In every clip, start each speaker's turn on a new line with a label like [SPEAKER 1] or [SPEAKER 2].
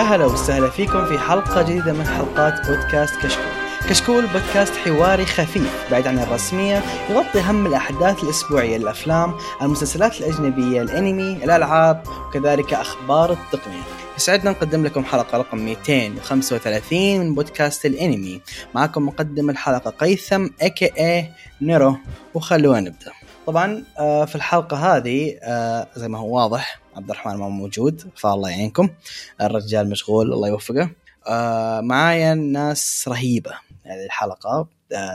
[SPEAKER 1] يا هلا وسهلا فيكم في حلقة جديدة من حلقات بودكاست كشكول. كشكول بودكاست حواري خفيف بعيد عن الرسمية يغطي هم الأحداث الأسبوعية الأفلام المسلسلات الأجنبية الأنمي الألعاب وكذلك أخبار التقنية. يسعدنا نقدم لكم حلقة رقم 235 من بودكاست الأنمي. معكم مقدم الحلقة قيثم اكي اي نيرو وخلونا نبدأ. طبعا آه، في الحلقة هذه آه، زي ما هو واضح عبد الرحمن ما موجود فالله يعينكم. الرجال مشغول الله يوفقه. آه، معايا ناس رهيبة هذه الحلقة.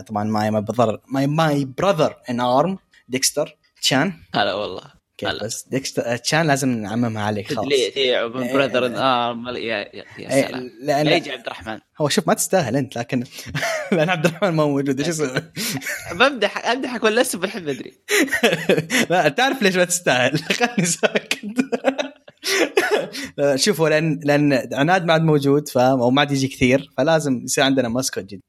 [SPEAKER 1] طبعا معي my brother my brother in arm ديكستر تشان.
[SPEAKER 2] هلا والله.
[SPEAKER 1] كيف بس ديكستر تشان لازم نعممها عليك خلاص.
[SPEAKER 2] ليه brother in arm يا يا سلام. لا يجي عبد الرحمن.
[SPEAKER 1] هو شوف ما تستاهل أنت لكن لأن عبد الرحمن ما موجود إيش أسوي؟
[SPEAKER 2] بمدح امدحك ولا لسه بالحين أدري.
[SPEAKER 1] لا تعرف ليش ما تستاهل؟ خلني ساكت. شوفوا لأن لأن عناد ما عاد موجود فاهم أو ما عاد يجي كثير فلازم يصير عندنا mascot جديد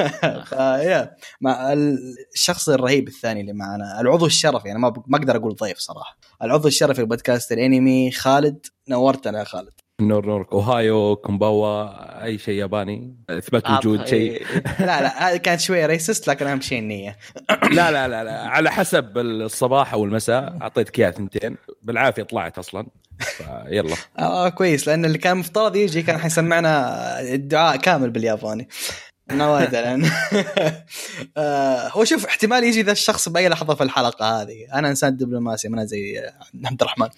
[SPEAKER 1] فيا مع الشخص الرهيب الثاني اللي معنا العضو الشرفي أنا ما ما أقدر أقول ضيف صراحة. العضو الشرفي في بودكاست الأنمي خالد نورتنا يا خالد.
[SPEAKER 3] نور نور おはよう こんばんは اي شيء ياباني. اثبات وجود شيء.
[SPEAKER 1] لا لا هذه كانت شوية racist لكن أهم شيء النية.
[SPEAKER 3] لا لا لا لا على حسب الصباح أو المساء اعطيتك اياها ثنتين. بالعافية طلعت أصلا. يلا
[SPEAKER 1] آه كويس لأن اللي كان مفترض يجي كان حيسمعنا الدعاء كامل بالياباني. نوادر لأن آه، هو شوف احتمال يجي ذا الشخص بأي لحظة في الحلقة هذه. أنا إنسان دبلوماسي ما زي عبد الرحمن.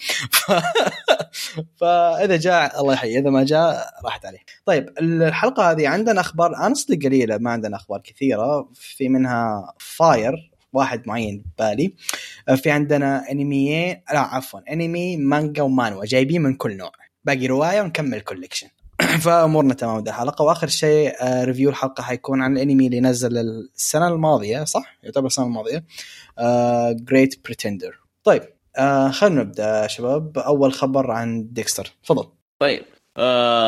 [SPEAKER 1] فاذا جاء الله يحيي. إذا ما جاء راحت عليه. طيب الحلقة هذه عندنا أخبار honestly قليلة ما عندنا أخبار كثيرة. في منها fire واحد معين بالي. في عندنا انمي لا عفوا انمي مانجا ومانوا جايبين من كل نوع. باقي رواية ونكمل collection فامورنا تمام ذا الحلقة. وآخر شيء review آه، الحلقة حيكون عن الانمي اللي نزل السنة الماضية صح؟ يعتبر السنة الماضية. Great uh, Pretender طيب uh, خلينا نبدأ شباب. أول خبر عن ديكستر تفضل.
[SPEAKER 2] طيب uh,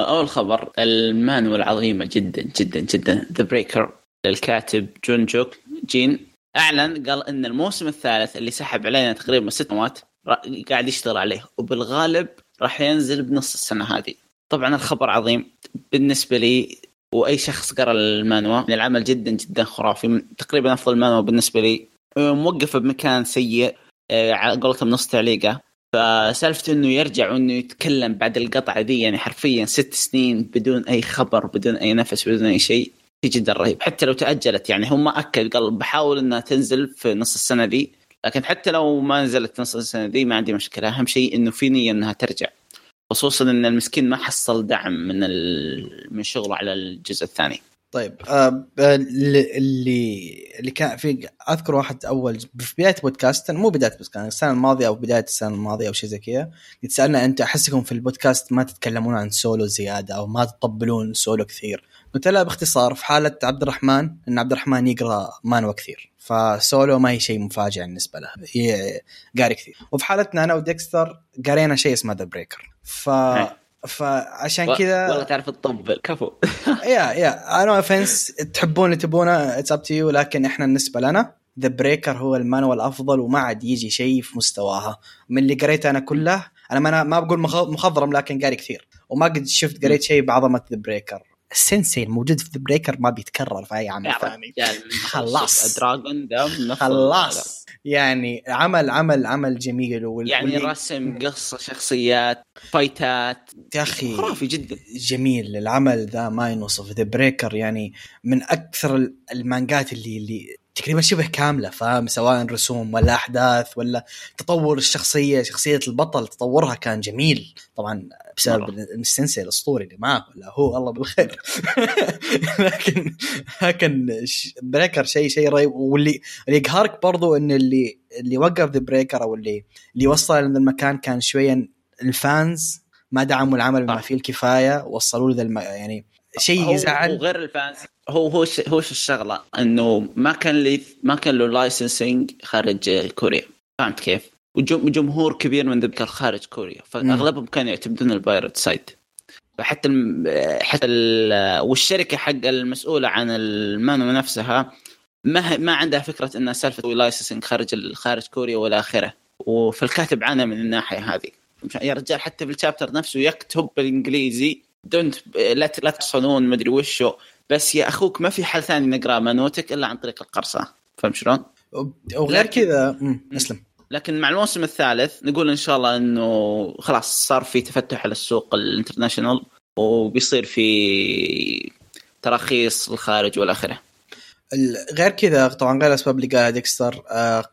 [SPEAKER 2] أول خبر المانوا العظيمة جدا جدا جدا. The Breaker للكاتب جون جوك جين. أعلن قال إن الموسم الثالث اللي سحب علينا تقريبا ست سنوات قاعد يشتغل عليه. وبالغالب راح ينزل بنص السنة هذه. طبعا الخبر عظيم بالنسبة لي وأي شخص قرأ المانوا العمل جدا جدا خرافي تقريبا أفضل المانوا بالنسبة لي. موقفه بمكان سيء آه، على قولتهم نص تعليقه. فسالفه إنه يرجع وإنه يتكلم بعد القطعة دي يعني حرفيا ست سنين بدون أي خبر بدون أي نفس بدون أي شيء جدا رهيب. حتى لو تأجلت يعني هم أكد قال بحاول إنها تنزل في نص السنة دي لكن حتى لو ما نزلت نص السنة دي ما عندي مشكلة. أهم شيء إنه في نية إنها ترجع. خصوصا إن المسكين ما حصل دعم من ال... من شغله على الجزء الثاني.
[SPEAKER 1] طيب آه اللي اللي كان في أذكر واحد أول في بداية بودكاست مو بداية بودكاست السنة الماضية أو بداية السنة الماضية أو شيء زي كذا يتسالنا أنت أحسكم في البودكاست ما تتكلمون عن سولو زيادة أو ما تطبلون سولو كثير؟ قلت لها باختصار في حالة عبد الرحمن إن عبد الرحمن يقرأ مانوا كثير فسولو ما هي شيء مفاجئ بالنسبة له هي قاري كثير. وفي حالتنا أنا وديكستر قرينا شيء اسمه The Breaker ف فعشان كذا
[SPEAKER 2] والله تعرف تطبل كفو.
[SPEAKER 1] يا يا no offense تحبون اللي تبونه it's up to you لكن إحنا بالنسبة لنا The Breaker هو المانوا الافضل وما عاد يجي شيء في مستواها. من اللي قريته أنا كله أنا ما, ما بقول مخضرم لكن قاري كثير. وما قد شفت قريت شيء بعظمة The Breaker السنسي الموجود في The Breaker ما بيتكرر في أي عمل ثاني. خلاص.
[SPEAKER 2] دراجون
[SPEAKER 1] خلاص. يعني عمل عمل عمل جميل
[SPEAKER 2] وال... يعني رسم قصة شخصيات فايتات.
[SPEAKER 1] يا أخي
[SPEAKER 2] خرافي جدا.
[SPEAKER 1] جميل العمل ذا ما ينوصف The Breaker يعني من أكثر المانجات اللي اللي تقريبا شبه كاملة فاهم؟ سواء رسوم ولا أحداث ولا تطور الشخصية شخصية البطل تطورها كان جميل. طبعا بسبب السنسي الأسطوري اللي معه ولا هو الله بالخير. لكن لكن Breaker شيء شيء رهيب. واللي اللي يقهرك برضو إن اللي اللي وقف The Breaker أو اللي اللي وصل للمكان كان شوية ال fans ما دعموا العمل بما فيه الكفاية وصلوا له الم... يعني شيء يزعل.
[SPEAKER 2] وغير ال fans. هو هو هو الشغلة إنه ما كان لي ما كان له licensing خارج كوريا. فهمت كيف؟ وجمهور كبير من ذلك خارج كوريا. فأغلبهم كانوا يعتمدون ال pirate site. فحتى حتى والشركة حق المسؤولة عن المانو نفسها ما ما عندها فكرة إنها سالفة licensing خارج خارج كوريا والى آخرة. فالكاتب عانى من الناحية هذه. يا رجال حتى في ال chapter نفسه يكتب بالإنجليزي don't لا لا تحصلون مدري وشو. بس يا أخوك ما في حل ثاني نقرأ مانوتك إلا عن طريق القرصنة. فهمت شلون؟
[SPEAKER 1] وغير كذا. أسلم.
[SPEAKER 2] لكن مع الموسم الثالث نقول إن شاء الله إنه خلاص صار في تفتح على السوق ال international وبيصير في تراخيص الخارج والى اخره.
[SPEAKER 1] غير كذا طبعا غير الاسباب اللي قالها ديكستر آه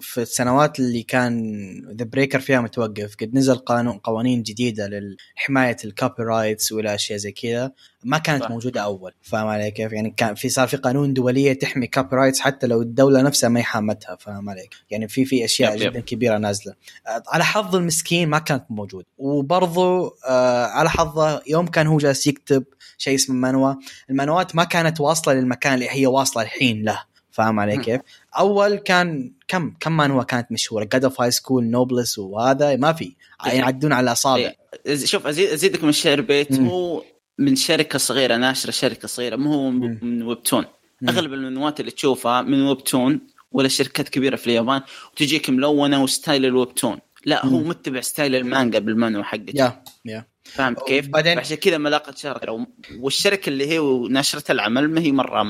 [SPEAKER 1] في السنوات اللي كان The Breaker فيها متوقف قد نزل قانون قوانين جديدة لحماية ال copyrights وإلى أشياء زي كذا ما كانت
[SPEAKER 2] صح.
[SPEAKER 1] موجودة أول فاهم علي كيف؟ يعني كان في صار في قانون دولية تحمي copyrights حتى لو الدولة نفسها ما حامتها فاهم عليك؟ يعني في في أشياء
[SPEAKER 2] yep yep.
[SPEAKER 1] جدا كبيرة نازلة آه على حظ المسكين ما كانت موجود وبرضه آه على حظه يوم كان هو جالس يكتب شيء اسمه مانوا المانوات ما كانت واصلة للمكان اللي هي واصلة الحين له. فاهم علي. كيف؟ أول كان كم كم مانوا كانت مشهورة؟ God of High School Noblesse وهذا ما في. يعني يعدون على الاصابع
[SPEAKER 2] إيه، شوف أزيد أزيدك من الشعر بيت.
[SPEAKER 1] مم.
[SPEAKER 2] هو من شركة صغيرة ناشرة شركة صغيرة. مو هو. من
[SPEAKER 1] Webtoon.
[SPEAKER 2] أغلب المنوات اللي تشوفها من Webtoon ولا شركات كبيرة في اليابان وتجيك ملونة و style ال webtoon. لا هو. متبع style المانجا بالمانوا حقته.
[SPEAKER 1] yeah yeah.
[SPEAKER 2] فهمت كيف؟
[SPEAKER 1] وبعدين-
[SPEAKER 2] عشان كذا ما لاقت شهرة والشركة اللي هي نشرت العمل ما هي مرة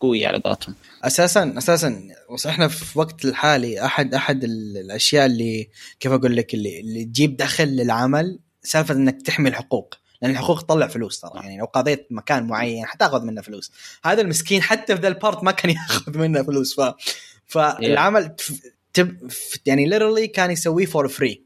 [SPEAKER 2] قوية على قولتهم.
[SPEAKER 1] أساسا أساسا. إحنا في وقت الحالي أحد أحد ال- الأشياء اللي كيف أقول لك اللي, اللي تجيب دخل للعمل سالفة إنك تحمي الحقوق. لأن الحقوق تطلع فلوس ترى. يعني لو قضيت مكان معين حتاخذ منه فلوس. هذا المسكين حتى في ذا ال part ما كان ياخذ منه فلوس. ف فالعمل تب- يعني ليرلي كان يسويه for free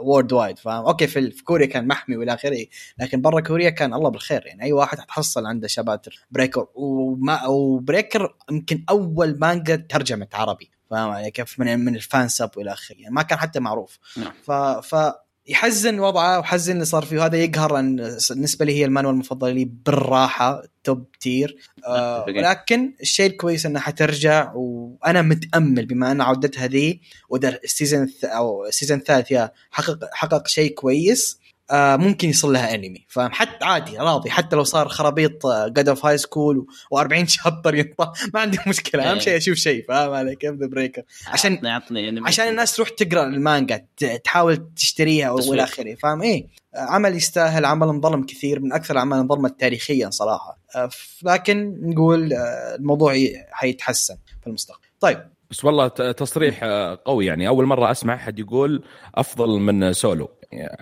[SPEAKER 1] worldwide فاهم؟ أوكي في في كوريا كان محمي والى آخره لكن برا كوريا كان الله بالخير يعني أي واحد حتحصل عنده شباتر Breaker وما و Breaker يمكن أول مانجا ترجمت عربي فاهم علي؟ كيف؟ من من ال fansub والى آخره يعني ما كان حتى معروف.
[SPEAKER 2] نعم.
[SPEAKER 1] ف ف يحزن وضعه وحزن اللي صار فيه. وهذا يقهر ان بالنسبة لي هي المانوا المفضلة لي بالراحة top tier آه. ولكن الشيء الكويس إنها حترجع وأنا متأمل بما أن عودتها ذي وده ال season أو ال season الثالث يا حقق حقق شيء كويس. ممكن يصير لها انمي فحتى عادي راضي. حتى لو صار خرابيط God of High School و40 chapter ينطى ما عندي مشكلة. أهم
[SPEAKER 2] إيه.
[SPEAKER 1] شيء أشوف شيء فاهم علي؟ كيف The Breaker عشان-
[SPEAKER 2] عطني عطني يعني
[SPEAKER 1] عشان الناس تروح تقرأ المانجا تحاول تشتريها. والى آخره فاهم؟ إيه. عمل يستاهل عمل انظلم كثير من أكثر الأعمال انظلمت تاريخيا صراحة. آه، لكن نقول آه، الموضوع حيتحسن في المستقبل. طيب.
[SPEAKER 3] بس والله تصريح آه، قوي يعني. أول مرة أسمع أحد يقول أفضل من سولو.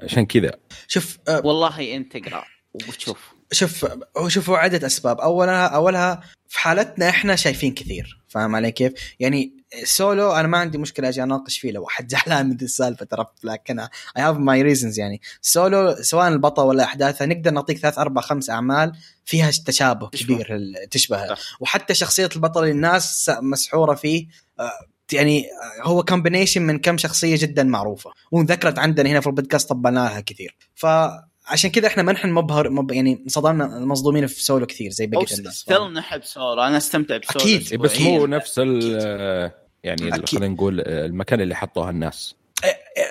[SPEAKER 3] عشان كذا.
[SPEAKER 1] شوف آه،
[SPEAKER 2] والله انت اقرا وبتشوف
[SPEAKER 1] شوف هو شوفوا عدة أسباب. أولها أولها في حالتنا إحنا شايفين كثير. فاهم علي كيف؟ يعني سولو أنا ما عندي مشكلة أجي أناقش فيه لو واحد زعلان من ذي السالفة ترى لكن I have my reasons يعني. سولو سواء البطل ولا أحداثها نقدر نعطيك ثلاث أربع خمس أعمال فيها تشابه
[SPEAKER 2] تشبه.
[SPEAKER 1] كبير تشبه
[SPEAKER 2] صح.
[SPEAKER 1] وحتى شخصية البطل اللي الناس مسحورة فيه آه، يعني هو combination من كم شخصية جدا معروفة. وذكرت عندنا هنا في البودكاست طبناها كثير. فعشان كذا إحنا ما نحن مبهر مب يعني صدمنا مصدومين في سولو كثير زي بقية الناس.
[SPEAKER 2] still نحب سولو. أنا أستمتع بسولو
[SPEAKER 1] أكيد.
[SPEAKER 3] إيه، بس مو. نفس ال يعني. خلينا نقول المكان اللي حطوها الناس.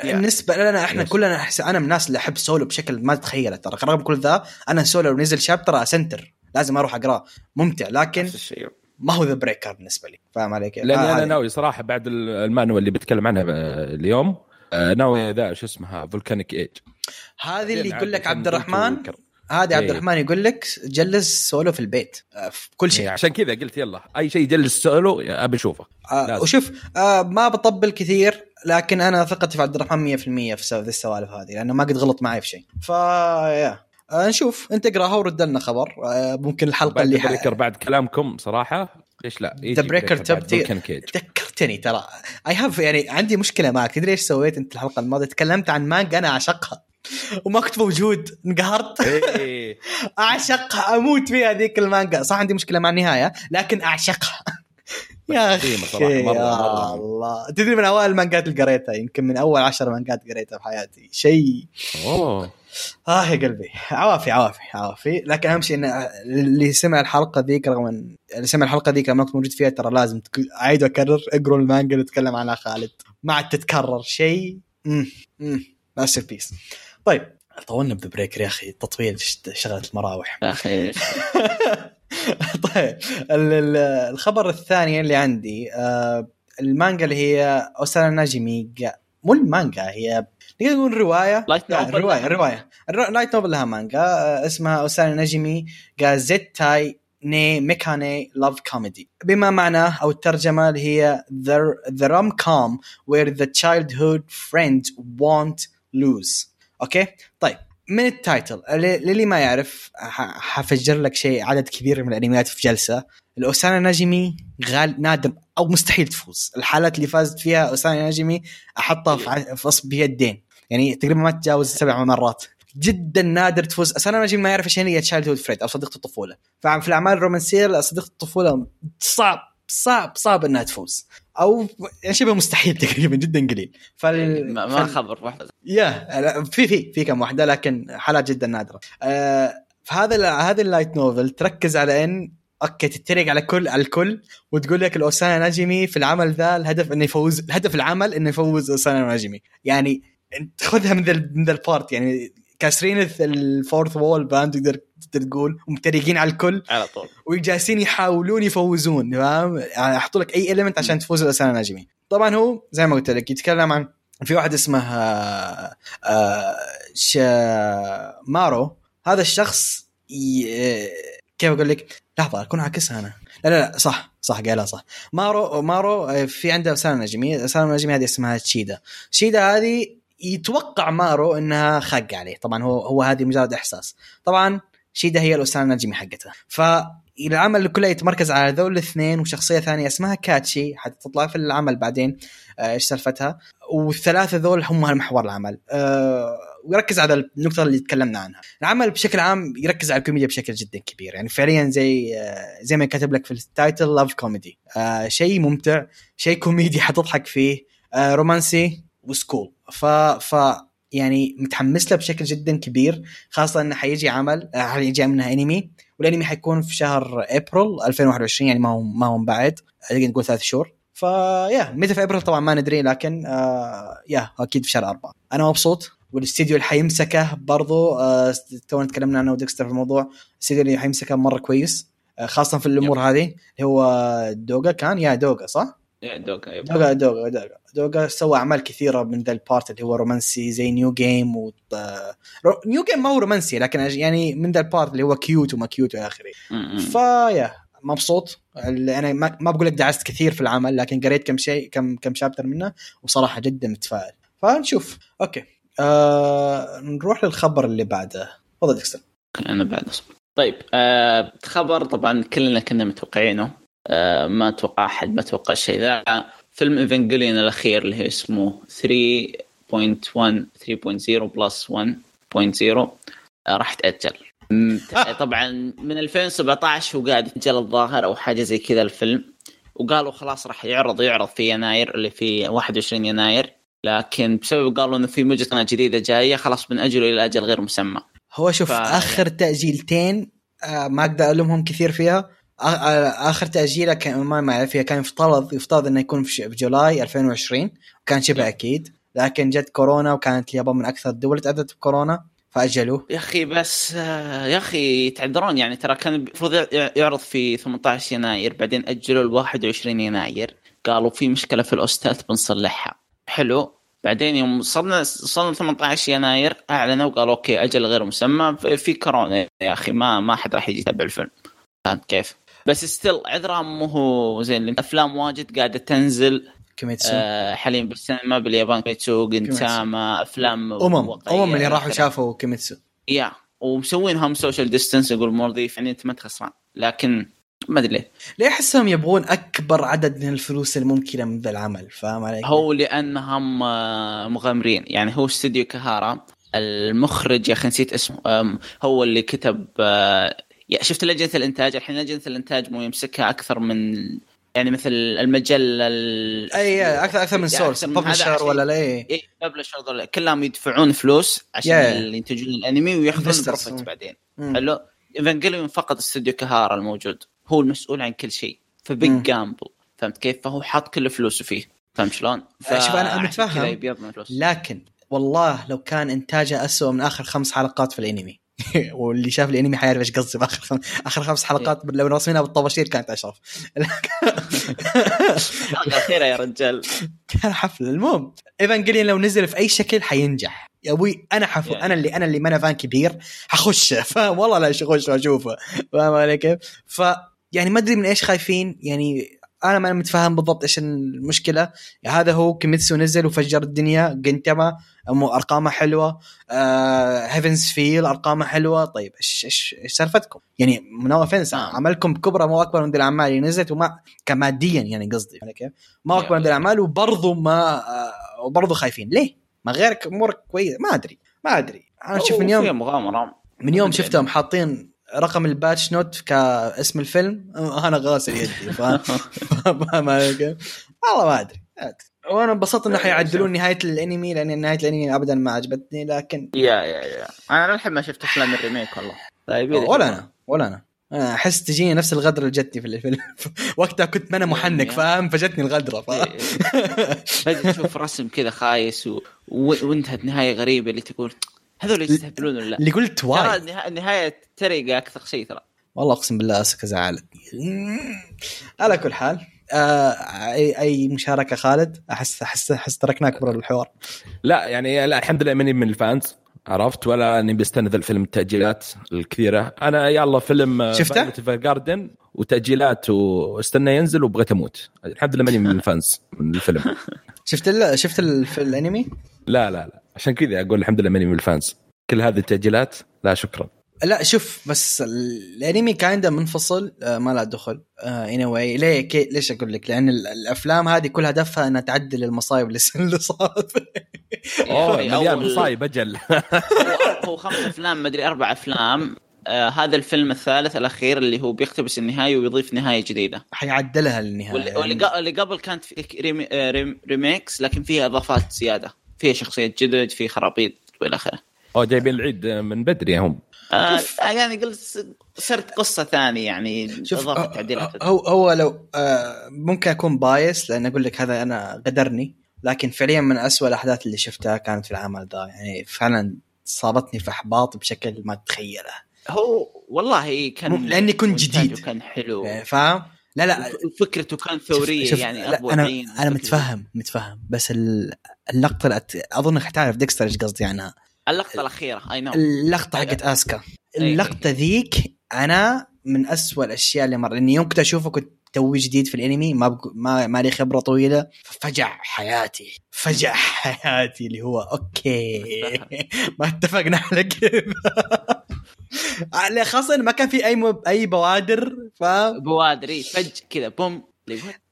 [SPEAKER 1] بالنسبة لنا إحنا
[SPEAKER 3] Yes.
[SPEAKER 1] كلنا أحس... أنا من الناس اللي أحب سولو بشكل ما تتخيله ترى رغم كل ذا أنا سولو لو نزل chapter أسنتر. لازم أروح اقراه ممتع لكن
[SPEAKER 2] نفس الشيء.
[SPEAKER 1] ما هو The Breaker بالنسبة لي فاهم علي كيف؟
[SPEAKER 3] لأني
[SPEAKER 1] آه، أنا.
[SPEAKER 3] ناوي صراحة بعد ال- المانوا اللي بتكلم عنها آه، اليوم آه، ناوي ذا شو اسمها Volcanic Age
[SPEAKER 1] هذه اللي يقول لك عبد الرحمن. هذه عبد
[SPEAKER 3] إيه.
[SPEAKER 1] الرحمن يقول لك جلس سولو في البيت آه، في كل شيء
[SPEAKER 3] إيه، عشان كذا قلت يلا أي شيء يجلس سولو أبي أشوفه
[SPEAKER 1] آه. وشوف آه ما بطبل كثير لكن أنا ثقتي في عبد الرحمن 100% في ذي السوالف هذه لأنه ما قد غلط معي في شيء ف yeah آه نشوف. انت اقراها ورد لنا خبر. آه ممكن
[SPEAKER 3] الحلقة
[SPEAKER 1] اللي
[SPEAKER 3] بريكر بعد كلامكم صراحة. ليش لا؟
[SPEAKER 1] The Breaker
[SPEAKER 3] كيج
[SPEAKER 1] ذكرتني ترى. I have يعني عندي مشكلة معك. تدري إيش سويت أنت الحلقة الماضية؟ تكلمت عن مانجا أنا أعشقها. وما كنت موجود. انقهرت.
[SPEAKER 3] إيه.
[SPEAKER 1] أعشقها. أموت فيها ذيك المانجا. صح عندي مشكلة مع النهاية لكن أعشقها. يا
[SPEAKER 3] أخي مرة-
[SPEAKER 1] يا
[SPEAKER 3] مرة.
[SPEAKER 1] الله. تدري من اوائل المانجات اللي قريتها؟ يمكن من أول عشر مانجات قريتها في حياتي. شيء.
[SPEAKER 3] أوه.
[SPEAKER 1] آه يا قلبي. عوافي عوافي عوافي. لكن أهم شيء إن اللي سمع الحلقة ذيك رغم ان اللي سمع الحلقة ذيك لما كنت موجود فيها ترى لازم تك- أعيد وأكرر. اقروا المانجا اللي تكلم عنها خالد. ما عاد تتكرر شيء. masterpiece طيب طولنا ب The Breaker يا أخي. تطويل شغلة المراوح.
[SPEAKER 2] يا أخي.
[SPEAKER 1] طيب ال- ال- الخبر الثاني اللي عندي آه، المانجا اللي هي 幼なじみ مو المانجا هي نقدر نقول رواية؟
[SPEAKER 2] light
[SPEAKER 1] لا
[SPEAKER 2] novel
[SPEAKER 1] رواية. رواية. light novel لها مانجا. آه، اسمها 幼なじみが絶対に負けない love comedy بما معناه أو الترجمة اللي هي the, the rom com where the childhood friends won't lose. okay؟ طيب من ال title للي ما يعرف حفجر لك شيء عدد كبير من الأنميات في جلسة. ال 幼なじみ غال نادر أو مستحيل تفوز. الحالات اللي فازت فيها 幼なじみ أحطها في ع- في اصب بيدين. يعني تقريبا ما تتجاوز سبع مرات. جدا نادر تفوز. 幼なじみ ما يعرف إيش هي childhood friend أو صديقة الطفولة. ففي الأعمال الرومانسية صديقة الطفولة صعب صعب صعب إنها تفوز. أو يعني شبه مستحيل تقريبا جدا قليل. فال...
[SPEAKER 2] ما, ما
[SPEAKER 1] فال...
[SPEAKER 2] خبر واحدة
[SPEAKER 1] يا في في في كم واحدة لكن حالات جدا نادرة. آه فهذا ال- هذه ال light novel تركز على إن okay تتريق على كل على الكل وتقول لك ال 幼なじみ في العمل ذا الهدف إنه يفوز الهدف العمل إنه يفوز 幼なじみ يعني انت خذها من ذا من ذا ال part يعني كاسرين ال fourth wall باند تقدر تقدر تقول ومتريقين على الكل
[SPEAKER 2] على طول.
[SPEAKER 1] وجالسين يحاولون يفوزون فاهم؟ يعني يحطوا لك أي element عشان تفوز ال 幼なじみ طبعا هو زي ما قلت لك يتكلم عن في واحد اسمه آه، آه، ش... مارو هذا الشخص ي... آه، كيف أقول لك؟ لحظة أكون عاكسها أنا. لا لا لا صح صح قالها صح. مارو مارو في عنده 幼なじみ 幼なじみ هذه اسمها تشيدا شيدا هذه يتوقع مارو إنها خق عليه. طبعا هو هو هذه مجرد إحساس. طبعا شيدا هي ال 幼なじみ حقتها. فالعمل كله يتمركز على ذول الاثنين وشخصية ثانية اسمها كاتشي حتطلع في العمل بعدين آه، إيش سالفتها. والثلاثة ذول هم محور العمل. أه ويركز على النقطة اللي تكلمنا عنها. العمل بشكل عام يركز على الكوميديا بشكل جدا كبير. يعني فعليا زي آه، زي ما كتب لك في ال title love comedy آه شيء ممتع شيء كوميدي حتضحك فيه. آه رومانسي. و school. ف ف يعني متحمس له بشكل جدا كبير خاصة إنه حيجي عمل آه، حيجي منها انمي والانمي حيكون في شهر ابريل 2021 يعني ما هو ما هو من بعد. نقدر نقول ثلاث شهور. ف yeah متى في ابريل طبعا ما ندري لكن آه yeah أكيد في شهر أربعة. أنا مبسوط. والاستديو اللي حيمسكه برضو آه تونا تكلمنا عنه وديكستر في الموضوع. الاستديو اللي حيمسكه مرة كويس آه خاصة في الأمور هذه اللي هو دوغا كان؟ yeah دوغا صح؟
[SPEAKER 2] yep.
[SPEAKER 1] دوغا دوغا دوغا دوغا سوى أعمال كثيرة من ذا ال part اللي هو رومانسي زي New Game و رو- New Game ما هو رومانسي لكن يعني من ذا ال part اللي هو cute وما cute وإلى
[SPEAKER 2] آخره. ف
[SPEAKER 1] yeah مبسوط. أنا ما, بقول لك دعست كثير في العمل لكن قريت كم شيء كم كم chapter منه وصراحة جدا متفائل. فنشوف. okay. آه نروح للخبر اللي بعده. تفضل ديكستر.
[SPEAKER 2] أنا بعد أصبر. طيب آه خبر طبعا كلنا كنا متوقعينه. ما أتوقع أحد ما توقع الشيء ذا فيلم ايفنجليون الأخير اللي هو اسمه 3.1 3.0 plus 1.0 آه راح تأجل. م- طبعا من 2017 هو قاعد يتاجل الظاهر أو حاجة زي كذا الفيلم. وقالوا خلاص راح يعرض يعرض في يناير اللي في 21 يناير. لكن بسبب قالوا إنه في موجة قناة جديدة جاية خلاص بنأجله إلى أجل غير مسمى.
[SPEAKER 1] هو شوف
[SPEAKER 2] ف-
[SPEAKER 1] آخر تأجيلتين آه ما أقدر ألومهم كثير فيها. آخر تأجيله كان ما ما فيها كان يفترض يفترض إنه يكون في جولاي 2020 كان شبه
[SPEAKER 2] نعم.
[SPEAKER 1] أكيد. لكن جت كورونا وكانت اليابان من أكثر الدول تاذت بكورونا فأجلوه.
[SPEAKER 2] يا أخي بس آه، يا أخي يتعذرون يعني. ترى كان المفروض يع- يعرض في 18 يناير بعدين اجلوا ل 21 يناير. قالوا في مشكلة في الاوستات بنصلحها. حلو. بعدين يوم وصلنا وصلنا 18 يناير أعلنوا وقالوا okay أجل غير مسمى. في- في كورونا يا أخي ما ما حد راح يجي يتابع الفيلم. فهمت كيف؟ بس still عذرهم مو هو زين أفلام واجد قاعدة تنزل.
[SPEAKER 1] كيميتسو.
[SPEAKER 2] آه حاليا بالسينما باليابان كيتسو جنتاما
[SPEAKER 1] أفلام
[SPEAKER 2] أمم
[SPEAKER 1] أمم اللي راحوا. شافوا كيميتسو.
[SPEAKER 2] yeah ومسوين هم social distance يقول مرضي يعني أنت ما أنت خسران. لكن ما أدري ليه.
[SPEAKER 1] ليه أحسهم يبغون أكبر عدد من الفلوس الممكنه من ذا العمل؟ فاهم علي؟
[SPEAKER 2] هو لانهم آه، مغامرين. يعني هو استوديو كهارا المخرج يا أخي نسيت اسمه. هو اللي كتب آه، يا شفت لجنة الإنتاج الحين لجنة الإنتاج مو يمسكها أكثر من يعني مثل المجلة ال- أي
[SPEAKER 1] أكثر
[SPEAKER 2] أكثر من
[SPEAKER 1] source
[SPEAKER 2] publisher
[SPEAKER 1] ولا لا.
[SPEAKER 2] إي publisher كلهم يدفعون فلوس عشان
[SPEAKER 1] Yeah.
[SPEAKER 2] ينتجون الأنمي
[SPEAKER 1] ويأخذون.
[SPEAKER 2] profit بعدين
[SPEAKER 1] مم.
[SPEAKER 2] حلو ايفنجليون فقط استوديو كهارا الموجود هو المسؤول عن كل شيء ف
[SPEAKER 1] big.
[SPEAKER 2] gamble فهمت كيف فهو حاط كل فلوسه فيه فهمت شلون؟
[SPEAKER 1] شوف أنا- أنا
[SPEAKER 2] فعشان
[SPEAKER 1] متفهم. لكن والله لو كان إنتاجه أسوأ من آخر خمس حلقات في الأنمي واللي شاف الانمي حيعرف إيش قصدي. بآخر خم... آخر خمس حلقات لو راسمينها بالطباشير كانت أشرف.
[SPEAKER 2] الحلقة الاخيره يا رجال.
[SPEAKER 1] كان حفل. المهم ايفانجيليون لو نزل في أي شكل حينجح. يا أبوي أنا حفو
[SPEAKER 2] يعني.
[SPEAKER 1] أنا اللي أنا اللي ما أنا فان كبير. حخش. فاهم والله لا اخش واشوفه فاهم علي كيف؟ ف يعني ما أدري من إيش خايفين. يعني أنا ما متفاهم بالضبط إيش المشكلة هذا هو كيميتسو نزل وفجر الدنيا جنتما أمو ارقامها حلوة آه هيفنز فيل ارقامها حلوة طيب إيش إيش إيش سالفتكم؟ يعني نو اوفنس
[SPEAKER 2] آه.
[SPEAKER 1] عملكم كبرى مو أكبر من ذي الأعمال اللي نزلت وما كماديا يعني قصدي كيف؟ ما أكبر من ذي الأعمال وبرضه ما آه وبرضه خايفين ليه؟ ما غيرك أمورك كويس ما أدري ما أدري أنا شوف من يوم
[SPEAKER 2] مغامرة
[SPEAKER 1] من يوم. شفتهم حاطين رقم ال patch note كاسم الفيلم. أنا غاسل يدي فاهم؟ والله ما أدري. وأنا انبسطت إنه حيعدلون نهاية الأنمي لأن نهاية الأنمي ابدا ما عجبتني لكن
[SPEAKER 2] yeah yeah yeah. أنا للحين ما شفت أفلام ال remake والله. طيب
[SPEAKER 1] ولا. أنا ولا أنا. أحس تجيني نفس الغدره اللي جتني في الفيلم. وقتها كنت ما أنا محنك فاهم؟ فجتني الغدرة فاهم؟
[SPEAKER 2] فجأة تشوف رسم كذا خايس. و... وانتهت نهاية غريبة اللي تقول هذول يستهبلون ولا لا؟
[SPEAKER 1] اللي قلت
[SPEAKER 2] ترى
[SPEAKER 1] واي
[SPEAKER 2] النها- النهاية تريقه أكثر شيء ترى.
[SPEAKER 1] والله أقسم بالله اسكا زعلتني على كل حال آه اي أي مشاركة خالد؟ احس احس أحس تركناك برا الحوار.
[SPEAKER 3] لا يعني لا الحمد لله ماني من ال fans عرفت؟ ولا أني بستنى الفيلم التأجيلات الكثيرة. أنا يلا فيلم
[SPEAKER 1] شفته؟
[SPEAKER 3] جاردن وتأجيلات واستنى ينزل وبغيت أموت. الحمد لله ماني من ال fans من الفيلم.
[SPEAKER 1] شفت ال... شفت ال... في الأنمي؟
[SPEAKER 3] لا لا لا. عشان كذا أقول الحمد لله ماني من ال fans. كل هذه التأجيلات لا شكرا.
[SPEAKER 1] لا شوف بس ال- الأنمي كان منفصل آه ما له دخل. اني uh, anyway. ليه؟ كي ليش أقول لك؟ لأن ال- الأفلام هذه كل هدفها إنها تعدل المصايب اللي صارت.
[SPEAKER 2] أوه
[SPEAKER 3] مليان مصايب أجل.
[SPEAKER 2] هو خمس أفلام مدري أربع أفلام. آه هذا الفيلم الثالث الأخير اللي هو بيقتبس النهاية ويضيف نهاية جديدة.
[SPEAKER 1] حيعدلها للنهايه
[SPEAKER 2] واللي,
[SPEAKER 1] يعني.
[SPEAKER 2] قبل كانت في آه، ريم ريميكس لكن فيها إضافات زيادة. فيها شخصيات جدد في خرابيط والى آخره.
[SPEAKER 3] اوه جايبين العيد من بدري هم.
[SPEAKER 2] آه يعني قلت صرت قصة ثانية يعني
[SPEAKER 1] شوف
[SPEAKER 2] إضافة
[SPEAKER 1] هو-
[SPEAKER 2] تعديلات.
[SPEAKER 1] هو هو لو آه ممكن أكون bias لأن أقول لك هذا أنا قدرني لكن فعليا من أسوأ الأحداث اللي شفتها كانت في العمل ذا يعني فعلا صابتني في أحباط بشكل ما تتخيله.
[SPEAKER 2] هو والله كان
[SPEAKER 1] لأني كنت جديد.
[SPEAKER 2] كان حلو.
[SPEAKER 1] يعني فاهم؟ لا لا
[SPEAKER 2] فكرته كان ثورية
[SPEAKER 1] شوف-
[SPEAKER 2] يعني
[SPEAKER 1] لا أبو
[SPEAKER 2] أنا
[SPEAKER 1] أنا متفهم متفهم بس ال- اللقطة اللي أت- اظنك حتعرف ديكستر إيش قصدي عنها
[SPEAKER 2] اللقطة الأخيرة I know
[SPEAKER 1] اللقطة
[SPEAKER 2] أيوة.
[SPEAKER 1] حقت آسكا
[SPEAKER 2] أيوة.
[SPEAKER 1] اللقطة ذيك أنا من أسوأ الأشياء اللي مر لأني يوم كنت أشوفه كنت توي جديد في الانمي ما بق... ما ما لي خبرة طويلة. ففجع حياتي فجع حياتي اللي هو أوكي. ما اتفقنا على كذا خاصة ما كان في أي مب... أي بوادر فاهم
[SPEAKER 2] بوادري فج كذا بوم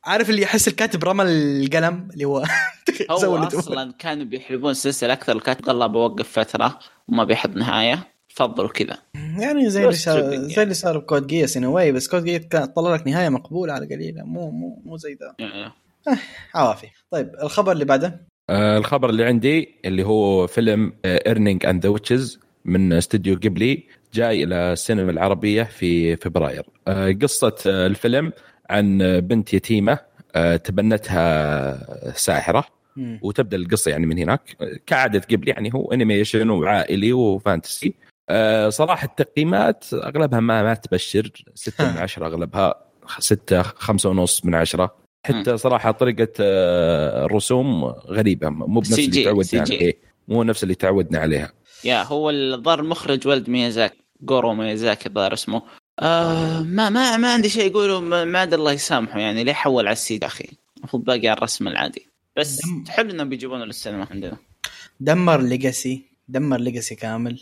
[SPEAKER 1] عارف اللي يحس الكاتب رمى القلم اللي هو
[SPEAKER 2] هو. أصلا كانوا بيحلبون السلسله أكثر الكاتب قال الله بوقف فترة وما بيحط نهاية. تفضلوا كذا
[SPEAKER 1] يعني زي اللي صار زي اللي صار بكود جيس anyway بس كود جيس كان طلع لك نهاية مقبولة على قليلة مو مو مو زي ذا.
[SPEAKER 2] يعني
[SPEAKER 1] عوافي. طيب الخبر اللي بعده؟
[SPEAKER 3] آه الخبر اللي عندي اللي هو فيلم Earwig and the Witch من استوديو قبلي جاي إلى السينما العربية في فبراير. آه قصة آه الفيلم عن بنت يتيمة آه تبنتها
[SPEAKER 1] ساحرة.
[SPEAKER 3] وتبدأ القصة يعني من هناك. كعادة قبل يعني هو animation وعائلي و fantasy. آه صراحة التقييمات أغلبها ما ما تبشر. 6 من 10 أغلبها. 6 5 ونص من 10 حتى صراحة طريقة آه، الرسوم غريبة. مو بنفس اللي تعودنا. عليه مو نفس اللي تعودنا عليها.
[SPEAKER 2] yeah هو الظاهر المخرج ولد ميازاكي جورو ميازاكي الظاهر اسمه. آه ما ما ما عندي شيء يقوله ما ما عاد الله يسامحه يعني ليه حول على ال CG يا أخي؟ المفروض باقي على الرسم العادي. بس. حلو إنهم بيجيبونه للسينما عندنا.
[SPEAKER 1] دمر legacy. دمر legacy كامل.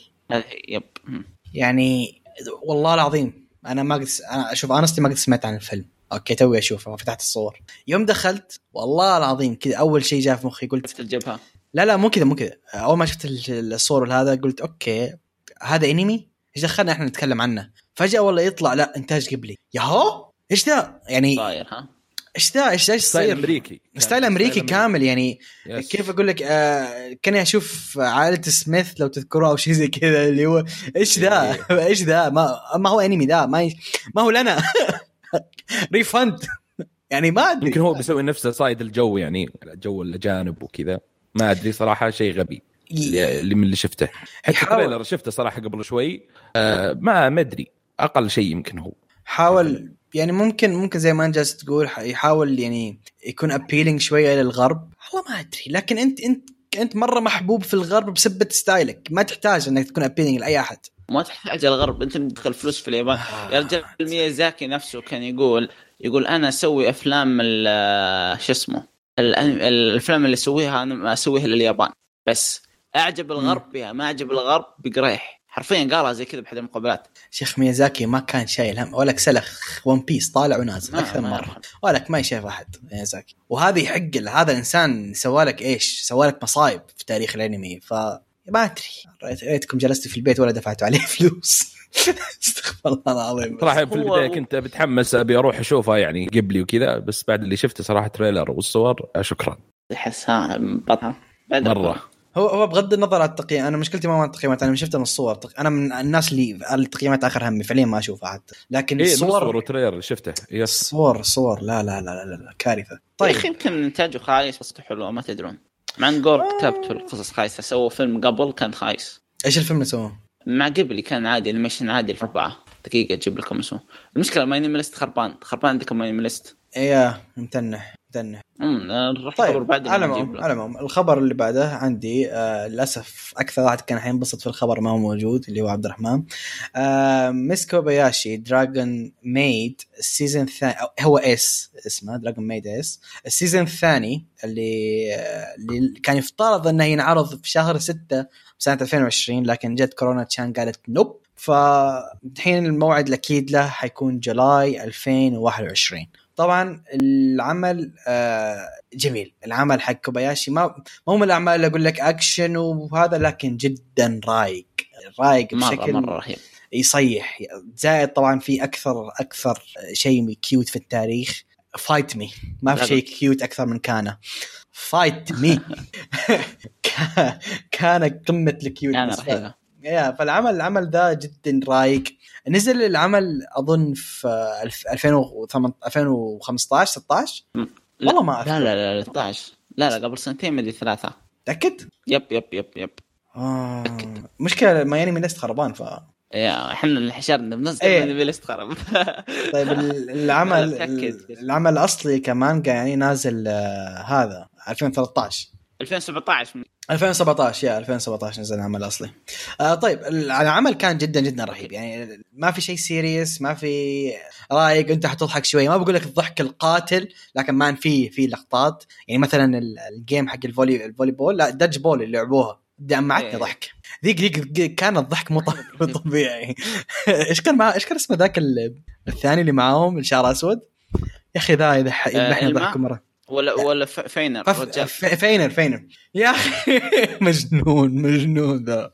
[SPEAKER 2] yep. مم.
[SPEAKER 1] يعني والله العظيم أنا ما قد أنا أشوف honestly ما قد سمعت عن الفيلم. okay توي أشوفه فتحت الصور. يوم دخلت والله العظيم كذا أول شيء جاء في مخي قلت
[SPEAKER 2] شفت الجبهة؟
[SPEAKER 1] لا لا مو كذا مو كذا. أول ما شفت ال- الصور هذا قلت okay هذا أنمي؟ إيش دخلنا إحنا نتكلم عنه؟ فجأة والله يطلع لا إنتاج قبلي. ياهو! إيش ذا؟ يعني
[SPEAKER 2] صاير ها؟
[SPEAKER 1] إيش ذا؟ إيش
[SPEAKER 3] إيش
[SPEAKER 1] style
[SPEAKER 3] أمريكي.
[SPEAKER 1] style أمريكي كامل يعني.
[SPEAKER 3] yes.
[SPEAKER 1] كيف أقول لك آه كأني أشوف عائلة سميث لو تذكروها أو شيء زي كذا اللي هو إيش ذا؟ إيش ذا؟ ما ما هو أنمي ذا؟ ما. ما هو لنا. ريفند يعني ما أدري.
[SPEAKER 3] يمكن هو بيسوي نفسه صايد الجو يعني جو الأجانب وكذا. ما أدري صراحة شيء غبي. اللي من اللي شفته. حتى.
[SPEAKER 1] ال
[SPEAKER 3] trailer شفته صراحة قبل شوي. آه ما ما أدري. أقل شيء يمكن هو.
[SPEAKER 1] حاول يعني ممكن ممكن زي ما أنت جالس تقول يحاول يعني يكون appealing شوية للغرب والله ما أدري لكن أنت أنت أنت مرة محبوب في الغرب بسبة style ك. ما تحتاج إنك تكون appealing لأي أحد.
[SPEAKER 2] ما تحتاج الغرب. أنت مدخل فلوس في اليابان. يا رجال ميازاكي نفسه كان يقول يقول أنا أسوي أفلام شو اسمه الأفلام اللي أسويها أنا أسويها لليابان. بس أعجب الغرب بها ما أعجب الغرب بقريح حرفيا قالها زي كذا بحد المقابلات.
[SPEAKER 1] شيخ ميازاكي ما كان شايل هم. ولك سلخ ون بيس طالع ونازل أكثر
[SPEAKER 2] ما مرة.
[SPEAKER 1] ولك ما يشاف أحد ميازاكي. وهذا يحق هذا الإنسان سوالك إيش؟ سوالك مصايب في تاريخ الأنمي. ف ما أدري. ريت- ريتكم جلستوا في البيت ولا دفعتوا عليه فلوس. استغفر الله العظيم.
[SPEAKER 3] صراحة في البداية كنت متحمس أبي أروح أشوفها يعني قبلي وكذا بس بعد اللي شفته صراحة trailer والصور شكرا.
[SPEAKER 2] بطها بعد
[SPEAKER 3] مرة.
[SPEAKER 1] هو هو بغض النظر عن التقييم أنا مشكلتي ما مع التقييمات أنا شفت من الصور أنا من الناس اللي التقييمات آخر همي فعليا ما أشوفها حتى. لكن
[SPEAKER 3] إيه الصور
[SPEAKER 1] الصور
[SPEAKER 3] وال trailer شفته. yes
[SPEAKER 1] الصور الصور لا لا لا لا, لا, لا كارثه
[SPEAKER 2] يا
[SPEAKER 1] طيب
[SPEAKER 2] أخي يمكن إنتاجه خايس بس حلو ما تدرون. مع إن جور كتبت القصص خايسة سووا فيلم قبل كان خايس.
[SPEAKER 1] إيش الفيلم اللي سووه؟
[SPEAKER 2] مع قبلي كان عادي animation عادي في اربعه دقيقة أجيب لكم اسمه. المشكلة MyAnimeList خربان. خربان عندكم MyAnimeList.
[SPEAKER 1] إيه متنح متنح
[SPEAKER 2] امم راح
[SPEAKER 1] طيب
[SPEAKER 2] خبر بعد
[SPEAKER 1] على العموم. على الخبر اللي بعده عندي آه للأسف أكثر واحد كان حينبسط في الخبر ما هو موجود اللي هو عبد الرحمن. آه Miss Kobayashi Dragon Maid ال season الثاني هو اس اسمه Dragon Maid S ال season الثاني اللي آه اللي كان يفترض إنه ينعرض في شهر 6 سنه 2020 لكن جت كورونا تشان قالت nope فالحين الموعد الأكيد له حيكون July 2021 طبعا العمل آه، جميل. العمل حق كوباياشي ما هو من الأعمال اللي أقول لك أكشن وهذا لكن جدا رايق. رايق بشكل
[SPEAKER 2] مرة رهيب.
[SPEAKER 1] يصيح زائد طبعا في أكثر أكثر شيء cute في التاريخ. Fight me ما في. شيء cute أكثر من كانا Fight me كانا قمة ال
[SPEAKER 2] cute رهيبة.
[SPEAKER 1] yeah فالعمل العمل ذا جدا رايق. نزل العمل أظن في الف- 2008 2015 16 والله ما
[SPEAKER 2] لا
[SPEAKER 1] أذكر.
[SPEAKER 2] لا لا 12 لا لا قبل سنتين مدري ثلاثة.
[SPEAKER 1] تأكد؟
[SPEAKER 2] yep yep yep yep.
[SPEAKER 1] آه. مشكلة ما يعني MyAnimeList خربان ف
[SPEAKER 2] yeah إحنا اللي حشرنا بنزل
[SPEAKER 1] إيه.
[SPEAKER 2] MyAnimeList خرب.
[SPEAKER 1] طيب ال- العمل
[SPEAKER 2] لا،.
[SPEAKER 1] العمل الأصلي كمانجا يعني نازل آه هذا 2013
[SPEAKER 2] 2017 من-
[SPEAKER 1] 2017 yeah 2017 نزل العمل الأصلي. آه طيب العمل كان جدا جدا رهيب يعني ما في شيء serious ما في رايق أنت حتضحك شوي. ما بقول لك الضحك القاتل لكن ما في في لقطات. يعني مثلا ال- ال game حق ال volley ال volleyball لا dodgeball اللي لعبوها دمعتني
[SPEAKER 2] إيه.
[SPEAKER 1] ضحك. ذيك ذيك كان الضحك مو طبيعي- إيش كان مع إيش كان اسمه ذاك ال- الثاني اللي معاهم الشعر أسود؟ يا أخي ذا يذبحني؟ ضحك مرة.
[SPEAKER 2] ولا ولا
[SPEAKER 1] فافنير
[SPEAKER 2] رجال
[SPEAKER 1] فافنير فافنير يا أخي مجنون مجنون ذا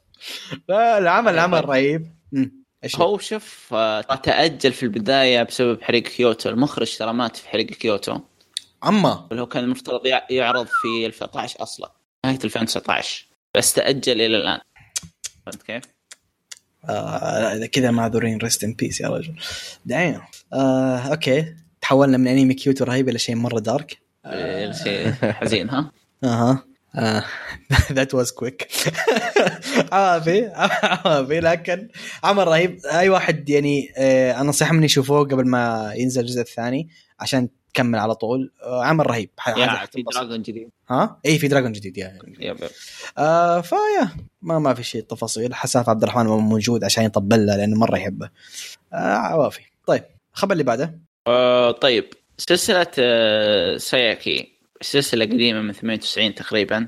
[SPEAKER 1] العمل رهيب. مم. إيش هو؟
[SPEAKER 2] شوف آه، تأجل في البداية بسبب حريق كيوتو. المخرج ترى مات في حريق كيوتو.
[SPEAKER 1] اما
[SPEAKER 2] اللي هو كان المفترض يع- يعرض في 2019 أصلا نهاية 2019 بس تأجل إلى الآن. فهمت كيف؟
[SPEAKER 1] آه كذا معذورين rest in peace يا رجل. دعينا. آه okay. تحولنا من أنمي cute ورهيب إلى شيء مرة
[SPEAKER 2] dark شيء حزين ها؟
[SPEAKER 1] أها. that was quick عوافي عوافي لكن عمل رهيب. أي واحد يعني آه، أنا نصيحه مني يشوفوه قبل ما ينزل الجزء الثاني عشان تكمل على طول. آه، عمل رهيب. yeah
[SPEAKER 2] في. dragon جديد.
[SPEAKER 1] ها؟ اي في dragon جديد يعني
[SPEAKER 2] yep yep.
[SPEAKER 1] آه ف yeah. ما ما في شيء تفاصيل. حساف عبد الرحمن موجود عشان يطبل له لأنه مرة يحبه. آه عوافي. طيب الخبر اللي بعده.
[SPEAKER 2] آه، طيب. سلسلة آه، سايوكي سلسلة قديمة من 98 تقريبا.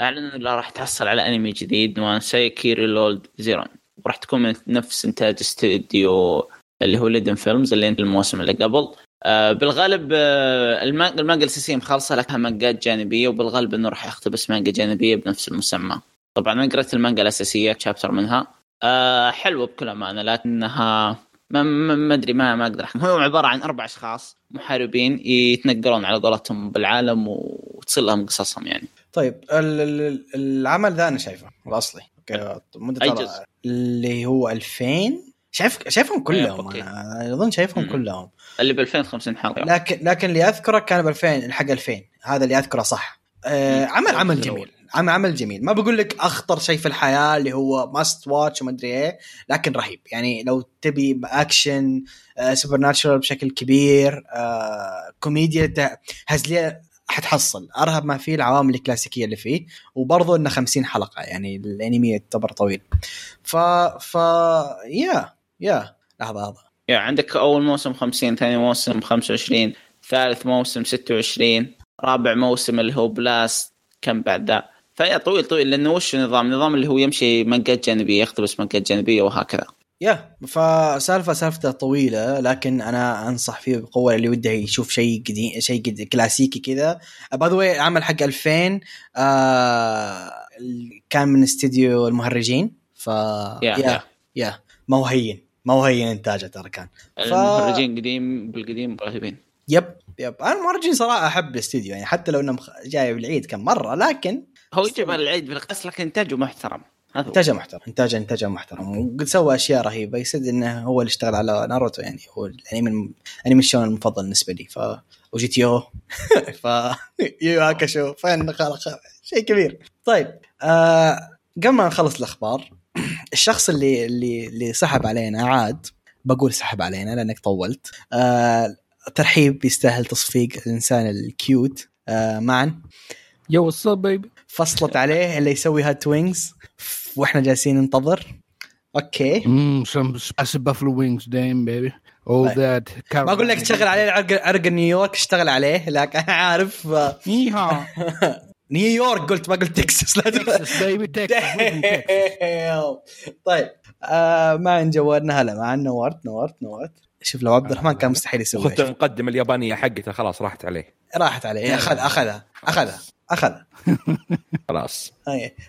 [SPEAKER 2] اعلنوا انها راح تحصل على أنمي جديد عنوان Saiyuki Reload Zeroin وراح تكون من نفس إنتاج استوديو اللي هو Liden Films اللي انت الموسم اللي قبل. آه بالغالب آه المانجا المانجا الاساسيه مخلصه لها مانجات جانبية وبالغالب إنه راح يقتبس مانجا جانبية بنفس المسمى. طبعا أنا قرأت المانجا الأساسية شابتر منها. آه حلوة بكل أمانة لكنها ما ما ما أدري ما ما أقدر أحكم. هو عبارة عن أربع أشخاص محاربين يتنقلون على قولتهم بالعالم وتصير لهم قصصهم يعني.
[SPEAKER 1] طيب ال- ال- العمل ذا أنا شايفه الأصلي. مدة ترى-
[SPEAKER 2] جزء؟
[SPEAKER 1] اللي هو 2000 شايف شايفهم كلهم. أنا أظن شايفهم
[SPEAKER 2] مم.
[SPEAKER 1] كلهم.
[SPEAKER 2] اللي ب 2050 حلقة.
[SPEAKER 1] لكن لكن اللي أذكره كان ب 2000 الحق 2000 هذا اللي أذكره صح. آه. عمل عمل جميل. عمل عمل جميل. ما بقول لك أخطر شيء في الحياة اللي هو must watch وما أدري إيه لكن رهيب. يعني لو تبي action supernatural بشكل كبير آه كوميديا هزليه حتحصل. أرهب ما فيه العوامل الكلاسيكية اللي فيه وبرضه إنه 50 حلقة يعني الأنمي يعتبر طويل. ف ف يا يا لحظة لحظة.
[SPEAKER 2] يعني عندك أول موسم 50 ثاني موسم 25 ثالث موسم 26 رابع موسم اللي هو بلاست كم بعد ذا؟ فيا طويل طويل لأنه وش النظام؟ النظام اللي هو يمشي منقات جانبية يقتبس منقات جانبية وهكذا.
[SPEAKER 1] يا فسالفة سالفته طويلة لكن أنا أنصح فيه بقوة اللي وده يشوف شيء قديم شيء قد- كلاسيكي كذا. by the way عمل حق 2000 آه كان من استديو المهرجين. ف
[SPEAKER 2] yeah
[SPEAKER 1] yeah
[SPEAKER 2] yeah.
[SPEAKER 1] yeah. ما هو هين ما هو هين إنتاجه ترى كان. ف-
[SPEAKER 2] المهرجين قديم بالقديم رهيبين.
[SPEAKER 1] yep yep. أنا المهرجين صراحة أحب الاستديو يعني حتى لو انه مخ- جاي بالعيد كم مرة لكن
[SPEAKER 2] هو يجيب العيد بالقص لكن إنتاجه محترم.
[SPEAKER 1] إنتاجه محترم. انتاجه إنتاجه محترم. وقد سوى أشياء رهيبة. يصير إنه هو اللي اشتغل على ناروتو يعني هو الانمي الم- انمي الشون المفضل بالنسبة لي. ف وجي تي أو. ف يو هاكاشو فن خلق شيء كبير. طيب آه قبل ما نخلص الأخبار الشخص اللي اللي اللي سحب علينا عاد بقول سحب علينا لأنك طولت. آه ترحيب يستاهل تصفيق الإنسان الكيوت. آه معا
[SPEAKER 4] يو واتس بيبي
[SPEAKER 1] فصلت عليه اللي يسوي هات وينجز وإحنا جالسين ننتظر. أوكي.
[SPEAKER 4] امم spicy buffalo wings damn baby. All
[SPEAKER 1] طيب.
[SPEAKER 4] that
[SPEAKER 1] ما أقول لك تشغل عليه عرق عرق نيويورك اشتغل عليه لكن أنا عارف.
[SPEAKER 4] ييها
[SPEAKER 1] نيويورك قلت ما قلت تكساس لا.
[SPEAKER 4] تكساس بيبي تكساس
[SPEAKER 1] طيب. آه ما عن جوالنا هلا مع نورت نورت نورت. شوف لو عبد الرحمن كان مستحيل يسوي
[SPEAKER 3] اخذت المقدمه اليابانية حقته خلاص راحت عليه.
[SPEAKER 1] راحت عليه اخذ أخذها أخذها. أخذها.
[SPEAKER 3] خلاص.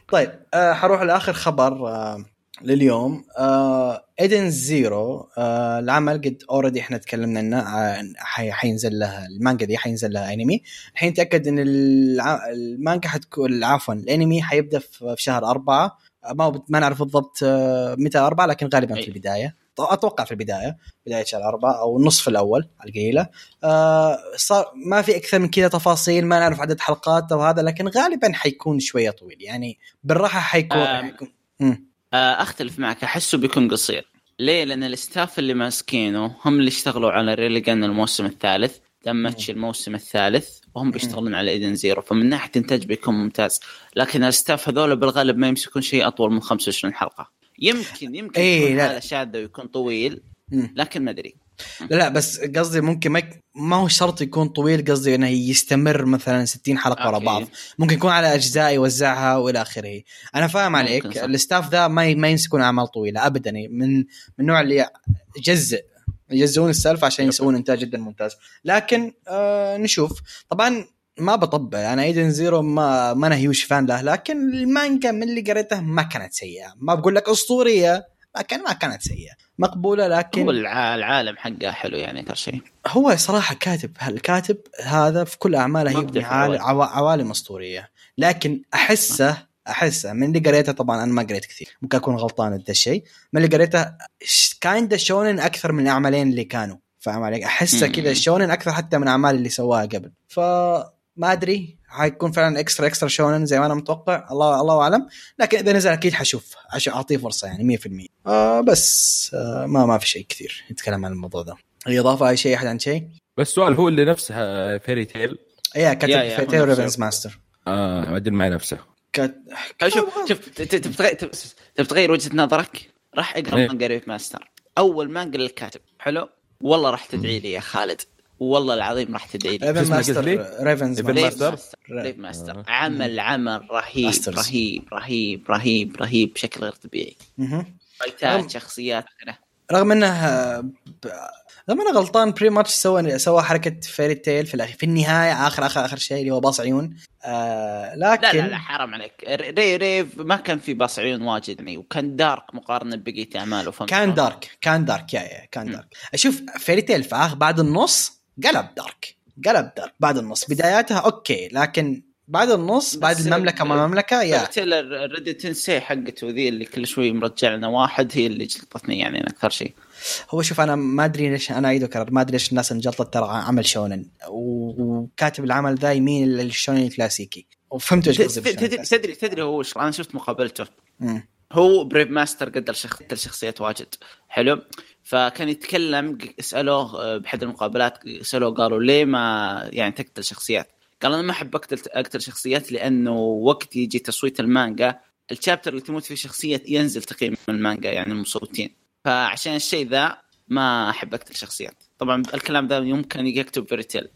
[SPEAKER 1] طيب آه حروح لآخر خبر آه لليوم. آه Edens Zero آه العمل قد already إحنا تكلمنا عنه آه حي- حينزل لها المانجا دي حينزل لها انمي الحين تاكد إن الع... المانجا حتكون عفوا الأنمي حيبدأ في شهر أربعة. ما ما نعرف بالضبط متى أربعة لكن غالبا في. البداية. أتوقع في البداية بداية شهر أربعة أو النصف الأول على القليلة. آه صار ما في أكثر من كذا تفاصيل ما نعرف عدد حلقات أو هذا لكن غالبا حيكون شوية طويل. يعني بالراحة حيكون,
[SPEAKER 2] آم.
[SPEAKER 1] حيكون...
[SPEAKER 2] آه، أختلف معك. أحسه بيكون قصير. ليه؟ لأن ال staff اللي ماسكينه هم اللي اشتغلوا على Railgun الموسم الثالث DanMachi الموسم الثالث وهم بيشتغلون على Edens Zero فمن ناحية انتاج بيكون ممتاز. لكن ال staff هذول بالغالب ما يمسكون شيء أطول من 25 حلقة. يمكن يمكن
[SPEAKER 1] إيه،
[SPEAKER 2] يكون
[SPEAKER 1] لا.
[SPEAKER 2] هذا شاذ ويكون طويل. لكن ما أدري
[SPEAKER 1] لا لا بس قصدي ممكن ما. ما هو شرط يكون طويل قصدي إنه يستمر مثلا 60 حلقة ورا. بعض ممكن يكون على أجزاء يوزعها وإلى آخره أنا فاهم عليك
[SPEAKER 2] صح.
[SPEAKER 1] ال staff ذا ما. ما يمسكون أعمال طويلة ابدا من من النوع اللي يجزء يجزئون السالفة عشان يسوون إنتاج جدا ممتاز لكن آه نشوف طبعا ما بطبع أنا Edens Zero ما ما أنا huge fan له لكن المانجا من اللي قريته ما كانت سيئة. ما بقول لك أسطورية لكن ما كانت سيئة. مقبولة لكن
[SPEAKER 2] هو الع- العالم حقه حلو يعني أكثر شيء
[SPEAKER 1] هو صراحة كاتب الكاتب هذا في كل أعماله
[SPEAKER 2] ما
[SPEAKER 1] يبني
[SPEAKER 2] بدي
[SPEAKER 1] عال-
[SPEAKER 2] أحاول.
[SPEAKER 1] عوا- عوالم أسطورية. لكن احسه أحسه من اللي قريته طبعا أنا ما قريت كثير. ممكن أكون غلطان بهذا الشيء. من اللي قريته kind shonen أكثر من الاعمالين اللي كانوا فاهم عليك
[SPEAKER 2] أحسه.
[SPEAKER 1] كذا shonen أكثر حتى من الاعمال اللي سواها قبل. فما أدري حيكون فعلا extra extra shonen زي ما أنا متوقع. الله الله أعلم. لكن إذا نزل أكيد حشوف. عشان أعطيه فرصة يعني 100% آه بس آه ما ما في شيء كثير نتكلم عن الموضوع ده. اي إضافة أي شيء أحد عن شيء؟
[SPEAKER 3] بس السؤال هو اللي نفسه Fairy Tail
[SPEAKER 1] إيه كاتب
[SPEAKER 2] يا- يا،
[SPEAKER 1] في
[SPEAKER 2] هو
[SPEAKER 1] تيو
[SPEAKER 2] نفسه.
[SPEAKER 1] Rave Master
[SPEAKER 3] آه ما ادري مع نفسه.
[SPEAKER 1] كات...
[SPEAKER 2] شوف شوف ت- ت- تبي تغير تبي تبي تغير وجهة نظرك؟ راح أقرأ
[SPEAKER 3] إيه.
[SPEAKER 2] مانجا Rave Master أول مانجا للكاتب. حلو؟ والله راح تدعي لي يا خالد. والله العظيم راح تدعي لي
[SPEAKER 1] Rave
[SPEAKER 3] Master؟
[SPEAKER 1] Rave
[SPEAKER 3] Rave
[SPEAKER 2] Rave
[SPEAKER 3] Master؟
[SPEAKER 2] Master Rave Master
[SPEAKER 3] آه.
[SPEAKER 2] عمل عمل رهيب. رهيب رهيب رهيب رهيب بشكل غير طبيعي.
[SPEAKER 1] fight
[SPEAKER 2] ات شخصيات.
[SPEAKER 1] رغم إنه آه، ب- رغم إنه غلطان pretty much سوى سوى حركة Fairy Tail في الأخير في النهاية آخر آخر آخر شيء اللي هو بصل عيون آه لكن
[SPEAKER 2] لا لا لا حرام عليك Ra- Rave ما كان في بصل عيون واجد يعني وكان dark مقارنة ببقية أعماله
[SPEAKER 1] كان؟ dark كان dark يا يا كان. dark أشوف Fairy Tail في اخر بعد النص قلب dark قلب dark بعد النص. بداياتها okay لكن بعد النص بعد المملكة ما مملكه يا.
[SPEAKER 2] تيلر ريد تنسي حقته ذي اللي كل شوي مرجع لنا واحد هي اللي جلطتني يعني أكثر شيء.
[SPEAKER 1] هو شوف أنا ما أدري ليش أنا أعيد واكرر ما أدري ليش الناس انجلطت ترى عمل shonen. وكاتب العمل ذا يميل لل shonen الكلاسيكي. وفهمت إيش قصدي
[SPEAKER 2] تدري. تدري تدري هو وش أنا شفت مقابلته.
[SPEAKER 1] مم.
[SPEAKER 2] هو ب Rave Master قدر شخ... قدر شخصيات واجد. حلو؟ فكان يتكلم سالوه آه، بحد المقابلات سألوه قالوا ليه ما يعني تقتل شخصيات؟ قال أنا ما أحب أقتل أقتل شخصيات لأنه وقت يجي تصويت المانجا ال chapter اللي تموت فيه شخصية ينزل تقييم المانجا يعني المصوتين. فعشان الشيء ذا ما أحب أقتل شخصيات. طبعا الكلام ذا يمكن يكتب Fairy Tail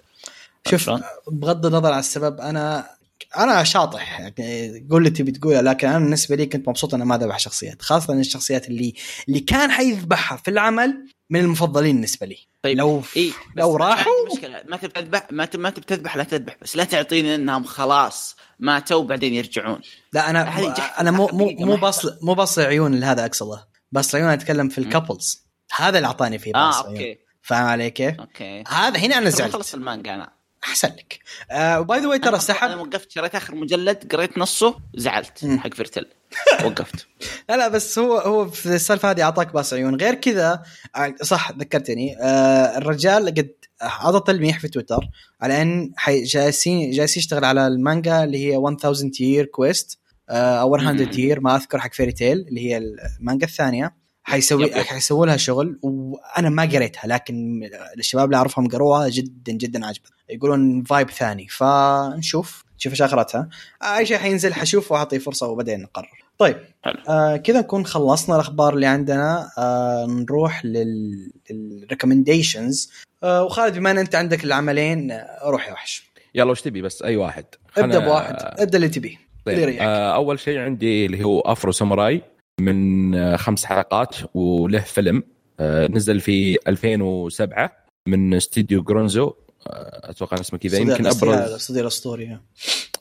[SPEAKER 1] شوف بغض النظر عن السبب أنا أنا شاطح. يعني قول اللي تبي تقوله لكن أنا بالنسبة لي كنت مبسوط انه ما ذبح شخصيات خاصة الشخصيات اللي اللي كان حيذبحها في العمل من المفضلين بالنسبة لي.
[SPEAKER 2] طيب
[SPEAKER 1] لو
[SPEAKER 2] إيه
[SPEAKER 1] لو
[SPEAKER 2] بس
[SPEAKER 1] راحوا-
[SPEAKER 2] مشكلة. ما تبي تذبح ما تبي ما تبي تذبح لا تذبح بس لا تعطيني إنهم خلاص ماتوا بعدين يرجعون.
[SPEAKER 1] لا
[SPEAKER 2] أنا
[SPEAKER 1] أنا مو مو مو بصل مو بصل عيون هذا اقصده بصل عيون أتكلم في ال couples هذا اللي أعطاني فيه
[SPEAKER 2] آه
[SPEAKER 1] بصل عيون
[SPEAKER 2] okay.
[SPEAKER 1] فاهم علي كيف؟
[SPEAKER 2] okay.
[SPEAKER 1] هذا هنا
[SPEAKER 2] أنا ما خلص
[SPEAKER 1] زعلت
[SPEAKER 2] المانجا أنا.
[SPEAKER 1] أحسن لك. آه و by the way ترى
[SPEAKER 2] أنا
[SPEAKER 1] سحب
[SPEAKER 2] وقفت شريت آخر مجلد قريت نصه زعلت. حق Fairy Tail وقفت.
[SPEAKER 1] لا لا بس هو هو في السالفة هذه أعطاك بصل عيون. غير كذا آه، صح ذكرتني آه الرجال قد عطى تلميح في تويتر على أن جالسين جالس يشتغل على المانجا اللي هي 1000 year quest أو 100
[SPEAKER 2] مم.
[SPEAKER 1] year ما أذكر حق Fairy Tail اللي هي المانجا الثانية. حيسوي. حيسووا لها شغل وأنا ما قريتها لكن الشباب اللي أعرفهم قروها جدا جدا عجبت يقولون vibe ثاني فنشوف نشوف إيش آخرتها. أي شيء حينزل حشوف واعطيه فرصة وبعدين نقرر. طيب
[SPEAKER 2] حلو.
[SPEAKER 1] آه كذا نكون خلصنا الأخبار اللي عندنا. آه نروح لل لل recommendations آه وخالد بما إن أنت عندك العملين آه، روح يا وحش.
[SPEAKER 3] يلا وش تبي بس؟ أي واحد. ابدأ
[SPEAKER 1] بواحد. ابدأ اللي تبيه
[SPEAKER 3] طيب. آه أول شيء عندي اللي هو Afro Samurai. من آه خمس حلقات وله فيلم آه نزل في 2007 من استديو Gonzo. آه أتوقع اسمه كذا. يمكن ابرز
[SPEAKER 1] صديق الاسطوري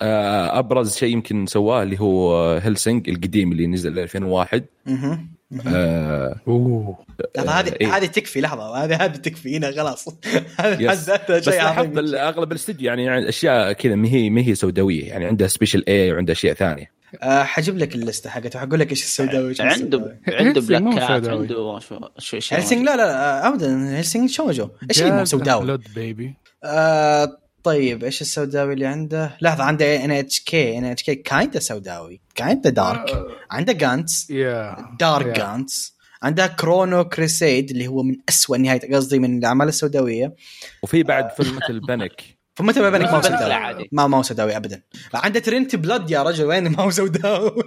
[SPEAKER 3] أبرز شيء يمكن سواه اللي هو هيلسينج القديم اللي نزل 2001
[SPEAKER 1] مهم. مهم.
[SPEAKER 3] آه
[SPEAKER 1] أوه. هذه
[SPEAKER 3] إيه.
[SPEAKER 1] هذه تكفي لحظة. هذه هذه تكفي. هنا خلاص.
[SPEAKER 3] بس
[SPEAKER 1] شيء
[SPEAKER 3] لاحظت أغلب الاستديو يعني, يعني أشياء كذا ما هي ما هي سوداوية. يعني عندها سبيشل اي وعندها أشياء ثانية.
[SPEAKER 1] آه حجيب لك اللسته حقته حقول لك إيش السوداوي
[SPEAKER 2] عنده. عنده بلاكات
[SPEAKER 4] سوداوي.
[SPEAKER 2] عنده شو
[SPEAKER 1] هيلسينج لا لا ابدا هيلسينج شوجو إيش اللي مو سوداوي؟
[SPEAKER 4] بلود بيبي
[SPEAKER 1] آه طيب إيش السوداوي اللي عنده؟ لحظة عنده ان اتش كي ان اتش كي كايندا سوداوي kinda dark عنده Gantz
[SPEAKER 4] يا dark.
[SPEAKER 1] Gantz عنده Chrono Crusade اللي هو من أسوأ نهاية قصدي من الأعمال السوداوية
[SPEAKER 3] وفي بعد فيلم مثل بنك
[SPEAKER 1] فمتى ما بينك ما هو
[SPEAKER 2] بس لا
[SPEAKER 1] سوداوي؟
[SPEAKER 2] عادي.
[SPEAKER 1] ما ما هو سوداوي ابدا. عنده Trinity Blood يا رجل وين ما هو سوداوي؟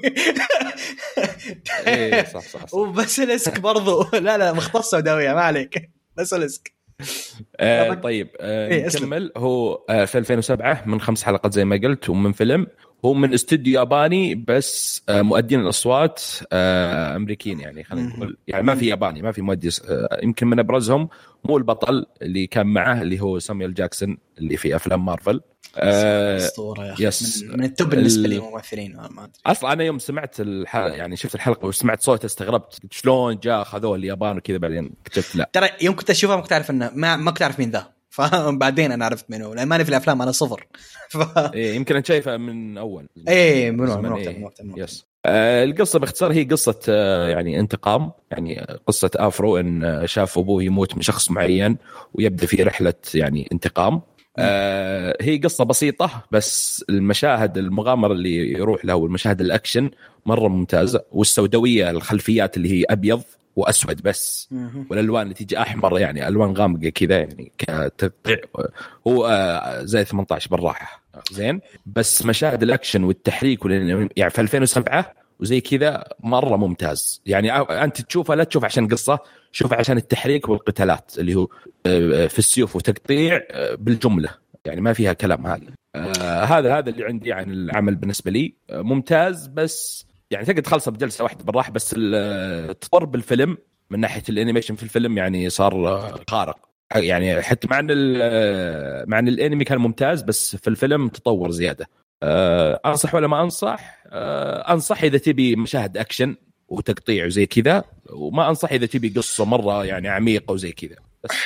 [SPEAKER 3] إيه صح صح, صح.
[SPEAKER 1] و Basilisk برضو. لا لا مختص سوداويه ما عليك. Basilisk
[SPEAKER 3] آه طيب آه
[SPEAKER 1] إيه،.
[SPEAKER 3] نكمل. هو آه في 2007 من خمس حلقات زي ما قلت ومن فيلم. هو من استوديو ياباني بس آه مؤدين الأصوات آه أمريكيين يعني خلينا. نقول. يعني ما في ياباني ما في مؤدي آه يمكن من أبرزهم مو البطل اللي كان معه اللي هو سامويل جاكسون اللي في أفلام مارفل.
[SPEAKER 1] أسطورة يا أخي.
[SPEAKER 3] Yes.
[SPEAKER 1] من, من ال top بالنسبة
[SPEAKER 3] ال-
[SPEAKER 1] لي ممثلين ما أدري.
[SPEAKER 3] أصلا أنا يوم سمعت الحلقة يعني شفت الحلقة وسمعت صوته استغربت. شلون جاء اخذوه اليابان وكذا بعدين اكتشفت لا.
[SPEAKER 1] ترى يوم كنت اشوفها ما كنت أعرف انه ما, ما كنت أعرف مين ذا. فبعدين أنا عرفت منه لأن ماني في الأفلام أنا صفر. ف...
[SPEAKER 3] إيه يمكن انت شايفه من أول.
[SPEAKER 1] إيه من
[SPEAKER 3] زمان،
[SPEAKER 1] من
[SPEAKER 3] إيه.
[SPEAKER 1] من من وقتها.
[SPEAKER 3] Yes آه القصة باختصار هي قصة آه يعني انتقام يعني قصة آفرو إن آه، شاف أبوه يموت من شخص معين ويبدأ في رحلة يعني انتقام. آه هي قصة بسيطة بس المشاهد المغامرة اللي يروح لها والمشاهد الأكشن مرة ممتازة والسوداوية الخلفيات اللي هي أبيض. وأسود بس. والالوان اللي تيجي أحمر يعني ألوان غامقة كذا يعني كتقطيع هو آه، زي 18 بالراحة. زين؟ بس مشاهد الأكشن والتحريك يعني في 2007 وزي كذا مرة ممتاز. يعني أنت تشوفها لا تشوف عشان قصة شوف عشان التحريك والقتالات اللي هو آه، في السيوف وتقطيع آه، بالجملة. يعني ما فيها كلام هذا. آه هذا هذا اللي عندي عن العمل بالنسبة لي. ممتاز بس يعني تقدر تخلصه بجلسة واحدة بالراحة بس ال- التطور بالفيلم من ناحية ال animation في الفيلم يعني صار خارق. يعني حتى مع إن مع إن الانمي كان ممتاز بس في الفيلم تطور زيادة. آه أنصح ولا ما أنصح؟ آه أنصح إذا تبي مشاهد أكشن وتقطيع وزي كذا وما أنصح إذا تبي قصة مرة يعني عميقة وزي كذا.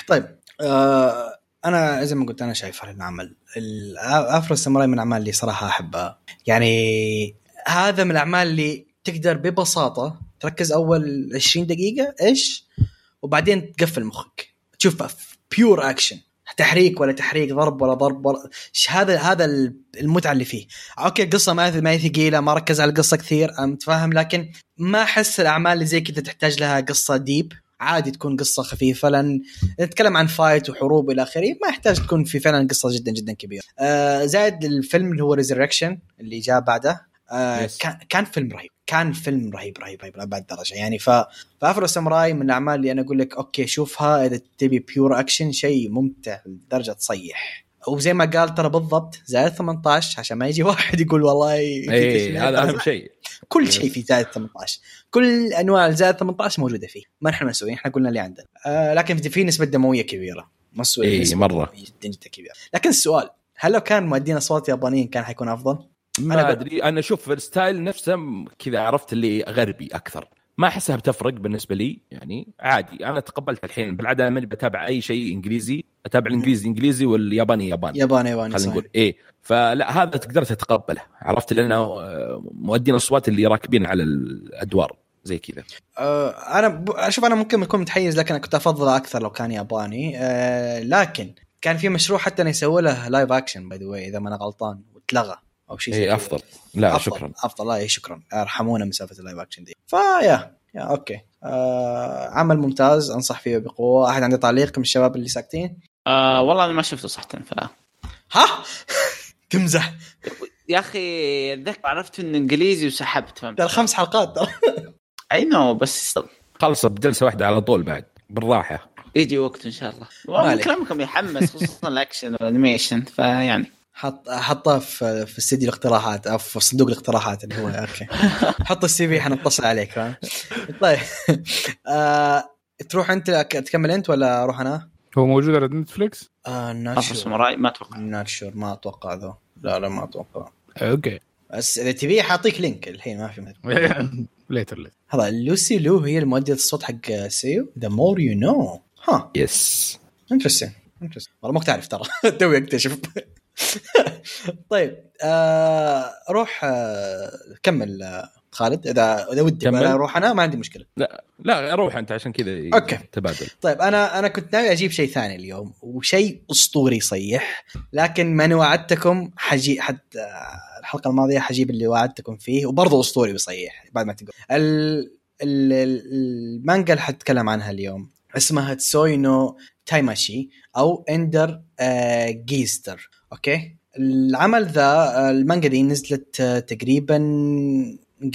[SPEAKER 1] طيب آه أنا زي ما قلت أنا شايف هذا العمل. ال- آفرو الساموراي من الأعمال اللي صراحة أحبها. يعني هذا من الأعمال اللي تقدر ببساطة تركز أول 20 دقيقة إيش؟ وبعدين تقفل مخك. تشوف pure action تحريك ولا تحريك ضرب ولا ضرب ولا هذا هذا المتعة اللي فيه. okay القصة ما هي ثقيلة ما ركز على القصة كثير متفاهم لكن ما أحس الأعمال اللي زي كذا تحتاج لها قصة deep عادي تكون قصة خفيفة لأن نتكلم عن fight وحروب إلى آخره ما يحتاج تكون في فعلا قصة جدا جدا كبيرة. آه زائد الفيلم اللي هو Resurrection اللي جاء بعده. آه
[SPEAKER 3] Yes.
[SPEAKER 1] كان كان فيلم رهيب. كان فيلم رهيب رهيب رهيب لأبعد درجة. يعني ف فأفرو ساموراي من الأعمال اللي أنا أقول لك okay شوفها. إذا تبي pure action شيء ممتع لدرجة تصيح. وزي ما قال ترى بالضبط زائد 18 عشان ما يجي واحد يقول والله
[SPEAKER 3] اي هذا أهم شيء.
[SPEAKER 1] كل شيء في زائد 18 كل أنواع زائد 18 موجودة فيه. ما نحن مسويين إحنا قلنا اللي عندنا. آه لكن في نسبة دموية
[SPEAKER 3] كبيرة.
[SPEAKER 1] نسبة
[SPEAKER 3] مرة.
[SPEAKER 1] دموية جدا جدا كبيرة. لكن السؤال هل لو كان مؤدين أصوات يابانيين كان حيكون أفضل؟ أنا
[SPEAKER 3] ما
[SPEAKER 1] ب-
[SPEAKER 3] أدري. أنا أشوف الستايل نفسه كذا عرفت اللي غربي أكثر. ما أحسها بتفرق بالنسبة لي يعني عادي. أنا تقبلت الحين بالعادة ماني بتابع أي شيء إنجليزي أتابع الإنجليزي انجليزي والياباني ياباني
[SPEAKER 1] ياباني ياباني
[SPEAKER 3] خلينا. نقول. إيه. فلا هذا تقدر تتقبله. عرفت لأنه آه، مؤدين الأصوات اللي راكبين على الأدوار زي كذا.
[SPEAKER 1] آه، أنا. أشوف أنا ممكن اكون متحيز لكن أنا كنت افضله أكثر لو كان ياباني. آه، لكن كان في مشروع حتى انه يسووا له live action by the إذا ما أنا غلطان واتلغى. أو شيء زي كذا.
[SPEAKER 3] أفضل. لا
[SPEAKER 1] أفضل.
[SPEAKER 3] شكرا.
[SPEAKER 1] أفضل. لا إيه شكرا. أرحمونا من سالفة ال live action دي. فيا يا okay. آه عمل ممتاز أنصح فيه بقوة. أحد عنده تعليق من الشباب اللي ساكتين؟
[SPEAKER 2] آه والله أنا ما شفته صحة ف
[SPEAKER 1] ها؟ تمزح.
[SPEAKER 2] يا أخي اتذكر عرفت إنه إنجليزي وسحبت فهمت؟
[SPEAKER 1] ترى خمس حلقات.
[SPEAKER 2] I know بس
[SPEAKER 3] خلص بجلسة واحدة على طول بعد بالراحة.
[SPEAKER 2] يجي وقت إن شاء الله. والله. كلامكم يحمس خصوصا الأكشن وال animation فيعني
[SPEAKER 1] حط حطه في في استديو الاقتراحات أو في صندوق الاقتراحات اللي هو okay. حط ال CV حنتصل عليك فاهم؟ طيب. آه تروح أنت تكمل أنت ولا أروح أنا؟
[SPEAKER 4] هو موجود على نتفليكس؟
[SPEAKER 1] آه.
[SPEAKER 2] ساموراي ما أتوقع.
[SPEAKER 1] Not sure ما أتوقع ذا. لا لا ما أتوقع.
[SPEAKER 4] Okay.
[SPEAKER 1] بس إذا تبيه حاعطيك link الحين ما في مشكلة.
[SPEAKER 4] later later
[SPEAKER 1] هذا Lucy Liu هي المؤدية الصوت حق سيو. the more you know ها.
[SPEAKER 3] Yes
[SPEAKER 1] interesting interesting والله ما كنت اعرف ترى. توي أكتشف. طيب آه روح آه كمل آه خالد إذا إذا ودي. أنا أروح أنا ما عندي مشكلة
[SPEAKER 3] لا روح أنت عشان كذا
[SPEAKER 1] أوكي.
[SPEAKER 3] تبادل
[SPEAKER 1] طيب أنا أنا كنت ناوي أجيب شيء ثاني اليوم وشيء أسطوري صيح لكن من وعدتكم حجي حد آه، الحلقة الماضية حجيب اللي وعدتكم فيه وبرضه أسطوري بيصيح بعد ما تقول ال... ال... ال- المانجا اللي حتكلم عنها اليوم اسمها Tsui no Taimashi أو Ender آه Geister okay. العمل ذا المانجا دي نزلت آه، تقريبا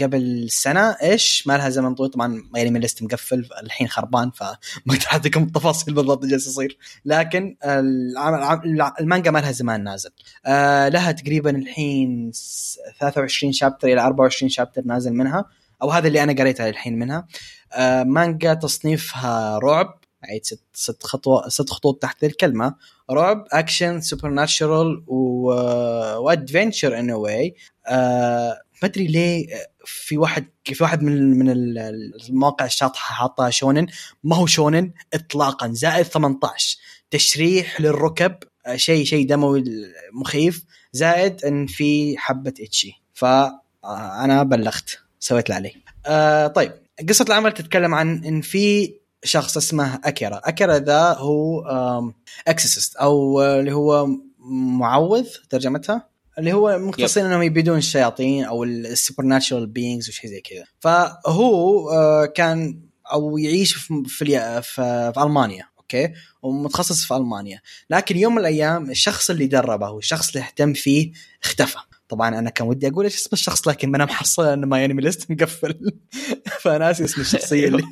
[SPEAKER 1] قبل سنة إيش؟ ما لها زمن طويل. طبعا يعني my list مقفل الحين خربان فما أقدر اعطيكم التفاصيل بالضبط جالس يصير. لكن المانجا ما لها زمان نازل. آه لها تقريبا الحين س- 23 chapter إلى 24 chapter نازل منها أو هذا اللي أنا قريتها الحين منها. آه مانجا تصنيفها رعب عيد ست ست خطوة ست خطوط تحت الكلمة. رعب action supernatural و adventure in a way ما أدري ليه آه، في واحد في واحد من من ال- المواقع الشاطحه حاطها shonen. ما هو shonen اطلاقا. زائد 18 تشريح للركب. آه، شيء شيء دموي مخيف. زائد إن في حبة ecchi فانا بلغت. سويت اللي علي آه طيب. قصة العمل تتكلم عن إن في شخص اسمه أكيرا. أكيرا ذا هو exorcist أو آه، اللي هو معوذ ترجمتها؟ اللي هو مختصين إنهم يبيدون الشياطين أو ال supernatural beings وشيء زي كذا. فهو آه، كان أو يعيش في في, في ألمانيا أوكي؟ ومتخصص في ألمانيا. لكن يوم من الأيام الشخص اللي دربه والشخص اللي اهتم فيه اختفى. طبعا أنا كان ودي أقول إيش اسم الشخص لكن ما أنا محصل إن ما يعني ليست مقفل فناسي اسم الشخصية اللي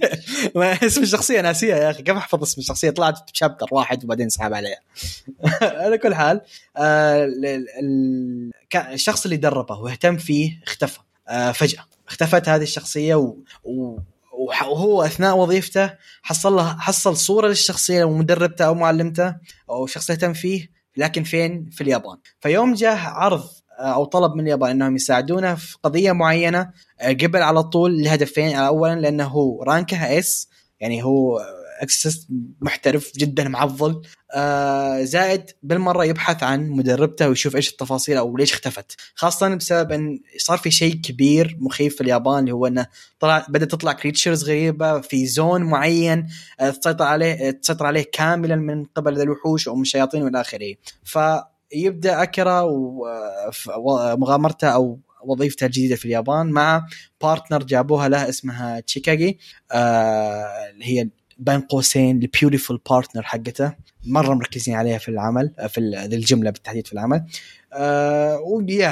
[SPEAKER 1] ما اسم الشخصية ناسيها يا أخي كيف أحفظ اسم الشخصية؟ طلعت بشابتر واحد وبعدين سحب عليها. على كل حال آه ال- الشخص اللي دربه واهتم فيه اختفى. آه فجأة اختفت هذه الشخصية و, و وهو أثناء وظيفته حصل له حصل صورة للشخصية مدربته أو معلمته أو شخص يهتم فيه لكن فين؟ في اليابان. فيوم جاه عرض أو طلب من اليابان إنهم يساعدونه في قضية معينة آه، قبل على طول لهدفين. اولا لأنه هو رانكها إس يعني هو أكسس محترف جدا معضل. آه زائد بالمرة يبحث عن مدربته ويشوف إيش التفاصيل أو ليش اختفت. خاصة بسبب إن صار في شيء كبير مخيف في اليابان اللي هو إنه طلع بدأت تطلع creatures غريبة في zone معين آه، تسيطر عليه آه، تسيطر عليه كاملا من قبل الوحوش أو من الشياطين والى آخره. فيبدا اكيرا ومغامرته أو وظيفته الجديدة في اليابان مع partner جابوها له اسمها تشيكاغي آه اللي هي بين قوسين ال beautiful partner حقته. مرة مركزين عليها في العمل في الجملة بالتحديد في العمل. آه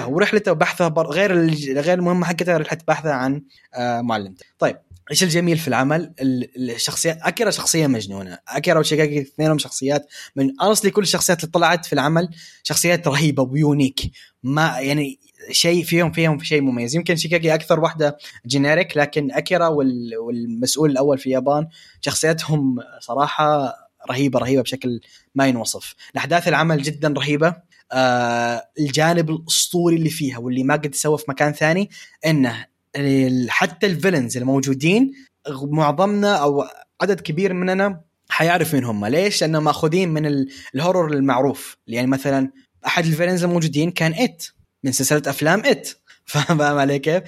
[SPEAKER 1] ورحلته وبحثه غير غير المهمة حقته رحلة بحثه عن آه معلمته. طيب إيش الجميل في العمل؟ ال- الشخصيات أكيرا شخصية مجنونة، أكيرا وشيكاكي اثنينهم شخصيات من اصلي كل الشخصيات اللي طلعت في العمل شخصيات رهيبة ويونيك. ما يعني شيء فيهم فيهم شيء مميز. يمكن شيكاكي أكثر واحدة جينيريك لكن أكيرا وال- والمسؤول الأول في اليابان شخصياتهم صراحة رهيبه رهيبة بشكل ما ينوصف. احداث العمل جدا رهيبة. آه الجانب الأسطوري اللي فيها واللي ما قد سوى في مكان ثاني إنه حتى ال villains الموجودين معظمنا أو عدد كبير مننا حيعرف مين هم. ليش؟ لأنهم ماخذين من ال- ال horror المعروف. يعني مثلا أحد ال villains الموجودين كان It. من سلسلة أفلام It. فاهم علي كيف؟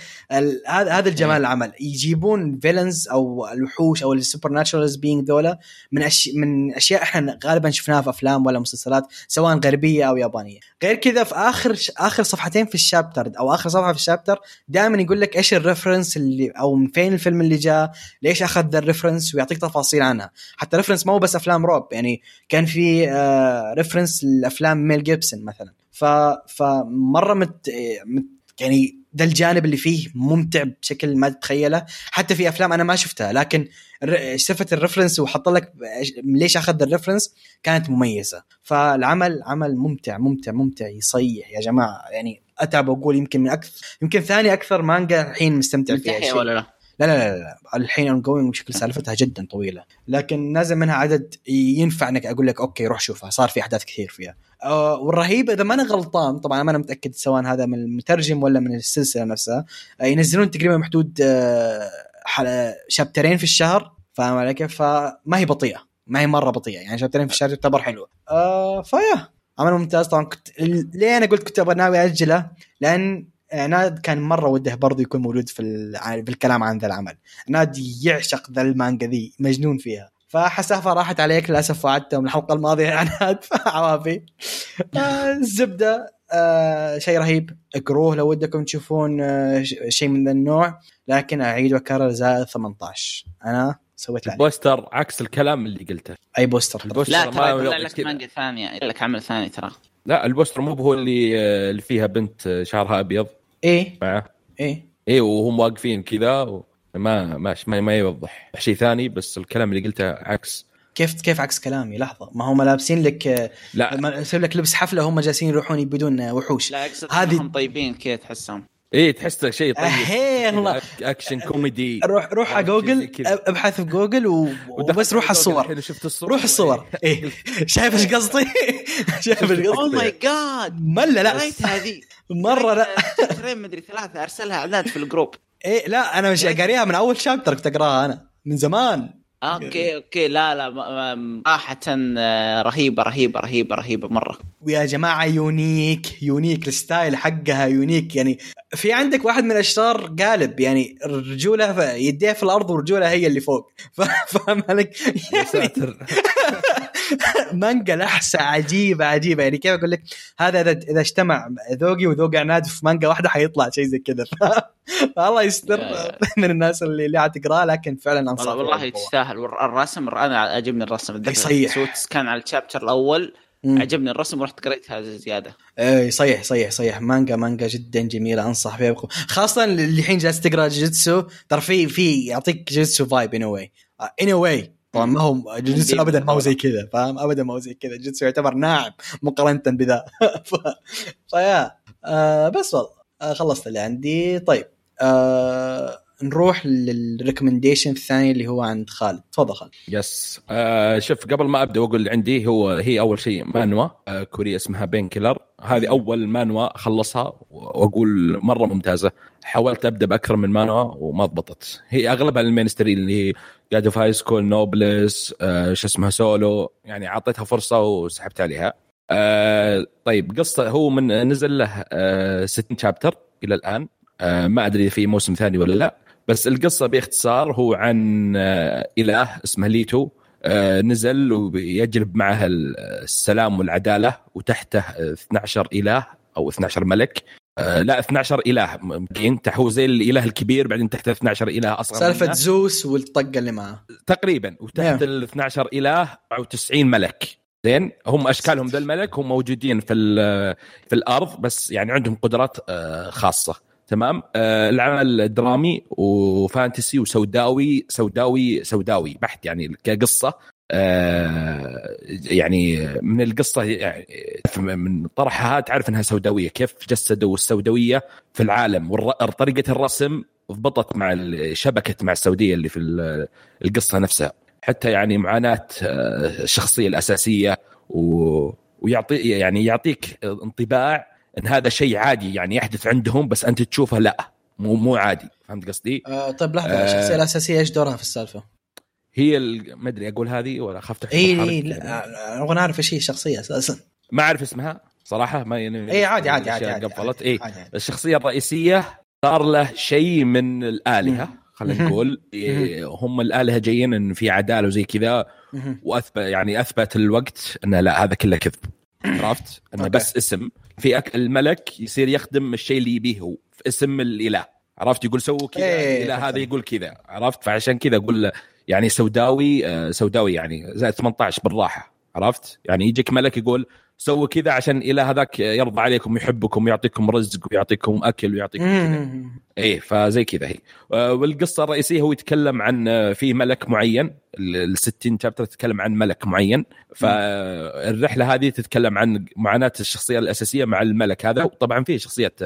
[SPEAKER 1] هذا هذا الجمال العمل. يجيبون villains أو الوحوش أو ال supernatural being ذولا من أش... من أشياء إحنا غالبا شفناها في أفلام ولا مسلسلات سواء غربية أو يابانية. غير كذا في آخر آخر صفحتين في ال chapter أو آخر صفحة في ال chapter دائما يقول لك إيش ال reference اللي أو من فين الفيلم اللي جاء ليش أخذ ذا ال reference ويعطيك تفاصيل عنها. حتى reference ما هو بس أفلام رعب يعني كان في آه reference لأفلام ميل جيبسون مثلا. ف فمرة مت, مت يعني ده الجانب اللي فيه ممتع بشكل ما تتخيله حتى في أفلام أنا ما شفتها لكن سالفه ال reference وحط لك ليش أخذ ال reference كانت مميزة فالعمل عمل ممتع ممتع ممتع يصيح يا جماعة يعني أتعب وأقول يمكن من أكثر يمكن ثاني أكثر مانجا الحين مستمتع فيها.
[SPEAKER 2] ولا لا؟
[SPEAKER 1] لا لا لا, لا. الحين ongoing بشكل سالفتها جدا طويلة لكن نازل منها عدد ينفع إنك أقول لك okay روح شوفها صار في أحداث كثير فيها والرهيب إذا ما أنا غلطان طبعا ما أنا متأكد سواء هذا من المترجم ولا من السلسلة نفسها آه ينزلون تقريبا محدود آه شابترين في الشهر فاهم علي كيف فما هي بطيئة ما هي مرة بطيئة يعني شابترين في الشهر تعتبر حلوة. آه فيا عمل ممتاز. طبعا كنت ليه أنا قلت كنت أبغى ناوي أجله؟ لأن عناد كان مرة وده برضه يكون موجود في الع- في الكلام عن ذا العمل. عناد يعشق ذا المانجا ذي مجنون فيها. فحسافة راحت عليك للأسف وعدتهم الحلقة الماضية يا عناد عوافي. آه، الزبدة آه شيء رهيب. اقروه لو ودكم تشوفون آه ش- شيء من ذا النوع. لكن أعيد واكرر زائد 18 أنا سويت. ال
[SPEAKER 3] poster عكس الكلام اللي قلته.
[SPEAKER 1] أي poster؟
[SPEAKER 3] البوستر
[SPEAKER 2] لا ترى يطلع لك. مانجا ثانية لك عمل ثاني ترى.
[SPEAKER 3] لا ال poster مو هو اللي اللي فيها بنت شعرها أبيض.
[SPEAKER 1] إيه.
[SPEAKER 3] معه
[SPEAKER 1] إيه.
[SPEAKER 3] إيه وهم واقفين كذا و- ما ما ما, ما يوضح. شيء ثاني بس الكلام اللي قلته عكس.
[SPEAKER 1] كيف كيف عكس كلامي؟ لحظة. ما هم لابسين لك
[SPEAKER 3] لا.
[SPEAKER 1] يصير لك لبس حفلة هم جالسين يروحون يبدون آه، وحوش.
[SPEAKER 2] لا أقصد
[SPEAKER 1] هذه-
[SPEAKER 2] طيبين كذا تحسهم.
[SPEAKER 3] إيه تحس شيء طيب.
[SPEAKER 1] الله.
[SPEAKER 3] اكشن كوميدي
[SPEAKER 1] روح روح على جوجل. ابحث في جوجل و... وبس روح على الصور.
[SPEAKER 3] شفت الصور.
[SPEAKER 1] روح الصور. إيه. شايف إيش قصدي؟ شايف إيش
[SPEAKER 2] اوه
[SPEAKER 1] قصدي؟
[SPEAKER 2] my God
[SPEAKER 1] ملا لا.
[SPEAKER 2] هذه.
[SPEAKER 1] مرة لا.
[SPEAKER 2] شابترين مدري ثلاثة أرسلها أعداد في ال
[SPEAKER 1] group. إيه لا أنا مش قاريها من أول chapter كنت أقرأها أنا من زمان.
[SPEAKER 2] okay okay لا لا صراحة آه، رهيبة رهيبة رهيبة رهيبة مرة.
[SPEAKER 1] ويا جماعة unique unique ال style حقها unique يعني في عندك واحد من الأشرار قالب يعني الرجوله ف- يديه في الأرض والرجوله هي اللي فوق. فاهم عليك؟
[SPEAKER 3] يا
[SPEAKER 1] يعني
[SPEAKER 3] ساتر.
[SPEAKER 1] مانجا لحسة عجيبة عجيبة. يعني كيف أقول لك؟ هذا اذا إذا اجتمع ذوقي وذوق عناد في مانجا واحدة حيطلع شيء زي كذا. فالله يستر من الناس اللي اللي تقرأه لكن فعلا انصح
[SPEAKER 2] والله. تستاهل والر- الرسم أنا عجبني الرسم.
[SPEAKER 1] يصيح.
[SPEAKER 2] سوتس كان على ال chapter الأول.
[SPEAKER 1] مم.
[SPEAKER 2] عجبني الرسم ورحت قريتها زيادة.
[SPEAKER 1] إيه يصيح يصيح يصيح مانجا مانجا جدا جميلة أنصح فيها. بقوة. خاصة اللي الحين جالس تقرأ جوجيتسو ترى في في يعطيك جوجيتسو vibe in way in way طبعا ما هو جوجيتسو ابدا ما هو زي كذا فاهم؟ ابدا ما هو زي كذا. جوجيتسو يعتبر ناعم مقارنة بذا. ف... فيا آه بس والله آه خلصت اللي عندي. طيب آه نروح للريكومنديشن الثاني اللي هو عند خالد. تفضل خالد.
[SPEAKER 3] yes آه شوف قبل ما أبدأ وأقول اللي عندي هو هي أول شيء مانوا آه كورية اسمها بين كيلر هذه أول مانوا اخلصها وأقول مرة ممتازة. حاولت أبدأ بأكثر من مانوا وما ضبطت. هي أغلبها ال mainstream اللي God of High School Noblesse شو اسمها سولو يعني أعطيتها فرصة وسحبت عليها. آه طيب قصة هو من نزل له آه 60 chapter إلى الآن. آه ما أدري في موسم ثاني ولا لا. بس القصة باختصار هو عن آه إله اسمه ليتو. آه نزل ويجلب معه السلام والعدالة وتحته 12 إله أو 12 ملك. لا 12 إله. ممكن هو زي الإله الكبير بعدين تحته 12 إله
[SPEAKER 1] أصغر
[SPEAKER 3] سالفة.
[SPEAKER 1] زوس والطقة اللي معاه.
[SPEAKER 3] تقريبا. وتحت
[SPEAKER 1] Yeah.
[SPEAKER 3] ال 12 إله أو 90 ملك. زين؟ هم اشكالهم ذا الملك هم موجودين في في الأرض بس يعني عندهم قدرات آه، خاصة. تمام؟ آه، العمل درامي وفانتسي وسوداوي سوداوي سوداوي بحت يعني كقصة. آه، يعني من القصة يعني من طرحها تعرف إنها سوداوية كيف جسدوا السوداوية في العالم وطريقه الرسم ضبطت مع شبكت مع السوديه اللي في ال- القصة نفسها حتى يعني معاناة آه، الشخصيه الأساسية و... ويعطي يعني يعطيك انطباع إن هذا شيء عادي يعني يحدث عندهم بس أنت تشوفه لا مو مو عادي فهمت قصدي؟
[SPEAKER 1] آه طيب لحظة
[SPEAKER 3] آه.
[SPEAKER 1] الشخصية الأساسية إيش دورها في السالفة؟
[SPEAKER 3] هي ما أدري أقول هذه ولا أخاف تحفظ
[SPEAKER 1] اي اي
[SPEAKER 3] يعني.
[SPEAKER 1] لا أبغى نعرف إيش هي الشخصية أساسا.
[SPEAKER 3] ما أعرف اسمها صراحة ما يعني
[SPEAKER 1] اي عادي عادي عادي عادي
[SPEAKER 3] قفلت
[SPEAKER 1] عادي،
[SPEAKER 3] اي
[SPEAKER 1] عادي، عادي.
[SPEAKER 3] الشخصية الرئيسية صار له شيء من الآلهة خلينا نقول. إيه، هم الآلهة جايين إن في عدالة وزي كذا. واثبت يعني أثبت الوقت إنه لا هذا كله كذب. عرفت؟
[SPEAKER 1] إنه.
[SPEAKER 3] بس اسم. في أك... الملك يصير يخدم الشيء اللي يبيه هو في اسم الإله. عرفت؟ يقول سووا كذا
[SPEAKER 1] إيه، الإله.
[SPEAKER 3] هذا يقول كذا. عرفت؟ فعشان كذا أقول يعني سوداوي آه، سوداوي يعني زائد 18 بالراحة عرفت؟ يعني يجيك ملك يقول سووا كذا عشان الاله هذاك يرضى عليكم ويحبكم ويعطيكم رزق ويعطيكم أكل ويعطيكم كذا. إيه فزي كذا هي آه، والقصة الرئيسية هو يتكلم عن آه، في ملك معين ال 60 شابتر تتكلم عن ملك معين فالرحله هذه تتكلم عن معاناة الشخصية الأساسية مع الملك هذا وطبعا في شخصيات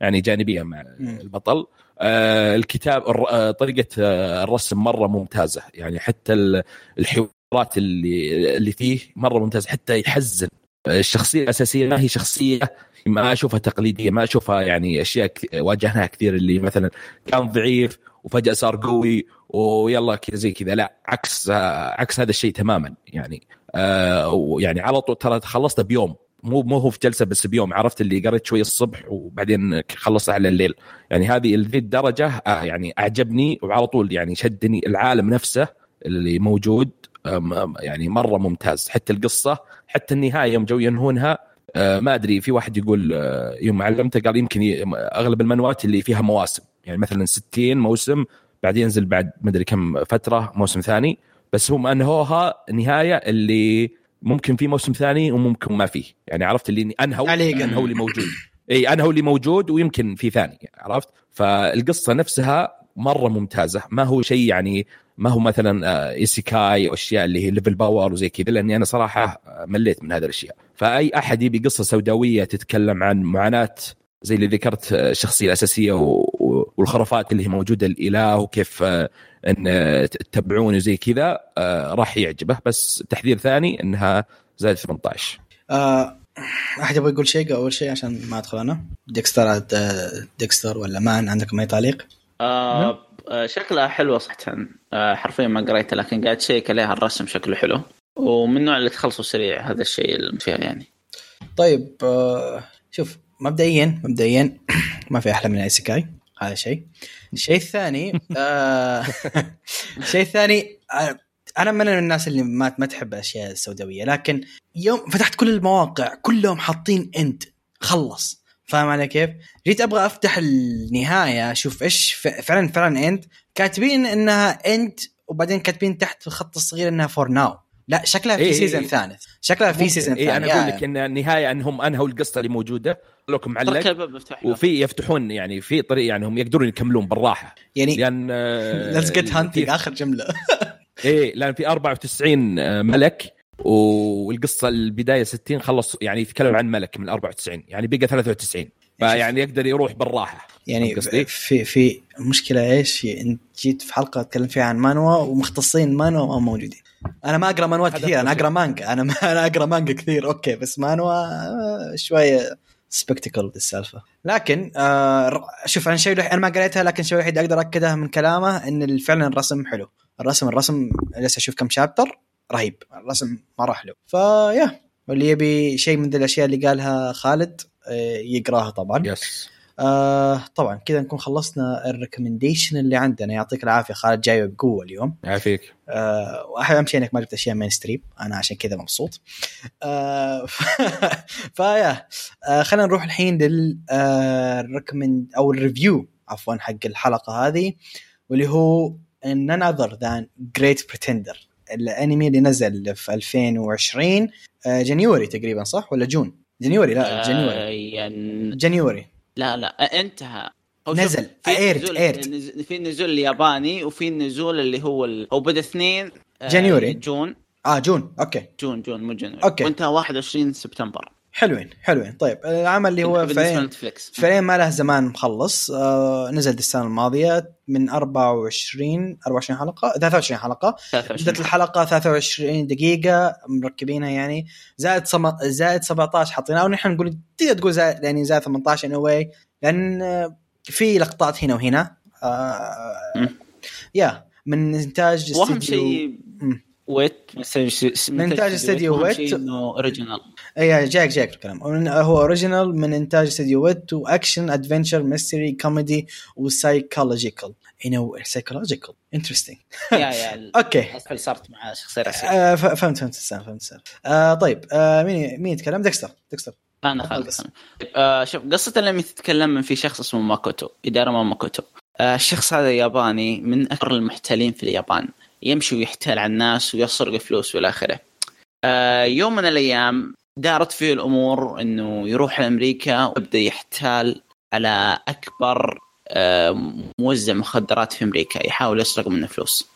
[SPEAKER 3] يعني جانبية مع. البطل الكتاب الر- آه، طريقة آه، الرسم مرة ممتازة. يعني حتى ال- الحوارات اللي اللي فيه مرة ممتازة. حتى يحزن. الشخصية الأساسية ما هي شخصية. ما أشوفها تقليدية ما أشوفها يعني أشياء واجهناها كثير. اللي مثلا كان ضعيف وفجأة صار قوي ويلا كذا زي كذا. لا عكس آه، عكس هذا الشيء تماما. يعني آه ويعني على طول ترى خلصته بيوم. مو مو هو في جلسة بس بيوم عرفت اللي قريت شوي الصبح وبعدين خلصت على الليل. يعني هذه لذي الدرجة آه يعني أعجبني وعلى طول يعني شدني العالم نفسه اللي موجود يعني مرة ممتاز. حتى القصة حتى النهاية يوم جو ينهونها آه، ما أدري في واحد يقول آه، يوم علمته قال يمكن أغلب المانوات اللي فيها مواسم. يعني مثلا 60 موسم بعدين ينزل بعد ما ادري كم فترة موسم ثاني. بس هم أنهوها النهايه اللي ممكن في موسم ثاني وممكن ما فيه. يعني عرفت اللي انهوا
[SPEAKER 1] تعليقاً.
[SPEAKER 3] انهوا اللي موجود. إي انهوا اللي موجود ويمكن في ثاني عرفت؟ فالقصة نفسها مرة ممتازة. ما هو شيء يعني ما هو مثلا آه، isekai أو اشياء اللي هي level power وزي كذا لأني أنا صراحة آه، مليت من هذه الأشياء. فأي أحد يبي قصة سوداوية تتكلم عن معاناة زي اللي ذكرت آه، الشخصيه الأساسية و- و- والخرافات اللي هي موجودة الاله وكيف آه، إن آه، تتبعون وزي كذا آه، راح يعجبه. بس تحذير ثاني إنها زائد 18
[SPEAKER 1] آه، أحد يبغى يقول شيء؟ أول شيء عشان ما أدخل أنا. ديكستر ديكستر ولا مان عندكم أي تعليق؟
[SPEAKER 2] آه شكلها حلوة صراحة آه حرفيا ما قريتها لكن قاعد شيك عليها الرسم شكله حلو. ومن النوع اللي تخلصوا سريع هذا الشيء اللي فيها يعني.
[SPEAKER 1] طيب آه، شوف مبدئيا مبدئيا ما في أحلى من ال isekai هذا شيء. الشيء الثاني آه، الشيء الثاني آه، أنا من الناس اللي ما ما تحب الاشياء السوداويه لكن يوم فتحت كل المواقع كلهم حاطين end خلص. فاهم علي كيف؟ جيت أبغى أفتح النهاية أشوف إيش فعلا فعلا end. كاتبين إنها end وبعدين كاتبين تحت الخط الصغير إنها for now لا شكلها في
[SPEAKER 3] إيه،
[SPEAKER 1] season
[SPEAKER 3] إيه.
[SPEAKER 1] ثالث شكلها في season
[SPEAKER 3] إيه
[SPEAKER 1] ثاني
[SPEAKER 3] أنا
[SPEAKER 1] أقول
[SPEAKER 3] لك إن النهاية انهم أنهوا القصة اللي موجودة. لكم
[SPEAKER 2] ترك
[SPEAKER 3] معلق.
[SPEAKER 2] الباب مفتوح له.
[SPEAKER 3] وفي يفتحون يعني في طريق يعني هم يقدرون يكملون بالراحة.
[SPEAKER 1] يعني لأن let's get
[SPEAKER 3] hunting
[SPEAKER 1] آخر جملة.
[SPEAKER 3] إيه لأن في 94 ملك. والقصة البداية 60 خلص يعني يتكلم عن ملك من 94 يعني بقى 93 فيعني يقدر يروح بالراحة.
[SPEAKER 1] يعني؟ في في مشكلة إيش؟ انت جيت في حلقة تكلم فيها عن مانوا ومختصين مانوا ما موجودين. أنا ما أقرأ مانوات كثير
[SPEAKER 3] أنا شيء.
[SPEAKER 1] أقرأ مانجا. أنا أنا أقرأ مانجا كثير okay بس مانوا آه، شوية skeptical السالفة. لكن آه شوف أنا شيء الوحيد- أنا ما قريتها لكن الشيء الوحيد أقدر اكده من كلامه إن فعلا الرسم حلو. الرسم الرسم لسه أشوف كم chapter رهيب. الرسم مره حلو. ف yeah واللي يبي شيء من ذي الأشياء اللي قالها خالد آه، يقراها طبعا.
[SPEAKER 3] yes
[SPEAKER 1] آه طبعا كذا نكون خلصنا ال recommendation اللي عندنا. يعطيك العافية خالد جاي بقوة اليوم.
[SPEAKER 3] يعافيك.
[SPEAKER 1] آه واهم شيء إنك ما جبت أشياء mainstream أنا عشان كذا مبسوط. آه ف... ف yeah آه خلينا نروح الحين لل آه أو ال review عفوا حق الحلقة هذه واللي هو none other than Great Pretender. الأنمي اللي نزل في 2020 آه January تقريبا صح؟ ولا June؟ January لا January
[SPEAKER 2] آه، يعني
[SPEAKER 1] January
[SPEAKER 2] لا لا انتهى
[SPEAKER 1] نزل.
[SPEAKER 2] في نزول
[SPEAKER 1] aired.
[SPEAKER 2] نز- في النزول الياباني وفي النزول اللي هو ال... هو بدأ اثنين آه،
[SPEAKER 1] January.
[SPEAKER 2] June
[SPEAKER 1] آه June okay
[SPEAKER 2] June June مو January
[SPEAKER 1] okay.
[SPEAKER 2] وانتهى 21 سبتمبر
[SPEAKER 1] حلوين حلوين. طيب العمل اللي هو فعليا فعليا ما له زمان مخلص. آه نزل السنة الماضية من 24 24 حلقة 23 حلقة.
[SPEAKER 2] 23
[SPEAKER 1] مدة الحلقة 23 دقيقة مركبينها يعني. زائد سم... زائد 17 حاطينها ونحن نقول تقدر تقول زائد يعني زائد 18 انه why لأن في لقطات هنا وهنا. آه... yeah من إنتاج
[SPEAKER 2] واهم شيء. Wit
[SPEAKER 1] من إنتاج استديو Wit.
[SPEAKER 2] إنه original
[SPEAKER 1] اي جايك جايك الكلام. هو original من إنتاج استديو Wit و action adventure mystery comedy و psychological انه
[SPEAKER 2] psychological interesting
[SPEAKER 1] yeah
[SPEAKER 2] yeah okay. صارت مع شخصية رئيسية.
[SPEAKER 1] آه فهمت فهمت السالفة فهمت السالفة. آه طيب آه مين مين يتكلم؟ ديكستر. ديكستر.
[SPEAKER 2] أنا. آه شوف قصة الأنمي تتكلم من في شخص اسمه ماكوتو إدامورا ماكوتو. آه الشخص هذا ياباني من أكثر المحتالين في اليابان. يمشي ويحتال على الناس ويسرق فلوس والى اخره آه يوم من الأيام دارت فيه الأمور إنه يروح لامريكا ويبدأ يحتال على أكبر آه موزع مخدرات في أمريكا يحاول يسرق منه فلوس.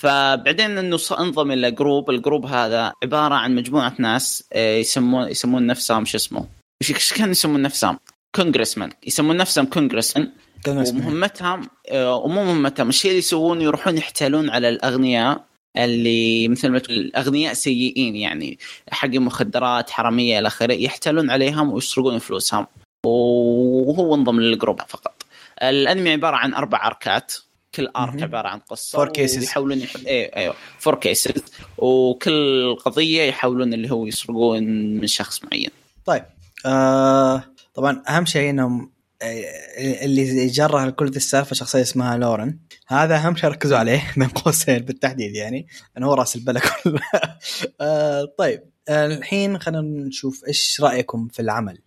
[SPEAKER 2] فبعدين إنه انضم إلى group ال group هذا عبارة عن مجموعة ناس آه، يسمون يسمون نفسهم شو اسمه؟ إيش كانوا يسمون نفسهم؟ confidence man. يسمون نفسهم confidence man. ومهمتهم آه، ومو مهمتهم الشيء اللي يسوونه يروحون يحتالون على الأغنياء اللي مثل ما تقول الأغنياء سيئين يعني حق مخدرات حرامية إلى آخره يحتالون عليهم ويسرقون فلوسهم. وهو انضم لل group فقط. الأنمي عبارة عن أربع أركات كل
[SPEAKER 1] arc.
[SPEAKER 2] عبارة عن قصة
[SPEAKER 1] Four cases.
[SPEAKER 2] يحاولون يح... أيوه أيوه four cases وكل قضية يحاولون اللي هو يسرقون من شخص معين.
[SPEAKER 1] طيب آه طبعا أهم شيء إنهم آه، اللي جره لكل ذي السالفة شخصية اسمها لورن. هذا اهم شيء ركزوا عليه بين قوسين بالتحديد يعني. أنه هو راس البلا كلها آه طيب. آه الحين خلينا نشوف إيش رأيكم في العمل.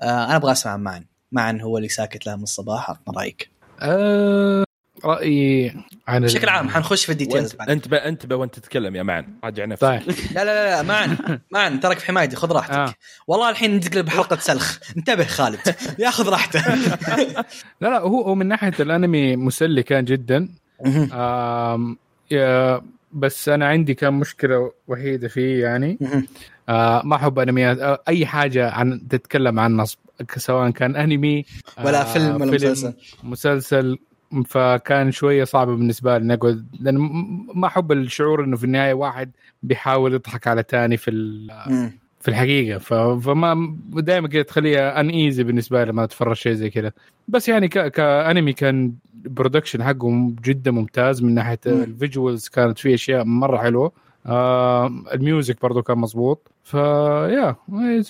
[SPEAKER 1] آه أنا أبغى أسمع معن. معن هو اللي ساكت له من الصباح عطنا
[SPEAKER 4] رأيك. رأيي عن
[SPEAKER 1] بشكل عام حنخش في ال
[SPEAKER 3] details
[SPEAKER 1] بعد.
[SPEAKER 3] انتبه انتبه وانت تتكلم يا معن. راجع نفسك.
[SPEAKER 4] طيب.
[SPEAKER 1] لا لا لا, لا معا معا ترك في حمايتي خذ راحتك.
[SPEAKER 4] آه.
[SPEAKER 1] والله الحين نتقلب حلقه سلخ. انتبه خالد. ياخذ راحته.
[SPEAKER 4] لا لا هو هو من ناحية الانمي مسلي كان جدا. آم يا بس أنا عندي كان مشكلة وحيدة فيه يعني. آه ما أحب انميات آه أي حاجة عن تتكلم عن نصب سواء كان أنمي
[SPEAKER 1] ولا فيلم ولا مسلسل.
[SPEAKER 4] مسلسل. فكان شوية صعب بالنسبة لي نقعد لأن ما أحب الشعور إنه في النهاية واحد بيحاول يضحك على تاني في. في الحقيقة. فما دائما كده تخليها uneasy بالنسبة لي لما أتفرج شيء زي كذا بس يعني. كأنمي كان production حقه جدا ممتاز من ناحية.
[SPEAKER 1] ال
[SPEAKER 4] visuals كانت فيه أشياء مرة حلوة آه ال music برضو كان مظبوط ف yeah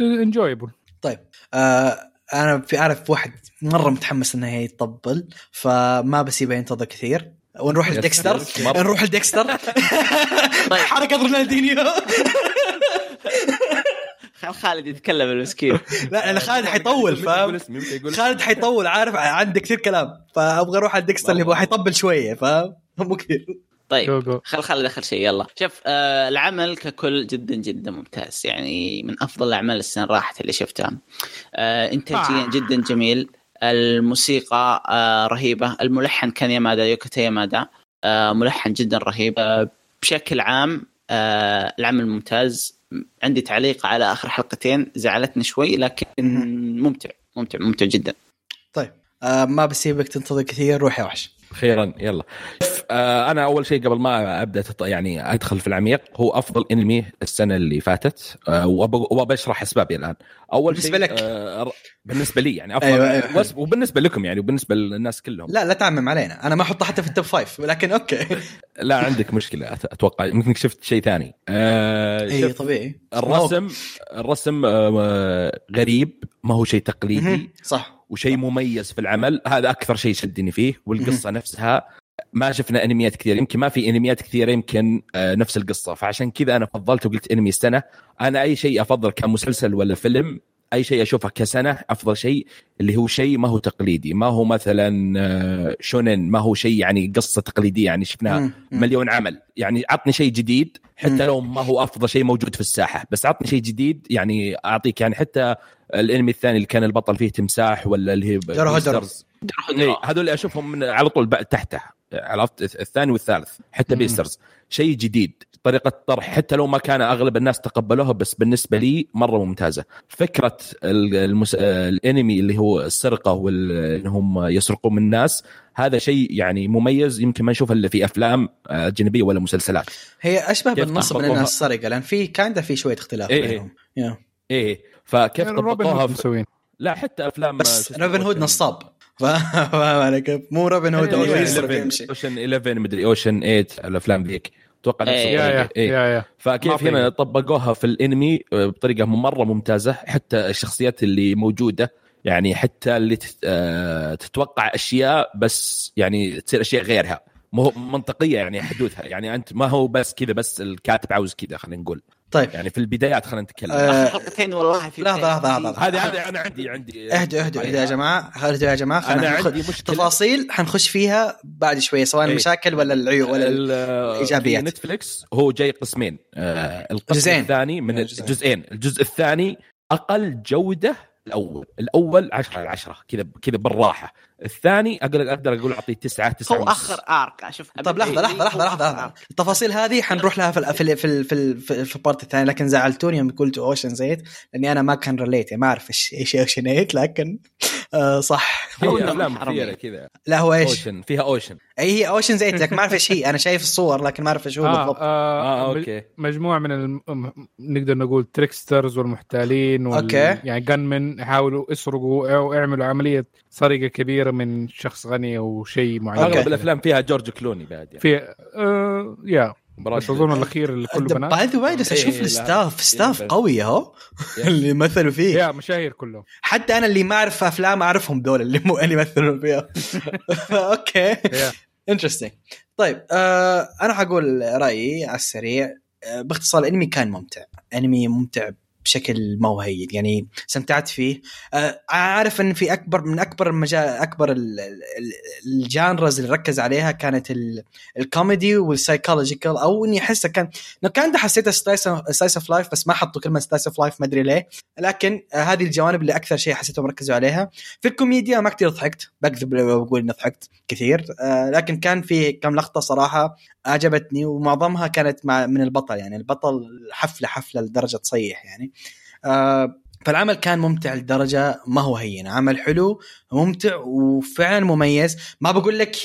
[SPEAKER 4] enjoyable
[SPEAKER 1] طيب آه أنا في أعرف واحد مرة متحمس إنه يطبل فما بسيبه ينتظر كثير. ونروح. لديكستر. نروح لديكستر. حركة رونالدينيو.
[SPEAKER 2] خل خالد يتكلم المسكين.
[SPEAKER 1] لا لأن خالد حيطول فاهم؟ خالد حيطول عارف؟ عنده كثير كلام. فأبغى أروح على ديكستر اللي هو حيطبل شوية فاهم؟ مو كثير.
[SPEAKER 2] طيب
[SPEAKER 4] جو جو
[SPEAKER 2] خل خالد اخر شيء يلا. شوف آه العمل ككل جدا جدا ممتاز. يعني من أفضل الأعمال السنة راحت اللي شفتها. آه انتاجيا
[SPEAKER 4] آه.
[SPEAKER 2] جدا جميل. الموسيقى آه رهيبة. الملحن كان يامادا يوكوتا يامادا آه ملحن جدا رهيب. آه بشكل عام آه العمل ممتاز. عندي تعليق على آخر حلقتين. زعلتني شوي لكن ممتع. ممتع ممتع جدا.
[SPEAKER 1] طيب آه ما بسيبك تنتظر كثير روح يا وحش.
[SPEAKER 3] خيرا يلا آه أنا أول شيء قبل ما أبدأ. يعني أدخل في العميق هو أفضل إنمي السنة اللي فاتت آه. وبشرح أسبابي الآن أول
[SPEAKER 1] بالنسبة
[SPEAKER 3] شيء
[SPEAKER 1] لك.
[SPEAKER 3] آه بالنسبة لي يعني أفضل
[SPEAKER 1] أيوة، أيوة.
[SPEAKER 3] وس- وبالنسبة لكم يعني وبالنسبة للناس كلهم
[SPEAKER 1] لا لا تعمم علينا أنا ما أحطه حتى في ال top five ولكن okay
[SPEAKER 3] لا عندك مشكلة أتوقع يمكن شفت شيء ثاني
[SPEAKER 1] اي طبيعي
[SPEAKER 3] الرسم الرسم غريب ما هو شيء تقليدي.
[SPEAKER 1] صح
[SPEAKER 3] وشيء مميز في العمل. هذا أكثر شيء شدني فيه. والقصة نفسها ما شفنا أنميات كثير يمكن ما في أنميات كثيرة يمكن آه، نفس القصة. فعشان كذا أنا فضلت وقلت أنمي السنة. أنا أي شيء أفضل كمسلسل ولا فيلم أي شيء أشوفه كسنة أفضل شيء اللي هو شيء ما هو تقليدي ما هو مثلا آه، شونن ما هو شيء يعني قصة تقليدية يعني شفناها. مليون عمل يعني عطني شيء جديد. حتى لو ما هو أفضل شيء موجود في الساحة بس عطني شيء جديد يعني أعطيك يعني حتى الأنمي الثاني اللي كان البطل فيه تمساح ولا اللي هي. إيه، هذول أشوفهم من على طول تحته عرفت الثاني والثالث حتى. بيسترز شيء جديد طريقة طرح حتى لو ما كان أغلب الناس تقبلوها بس بالنسبة لي مرة ممتازة. فكرة ال- المس... الانمي اللي هو السرقة وانهم يسرقون من الناس هذا شيء يعني مميز. يمكن ما نشوفه إلا في أفلام أجنبية ولا مسلسلات.
[SPEAKER 1] هي
[SPEAKER 3] أشبه
[SPEAKER 1] بالنصب من؟ إنها السرقة لأن في كان في شوية اختلاف
[SPEAKER 3] إيه، إيه.
[SPEAKER 1] بينهم.
[SPEAKER 3] إيه فكيف
[SPEAKER 4] يعني روبن
[SPEAKER 3] طبقوها
[SPEAKER 4] هود
[SPEAKER 3] في...
[SPEAKER 4] مسوين
[SPEAKER 3] لا حتى أفلام
[SPEAKER 1] بس روبن هود نصاب. فاهم علي كيف؟ مو روبن هود
[SPEAKER 3] إيه، إيه،
[SPEAKER 1] يسرق
[SPEAKER 3] 11
[SPEAKER 1] يمشي
[SPEAKER 3] أوشن 11 مدري أوشن 8 الأفلام ذيك. أتوقع نفس
[SPEAKER 2] إيه،
[SPEAKER 4] يا يا.
[SPEAKER 3] إيه.
[SPEAKER 4] يا يا
[SPEAKER 3] فكيف
[SPEAKER 4] في.
[SPEAKER 3] هنا طبقوها في الانمي بطريقة مرة ممتازة حتى الشخصيات اللي موجودة يعني حتى اللي تت- آه، تتوقع أشياء بس يعني تصير أشياء غيرها مو منطقية يعني حدوثها يعني أنت ما هو بس كذا بس الكاتب عاوز كذا خلينا نقول
[SPEAKER 1] طيب
[SPEAKER 3] يعني في البدايات خلينا نتكلم
[SPEAKER 1] آه،
[SPEAKER 2] آخر حلقتين والله في
[SPEAKER 1] لحظة، لحظة، لحظة.
[SPEAKER 3] هذه هذه أنا عندي عندي
[SPEAKER 1] اهدوا اهدوا اهدوا يا جماعة اهدوا يا جماعة
[SPEAKER 3] أنا
[SPEAKER 1] خلينا ناخذ
[SPEAKER 3] عندي مشكلة
[SPEAKER 1] تفاصيل حنخش فيها بعد شوية سواء
[SPEAKER 3] إيه.
[SPEAKER 1] المشاكل ولا العيوب ولا ال-
[SPEAKER 3] ال-
[SPEAKER 1] الإيجابيات.
[SPEAKER 3] في نتفليكس هو جاي قسمين آه القسم
[SPEAKER 1] جزئين.
[SPEAKER 3] الثاني من
[SPEAKER 1] يعني جزئين.
[SPEAKER 3] الجزئين الجزء الثاني أقل جودة الأول. الأول 10 على 10 كذا كذا بالراحة. الثاني أقدر أقدر أقول اعطيه 9 9
[SPEAKER 2] هو آخر arc أشوف
[SPEAKER 1] طب لحظة لحظة لحظة لحظة لحظة. التفاصيل هذه حنروح لها في ال- في ال- في ال- في ال- في, في ال part الثاني. لكن زعلتوني يوم قلت Ocean's Eight لأني أنا ما كان relate ما أعرف إيش إيش Ocean لكن آه صح.
[SPEAKER 2] إنهم أفلام.
[SPEAKER 3] كثيرة كذا.
[SPEAKER 1] لا هو إيش؟
[SPEAKER 3] أوشن فيها Ocean.
[SPEAKER 1] اي هي Ocean's Eight لكن ما اعرف إيش هي أنا شايف الصور لكن ما أعرف إيش هو
[SPEAKER 4] آه
[SPEAKER 1] بالضبط.
[SPEAKER 4] آه
[SPEAKER 3] آه
[SPEAKER 4] مج-
[SPEAKER 3] أوكي.
[SPEAKER 4] مجموعة من الم... نقدر نقول tricksters والمحتالين وال...
[SPEAKER 1] okay.
[SPEAKER 4] يعني con men يحاولوا يسرقوا أو يعملوا عملية سرقة كبيرة من شخص غني أو شيء معين.
[SPEAKER 3] أغلب الأفلام فيها جورج كلوني بعد يعني.
[SPEAKER 4] في آه
[SPEAKER 3] yeah
[SPEAKER 4] بس أظن الأخير اللي كله بنات.
[SPEAKER 1] by the way بس
[SPEAKER 3] إيه،
[SPEAKER 1] أشوف
[SPEAKER 3] لا.
[SPEAKER 1] ال staff staff
[SPEAKER 3] إيه،
[SPEAKER 1] قوي أهو. اللي مثلوا فيه.
[SPEAKER 4] يا مشاهير كلهم.
[SPEAKER 1] حتى أنا اللي ما أعرف أفلام أعرفهم دول اللي مو اللي يمثلون فيها
[SPEAKER 4] okay.
[SPEAKER 1] interesting طيب آه أنا حقول رأيي على السريع آه باختصار الأنمي كان ممتع. أنمي ممتع بشكل ما هو هين يعني استمتعت فيه. آه عارف إن في أكبر من أكبر المجال أكبر ال- ال- ال- ال genres اللي ركز عليها كانت ال- ال comedy وال psychological أو إني احسه كان لو كان حسيته slice of life بس ما حطوا كلمة slice of life ما أدري ليه. لكن آه هذه الجوانب اللي أكثر شيء حسيتهم ركزوا عليها. في الكوميديا ما كثير ضحكت بكذب بقول إني ضحكت كثير. آه لكن كان في كم لقطة صراحة عجبتني ومعظمها كانت مع من البطل يعني البطل حفلة حفلة لدرجة تصيح يعني. آه فالعمل كان ممتع لدرجة ما هو هين عمل حلو ممتع وفعلا مميز. ما بقول لك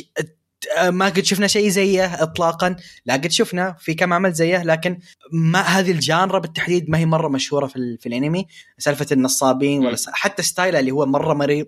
[SPEAKER 1] آه، ما قد شفنا شيء زيه اطلاقا. لا قد شفنا في كم عمل زيه لكن ما هذه الجانرا بالتحديد ما هي مرة مشهورة في, في الأنمي. سالفة النصابين ولا. حتى ستايله اللي هو مرة مري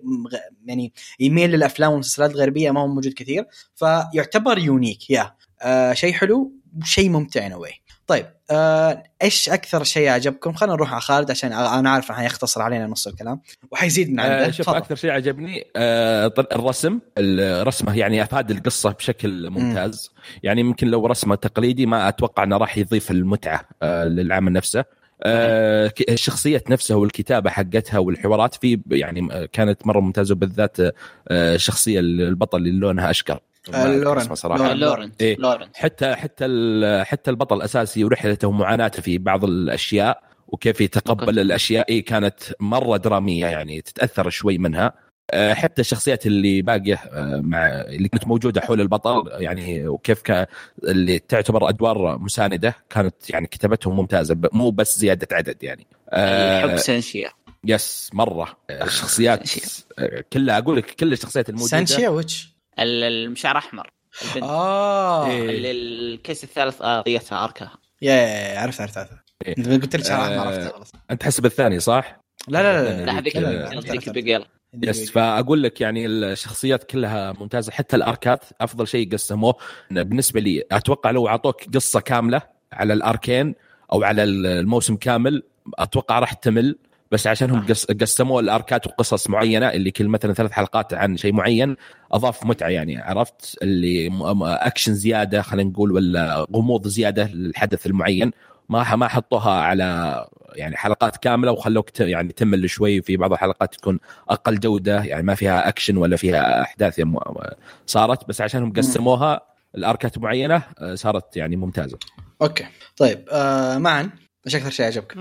[SPEAKER 1] يعني يميل للأفلام والمسلسلات الغربية ما هو موجود كثير. فيعتبر يونيك يا آه شيء حلو وشيء ممتع نوي طيب آه إيش أكثر شيء عجبكم؟ خلينا نروح على خالد عشان أنا عارف إنه حيختصر علينا نص الكلام وحيزيد من عنده.
[SPEAKER 3] آه شوف. أكثر شيء عجبني آه الرسم الرسمة يعني أفاد القصة بشكل ممتاز. يعني يمكن لو رسمة تقليدي ما أتوقع إنه راح يضيف المتعة آه للعمل نفسه. آه الشخصية نفسها والكتابة حقتها والحوارات في يعني آه، كانت مرة ممتازة وبالذات آه، الشخصيه البطل اللي لونها أذكر
[SPEAKER 1] لورن.
[SPEAKER 3] صراحة.
[SPEAKER 1] لورن.
[SPEAKER 2] لورنت
[SPEAKER 3] إيه.
[SPEAKER 2] لورنت.
[SPEAKER 3] حتى حتى ال- حتى البطل الأساسي ورحلته ومعاناته في بعض الأشياء وكيف يتقبل الأشياء. إيه كانت مرة درامية يعني تتأثر شوي منها. آه، حتى الشخصيات اللي باقية آه، مع اللي كانت موجودة حول البطل يعني وكيف كان اللي تعتبر أدوار مساندة كانت يعني كتابتهم ممتازة ب- مو بس زيادة عدد يعني. آه،
[SPEAKER 2] الحب Cynthia
[SPEAKER 3] yes مرة. آه، الشخصيات آه، كلها أقول لك كل الشخصيات
[SPEAKER 1] الموجودة. Cynthia
[SPEAKER 2] which المشعر أحمر البنت.
[SPEAKER 1] آه.
[SPEAKER 3] إيه.
[SPEAKER 2] اللي ال case الثالث آه، قضيتها arc
[SPEAKER 1] ها. يا يا عرفت عرفت عرفت.
[SPEAKER 3] إيه.
[SPEAKER 1] أنت قلت لي شعر أحمر
[SPEAKER 3] آه،
[SPEAKER 1] عرفت خلاص.
[SPEAKER 3] أنت تحسب الثاني صح؟
[SPEAKER 1] لا لا لا
[SPEAKER 2] لا. هذيك هذيك
[SPEAKER 1] عرفت.
[SPEAKER 2] البقيل
[SPEAKER 3] يس فأقول لك يعني الشخصيات كلها ممتازة حتى الأركات أفضل شيء قسموه. بالنسبة لي أتوقع لو أعطوك قصة كاملة على الأركين أو على الموسم كامل أتوقع راح تمل. بس عشانهم قس- قسموا الأركات وقصص معينة اللي كل مثلا ثلاث حلقات عن شيء معين أضاف متعة يعني عرفت؟ اللي أكشن زيادة خلينا نقول ولا غموض زيادة للحدث المعين. ما ما حطوها على يعني حلقات كاملة وخلوك ت- يعني تمل شوي في بعض الحلقات تكون أقل جودة يعني ما فيها أكشن ولا فيها أحداث صارت. بس عشانهم قسموها ال arc ات معينة آه، صارت يعني ممتازة.
[SPEAKER 1] okay. طيب آه معا. إيش أكثر شيء عجبك؟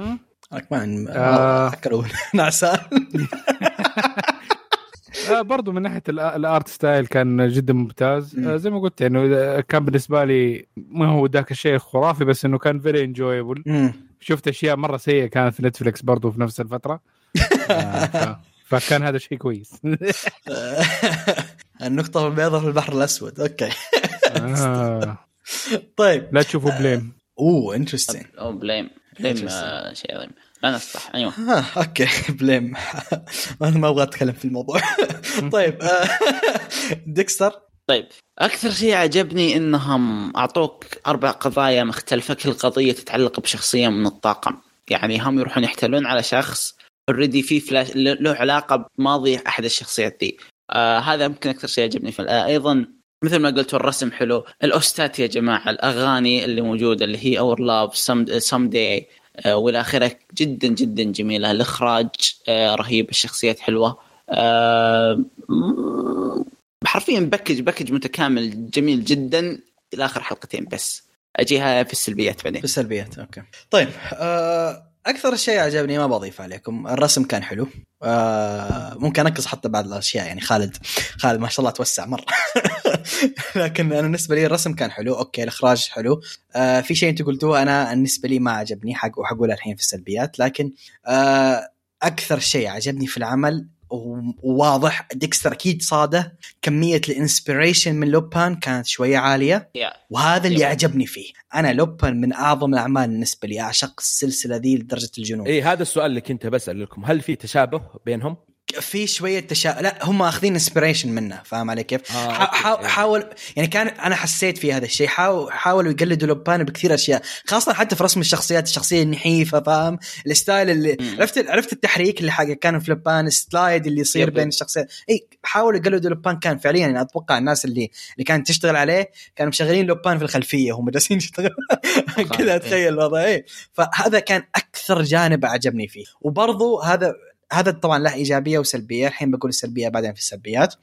[SPEAKER 4] آه.
[SPEAKER 1] اكلوا نعسان
[SPEAKER 4] آه برضو من ناحية ال art style كان جدا ممتاز
[SPEAKER 1] مم.
[SPEAKER 4] آه زي ما قلت يعني كان بالنسبة لي ما هو ذاك الشيء خرافي بس إنه كان very
[SPEAKER 1] enjoyable.
[SPEAKER 4] شفت أشياء مرة سيئة كانت في نتفلكس برضو في نفس الفترة آه. فكان هذا شيء كويس
[SPEAKER 1] النقطة البيضاء في البحر الأسود okay
[SPEAKER 4] آه.
[SPEAKER 1] طيب
[SPEAKER 4] لا تشوفوا BLAME
[SPEAKER 1] أوه
[SPEAKER 2] interesting أو BLAME BLAME شيء عظيم لا نصح أيوه
[SPEAKER 1] ها okay. BLAME أنا ما أبغى أتكلم في الموضوع. طيب آه، ديكستر؟
[SPEAKER 2] طيب. أكثر شيء عجبني إنهم أعطوك أربع قضايا مختلفة. كل قضية تتعلق بشخصية من الطاقم. يعني هم يروحون يحتلون على شخص already في فلاش له علاقة بماضي أحد الشخصيات ذي آه هذا يمكن أكثر شيء عجبني في آه أيضا مثل ما قلت الرسم حلو. ال OST ات يا جماعة الأغاني اللي موجودة اللي هي our love someday والى آخره جدا جدا جميلة. الإخراج آه رهيب الشخصيات حلوة. آه حرفيا package package متكامل جميل جدا. إلى آخر حلقتين بس. أجيها في السلبيات بعدين.
[SPEAKER 1] في السلبيات أوكي. طيب آه، أكثر شيء عجبني ما بضيف عليكم الرسم كان حلو. آه، ممكن أنقص حتى بعض الأشياء يعني خالد خالد ما شاء الله توسع مرة. لكن أنا بالنسبة لي الرسم كان حلو okay الإخراج حلو. آه، في شيء أنت قلتوه أنا بالنسبة لي ما عجبني حق وحقولها الحين في السلبيات لكن آه، أكثر شيء عجبني في العمل وواضح ديكستر أكيد صاده كمية ال inspiration من لوبان كانت شوية عالية.
[SPEAKER 2] yeah
[SPEAKER 1] وهذا اللي
[SPEAKER 2] يب.
[SPEAKER 1] عجبني فيه. أنا لوبن من أعظم الأعمال بالنسبة لي أعشق السلسلة ذي لدرجة الجنون.
[SPEAKER 3] اي إيه، هذا السؤال اللي كنت بسأل لكم. هل في تشابه بينهم؟
[SPEAKER 1] في شوية تشا لا هم أخذين inspiration منه فاهم علي كيف؟
[SPEAKER 3] آه،
[SPEAKER 1] حا-
[SPEAKER 3] okay.
[SPEAKER 1] حا- حاول يعني كان أنا حسيت في هذا الشيء حاول حاولوا يقلدوا لوبان بكثير أشياء خاصة حتى في رسم الشخصيات الشخصية النحيفة فاهم ال style
[SPEAKER 2] اللي.
[SPEAKER 1] عرفت عرفت التحريك اللي حق كان في لوبان ال slide اللي يصير. بين الشخصيات إي حاولوا يقلدوا لوبان كان فعليا يعني أتوقع الناس اللي اللي كانت تشتغل عليه كانوا مشغلين لوبان في الخلفية هم جالسين يشتغلوا كذا اتخيل الوضع إي فهذا كان أكثر جانب عجبني فيه وبرضو هذا هذا طبعا له إيجابية وسلبية الحين بقول السلبية بعدين في السلبيات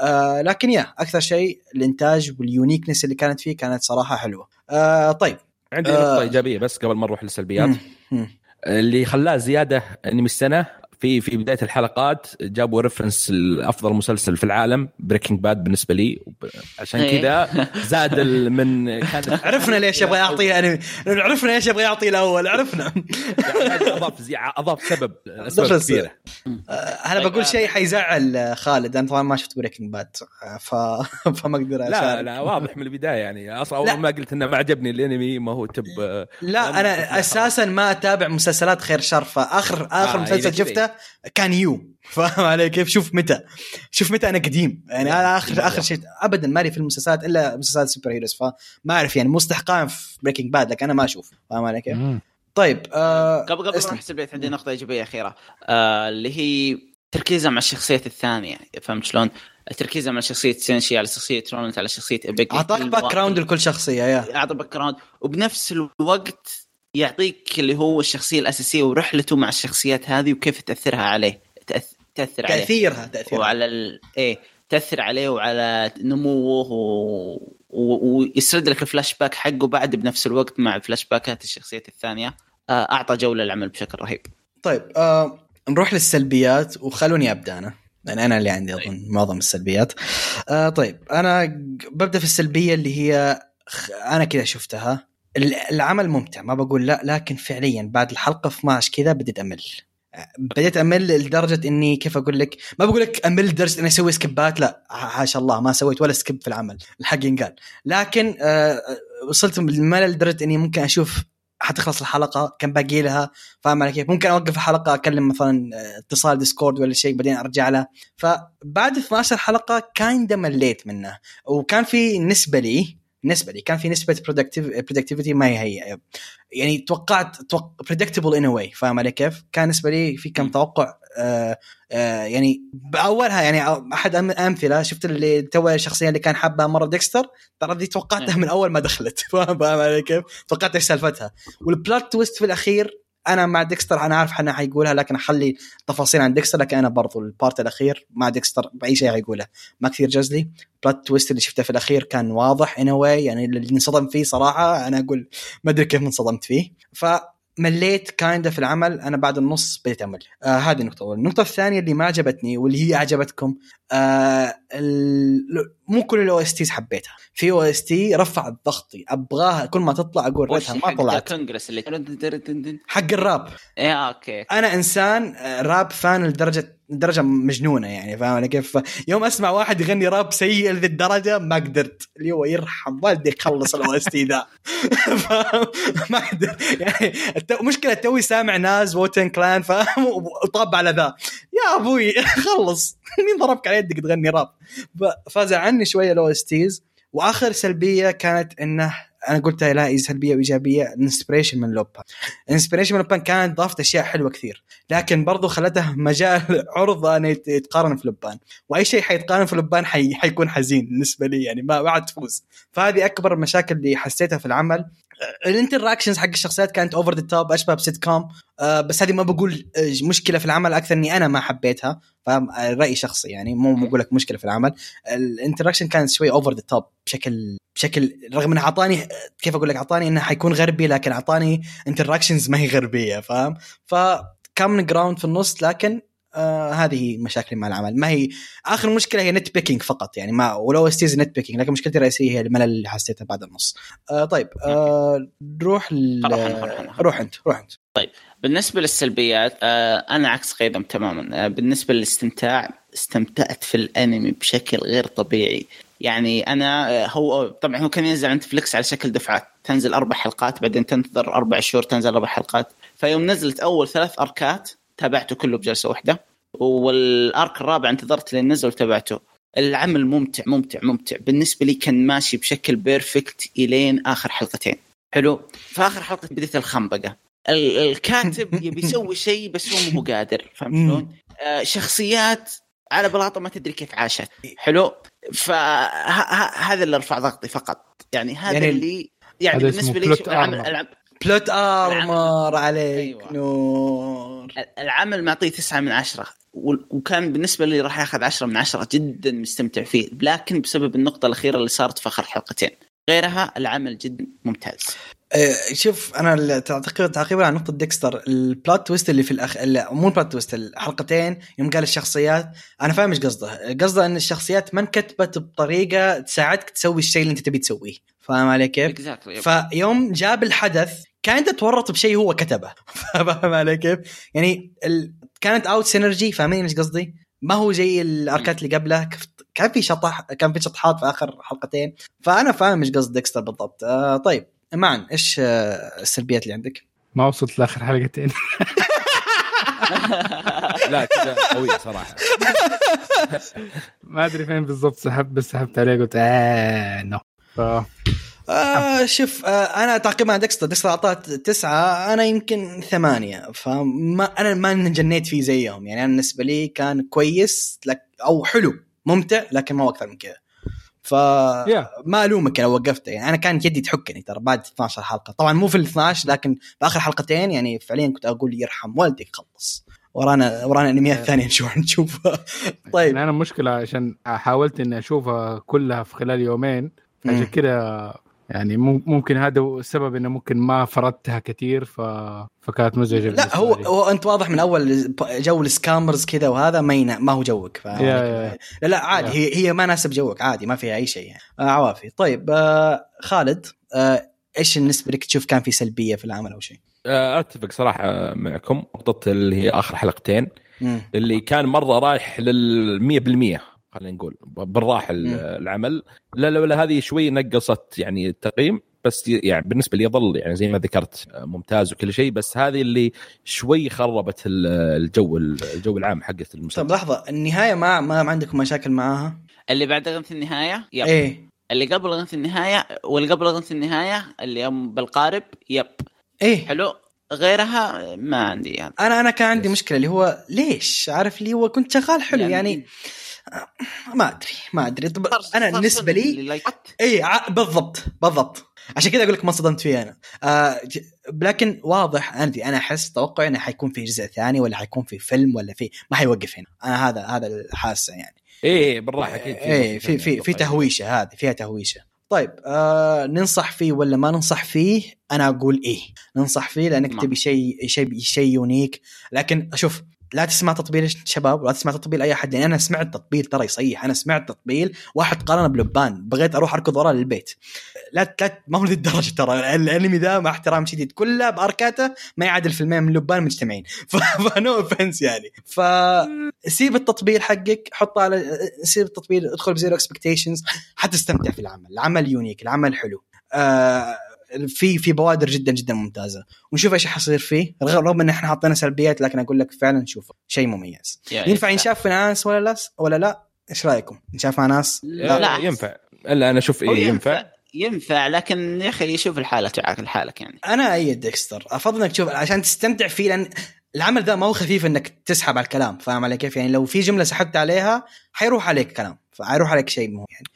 [SPEAKER 1] آه لكن يا أكثر شيء الإنتاج وال uniqueness اللي كانت فيه كانت صراحة حلوة آه طيب
[SPEAKER 3] عندي
[SPEAKER 1] آه.
[SPEAKER 3] نقطه إيجابية بس قبل ما نروح للسلبيات
[SPEAKER 1] مم. مم.
[SPEAKER 3] اللي خلاه زيادة انمي السنة في في بداية الحلقات جابوا reference لأفضل مسلسل في العالم Breaking Bad بالنسبة لي. عشان
[SPEAKER 2] إيه.
[SPEAKER 3] كذا زاد ال- من كان
[SPEAKER 1] عرفنا ليش يبغى يعطي انمي عرفنا ليش يبغى يعطي الأول عرفنا.
[SPEAKER 3] يعني أضاف زي- أضاف سبب اسباب كثيره
[SPEAKER 1] آه أنا بقول شيء حيزعل خالد أنا طبعا ما شفت Breaking Bad ف... فما أقدر
[SPEAKER 3] لا. لا واضح من البداية يعني. أصلا
[SPEAKER 1] لا.
[SPEAKER 3] أول ما قلت إنه ما عجبني الأنمي ما هو تب
[SPEAKER 1] لا أنا أساسا ما أتابع مسلسلات خير شر فاخر آخر
[SPEAKER 3] آه،
[SPEAKER 1] مسلسل
[SPEAKER 3] إذا
[SPEAKER 1] كان يو. فاهم علي كيف؟ شوف متى. شوف متى أنا قديم. يعني أنا اخر آخر شيء ابدا مالي في المسلسلات إلا مسلسلات superheroes فما أعرف يعني مستحقان في Breaking Bad لكن أنا ما أشوف. فاهم علي كيف؟ طيب آه
[SPEAKER 2] قبل قبل. نروح السلبيات عندي نقطة إيجابية أخيرة. آه اللي هي تركيزها مع الشخصيات الثانية. فهمت شلون؟ تركيزها مع شخصية سينثيا على شخصية رونالد على شخصية ابيك
[SPEAKER 1] أعطاك background لكل شخصية يا.
[SPEAKER 2] أعطى background وبنفس الوقت يعطيك اللي هو الشخصية الأساسية ورحلته مع الشخصيات هذه وكيف تأثرها عليه. تأث... تأثر عليه.
[SPEAKER 1] تأثيرها تأثيرها.
[SPEAKER 2] وعلى ال... إيه تأثر عليه وعلى نموه و... و... ويسرد لك الفلاش باك حقه بعد بنفس الوقت مع فلاش باكات الشخصيات الثانية. آه، أعطى جولة للعمل بشكل رهيب.
[SPEAKER 1] طيب آه نروح للسلبيات وخلوني أبدأ أنا. يعني أنا اللي عندي أظن معظم السلبيات. آه طيب أنا ببدأ في السلبية اللي هي أنا كذا شفتها. العمل ممتع ما بقول لا لكن فعليا بعد الحلقة 12 كذا بديت أمل. بديت أمل لدرجة إني كيف أقول لك؟ ما بقول لك أمل لدرجة إني أسوي skip ات لا حاشا الله ما سويت ولا skip في العمل الحق ينقال. لكن آه وصلت بالملل لدرجة إني ممكن أشوف حتخلص الحلقة كم باقي لها فاهم علي كيف؟ ممكن أوقف الحلقة أكلم مثلا آه، اتصال Discord ولا شيء بعدين أرجع لها فبعد 12 حلقه kinda مليت منه. وكان في نسبة لي بالنسبة لي كان في نسبة predictability ما هي يعني توقعت predictable in a way فاهم علي كيف؟ كان بالنسبة لي في كم توقع آه آه يعني بأولها يعني أحد أمثلة شفت اللي تو الشخصيه اللي كان حابها مرة ديكستر؟ ترى دي توقعتها من أول ما دخلت فاهم علي كيف؟ توقعت إيش سالفتها. وال plot twist في الأخير أنا مع ديكستر أنا عارف انه حيقولها لكن أخلي تفاصيل عن ديكستر لكن أنا برضو ال part الأخير مع ديكستر بأي شيء حيقوله. ما كثير جزلي. plot twist اللي شفته في الأخير كان واضح ان يعني اللي انصدم فيه صراحة أنا أقول ما أدري كيف انصدمت فيه. ف مليت kinda في العمل أنا بعد النص بديت امل آه هذه النقطة الأولى. النقطة الثانية اللي ما عجبتني واللي هي عجبتكم آه مو كل ال OSTs حبيتها. في OST رفعت ضغطي أبغاها كل ما تطلع أقول ريتها ما طلعت.
[SPEAKER 2] اللي
[SPEAKER 1] حق الراب.
[SPEAKER 2] إيه أوكي.
[SPEAKER 1] أنا إنسان آه، rap fan لدرجه درجة مجنونة يعني فاهم علي كيف؟ يوم أسمع واحد يغني راب سيء لذي الدرجه ما قدرت. اللي هو يرحم والدي يخلص ال OST ذا. ما قدرت يعني مشكلة توي سامع Nas و Wu-Tang Clan فاهم؟ وطاب على ذا. أبوي خلص. مين ضربك على يدك تغني راب؟ فزعلني شوية ال OSTs. وآخر سلبية كانت إنه أنا قلتها لا سلبية وإيجابية ال inspiration من لوبان. ال inspiration من لوبان كانت ضافت أشياء حلوة كثير. لكن برضو خلته مجال عرضة انه يتقارن في لوبان. وأي شيء حيتقارن في لوبان حي... حيكون حزين بالنسبة لي يعني ما بعد تفوز. فهذه أكبر المشاكل اللي حسيتها في العمل. ال interactions حق الشخصيات كانت over the top أشبه بسيت كوم آه بس هذه ما بقول آه، مشكلة في العمل أكثر إني أنا ما حبيتها. فاهم؟ آه، راي شخصي يعني مو بقول لك مشكلة في العمل. ال interaction كانت شوي over the top بشكل بشكل رغم إنه اعطاني كيف أقول لك اعطاني إنه حيكون غربي لكن اعطاني interactions ما هي غربية. فاهم؟ فكان middle ground في النص لكن آه هذه مشاكلي مع العمل. ما هي آخر مشكلة هي nitpicking فقط يعني ما وال OSTs nitpicking لكن مشكلتي الرئيسية هي الملل اللي حسيته بعد النص. آه طيب آه نروح ل... روح أنت روح أنت.
[SPEAKER 2] طيب بالنسبة للسلبيات آه أنا عكس قيدم تماما. آه بالنسبة للاستمتاع استمتعت في الأنمي بشكل غير طبيعي. يعني أنا آه، هو طبعا هو كان ينزل على نتفلكس على شكل دفعات. تنزل أربع حلقات بعدين تنتظر أربع شهور تنزل أربع حلقات. فيوم نزلت أول ثلاث أركات تابعته كله بجلسة واحدة والأرك الرابع انتظرت لين نزل وتابعته. العمل ممتع ممتع ممتع. بالنسبة لي كان ماشي بشكل perfect إلين آخر حلقتين. حلو؟ في آخر حلقة بديت الخنبقة. الكاتب يبي يسوي شيء بس هو مو قادر فهمت شلون؟ آه شخصيات على بلاطة ما تدري كيف عاشت. حلو؟ فهذا اللي رفع ضغطي فقط. يعني هذا يعني اللي يعني بالنسبة لي العمل
[SPEAKER 1] plot armor عليك أيوة. نور.
[SPEAKER 2] العمل معطيه تسعة من عشرة. وكان بالنسبة لي راح ياخذ عشرة من عشرة جدا مستمتع فيه. لكن بسبب النقطة الأخيرة اللي صارت في آخر حلقتين. غيرها العمل جدا ممتاز.
[SPEAKER 1] أه، شوف أنا تعقيبا تعقيبا على نقطة ديكستر ال plot twist اللي في الاخ مو ال plot twist الحلقتين يوم قال الشخصيات أنا فاهم إيش قصده. قصده إن الشخصيات ما انكتبت بطريقة تساعدك تسوي الشيء اللي أنت تبي تسويه. فاهم علي كيف؟ exactly. فيوم جاب الحدث كان تورط بشيء هو كتبه. فاهم علي كيف؟ يعني ال... كانت out synergy فاهمين إيش قصدي؟ ما هو زي ال arc ات اللي قبله. كان في شطح كان في شطحات في آخر حلقتين. فأنا فاهم إيش قصد ديكستر بالضبط. آه طيب معن إيش آه السلبيات اللي عندك؟
[SPEAKER 4] ما وصلت لآخر حلقتين.
[SPEAKER 3] لا كذا قوية صراحة.
[SPEAKER 4] ما أدري فين بالضبط سحبت بس سحبت عليه قلت ااه no ف...
[SPEAKER 1] آه شوف آه أنا تقريبا ديكستر ديكستر أعطاه تسعة أنا يمكن ثمانية فما أنا ما انجنيت فيه زيهم. يعني أنا بالنسبة لي كان كويس لك أو حلو ممتع لكن ما هو أكثر من كذا. ف ما ألومك لو وقفته. يعني أنا كان إيدي تحكني ترى بعد 12 حلقة. طبعا مو في ال 12 لكن في اخر حلقتين يعني فعليا كنت أقول يرحم والديك خلص. ورانا ورانا انميات ثانية نشوف نشوفها. طيب.
[SPEAKER 4] أنا المشكلة عشان حاولت إني أشوفها كلها في خلال يومين عشان كذا يعني مم- ممكن هذا هو السبب إنه ممكن ما فردتها كثير ف... فكانت مزعجة
[SPEAKER 1] لا هو. هو أنت واضح من أول جو السكامرز كذا وهذا ما ينا ما هو جوك ف...
[SPEAKER 4] يا- يا.
[SPEAKER 1] لا لا عادي
[SPEAKER 4] يا.
[SPEAKER 1] هي هي ما ناسب جوك عادي ما فيها أي شيء يعني. آه عوافي طيب آه خالد آه إيش بالنسبة لك تشوف كان في سلبية في العمل أو شيء؟
[SPEAKER 3] آه، أتفق صراحة معكم نقطه اللي هي آخر حلقتين
[SPEAKER 1] مم.
[SPEAKER 3] اللي كان مرة رايح لل 100% خلينا نقول
[SPEAKER 1] بالراحة.
[SPEAKER 3] العمل. لا لا لا هذه شوي نقصت يعني التقييم بس يعني بالنسبة لي يظل يعني زي ما ذكرت آه، ممتاز وكل شيء. بس هذه اللي شوي خربت ال- الجو الجو العام حقت المسلسل.
[SPEAKER 1] طيب لحظة. النهاية ما ما ما عندكم مشاكل معاها؟
[SPEAKER 2] اللي بعد غنث النهاية؟ يب.
[SPEAKER 1] إيه.
[SPEAKER 2] اللي قبل غنث النهاية واللي قبل غنث النهاية اللي يوم بالقارب يب.
[SPEAKER 1] إيه.
[SPEAKER 2] حلو؟ غيرها ما عندي يعني.
[SPEAKER 1] أنا أنا كان عندي مشكلة اللي هو ليش؟ عارف اللي هو كنت شغال حلو يعني, يعني. ما أدري ما أدري. طب أنا بالنسبة لي اي ع- بالضبط بالضبط. عشان كذا أقول لك ما صدمت فيه أنا. آه ج- لكن واضح عندي أنا أحس توقعي إنه حيكون في جزء ثاني ولا حيكون في فيلم ولا في ما حيوقف هنا. أنا هذا هذا الحاسة يعني.
[SPEAKER 3] إيه بالراحة أكيد
[SPEAKER 1] إيه في في في تهويشة هذه فيها تهويشة. طيب آه ننصح فيه ولا ما ننصح فيه؟ أنا أقول إيه. ننصح فيه
[SPEAKER 2] لأنك.
[SPEAKER 1] تبي شيء شيء شيء unique لكن أشوف لا تسمع تطبيل الشباب ولا تسمع تطبيل أي أحد يعني أنا سمعت تطبيل ترى يصيح. أنا سمعت تطبيل واحد قارنه بلبان بغيت أروح أركض وراه للبيت. لا لا ما هو للدرجه ترى. الأنمي ذا مع احترام شديد. كله بأركاته ما يعادل فيلمين من لبان مجتمعين. ف no offense يعني. فسيب التطبيل حقك حطه على سيب التطبيل ادخل ب zero expectations حتستمتع في العمل. العمل unique العمل حلو. آه في في بوادر جدا جدا ممتازة. ونشوف إيش حيصير فيه رغم إن إحنا حاطينا سلبيات لكن أقول لك فعلا شوف شيء مميز.
[SPEAKER 2] يعني
[SPEAKER 1] ينفع ينشاف في ناس ولا لا؟ ولا لا؟ إيش رأيكم؟ ينشاف مع ناس؟
[SPEAKER 2] لا.
[SPEAKER 3] لا. ينفع. إلا أنا
[SPEAKER 2] أشوف
[SPEAKER 3] إيه ينفع.
[SPEAKER 2] ينفع. لكن يا أخي شوف الحالة تعال لحالك يعني.
[SPEAKER 1] أنا ايد ديكستر. أفضل إنك تشوف عشان تستمتع فيه لأن العمل ذا ما هو خفيف إنك تسحب على الكلام فاهم علي كيف؟ يعني لو في جملة سحبت عليها حيروح عليك كلام. فحيروح عليك شيء مهم يعني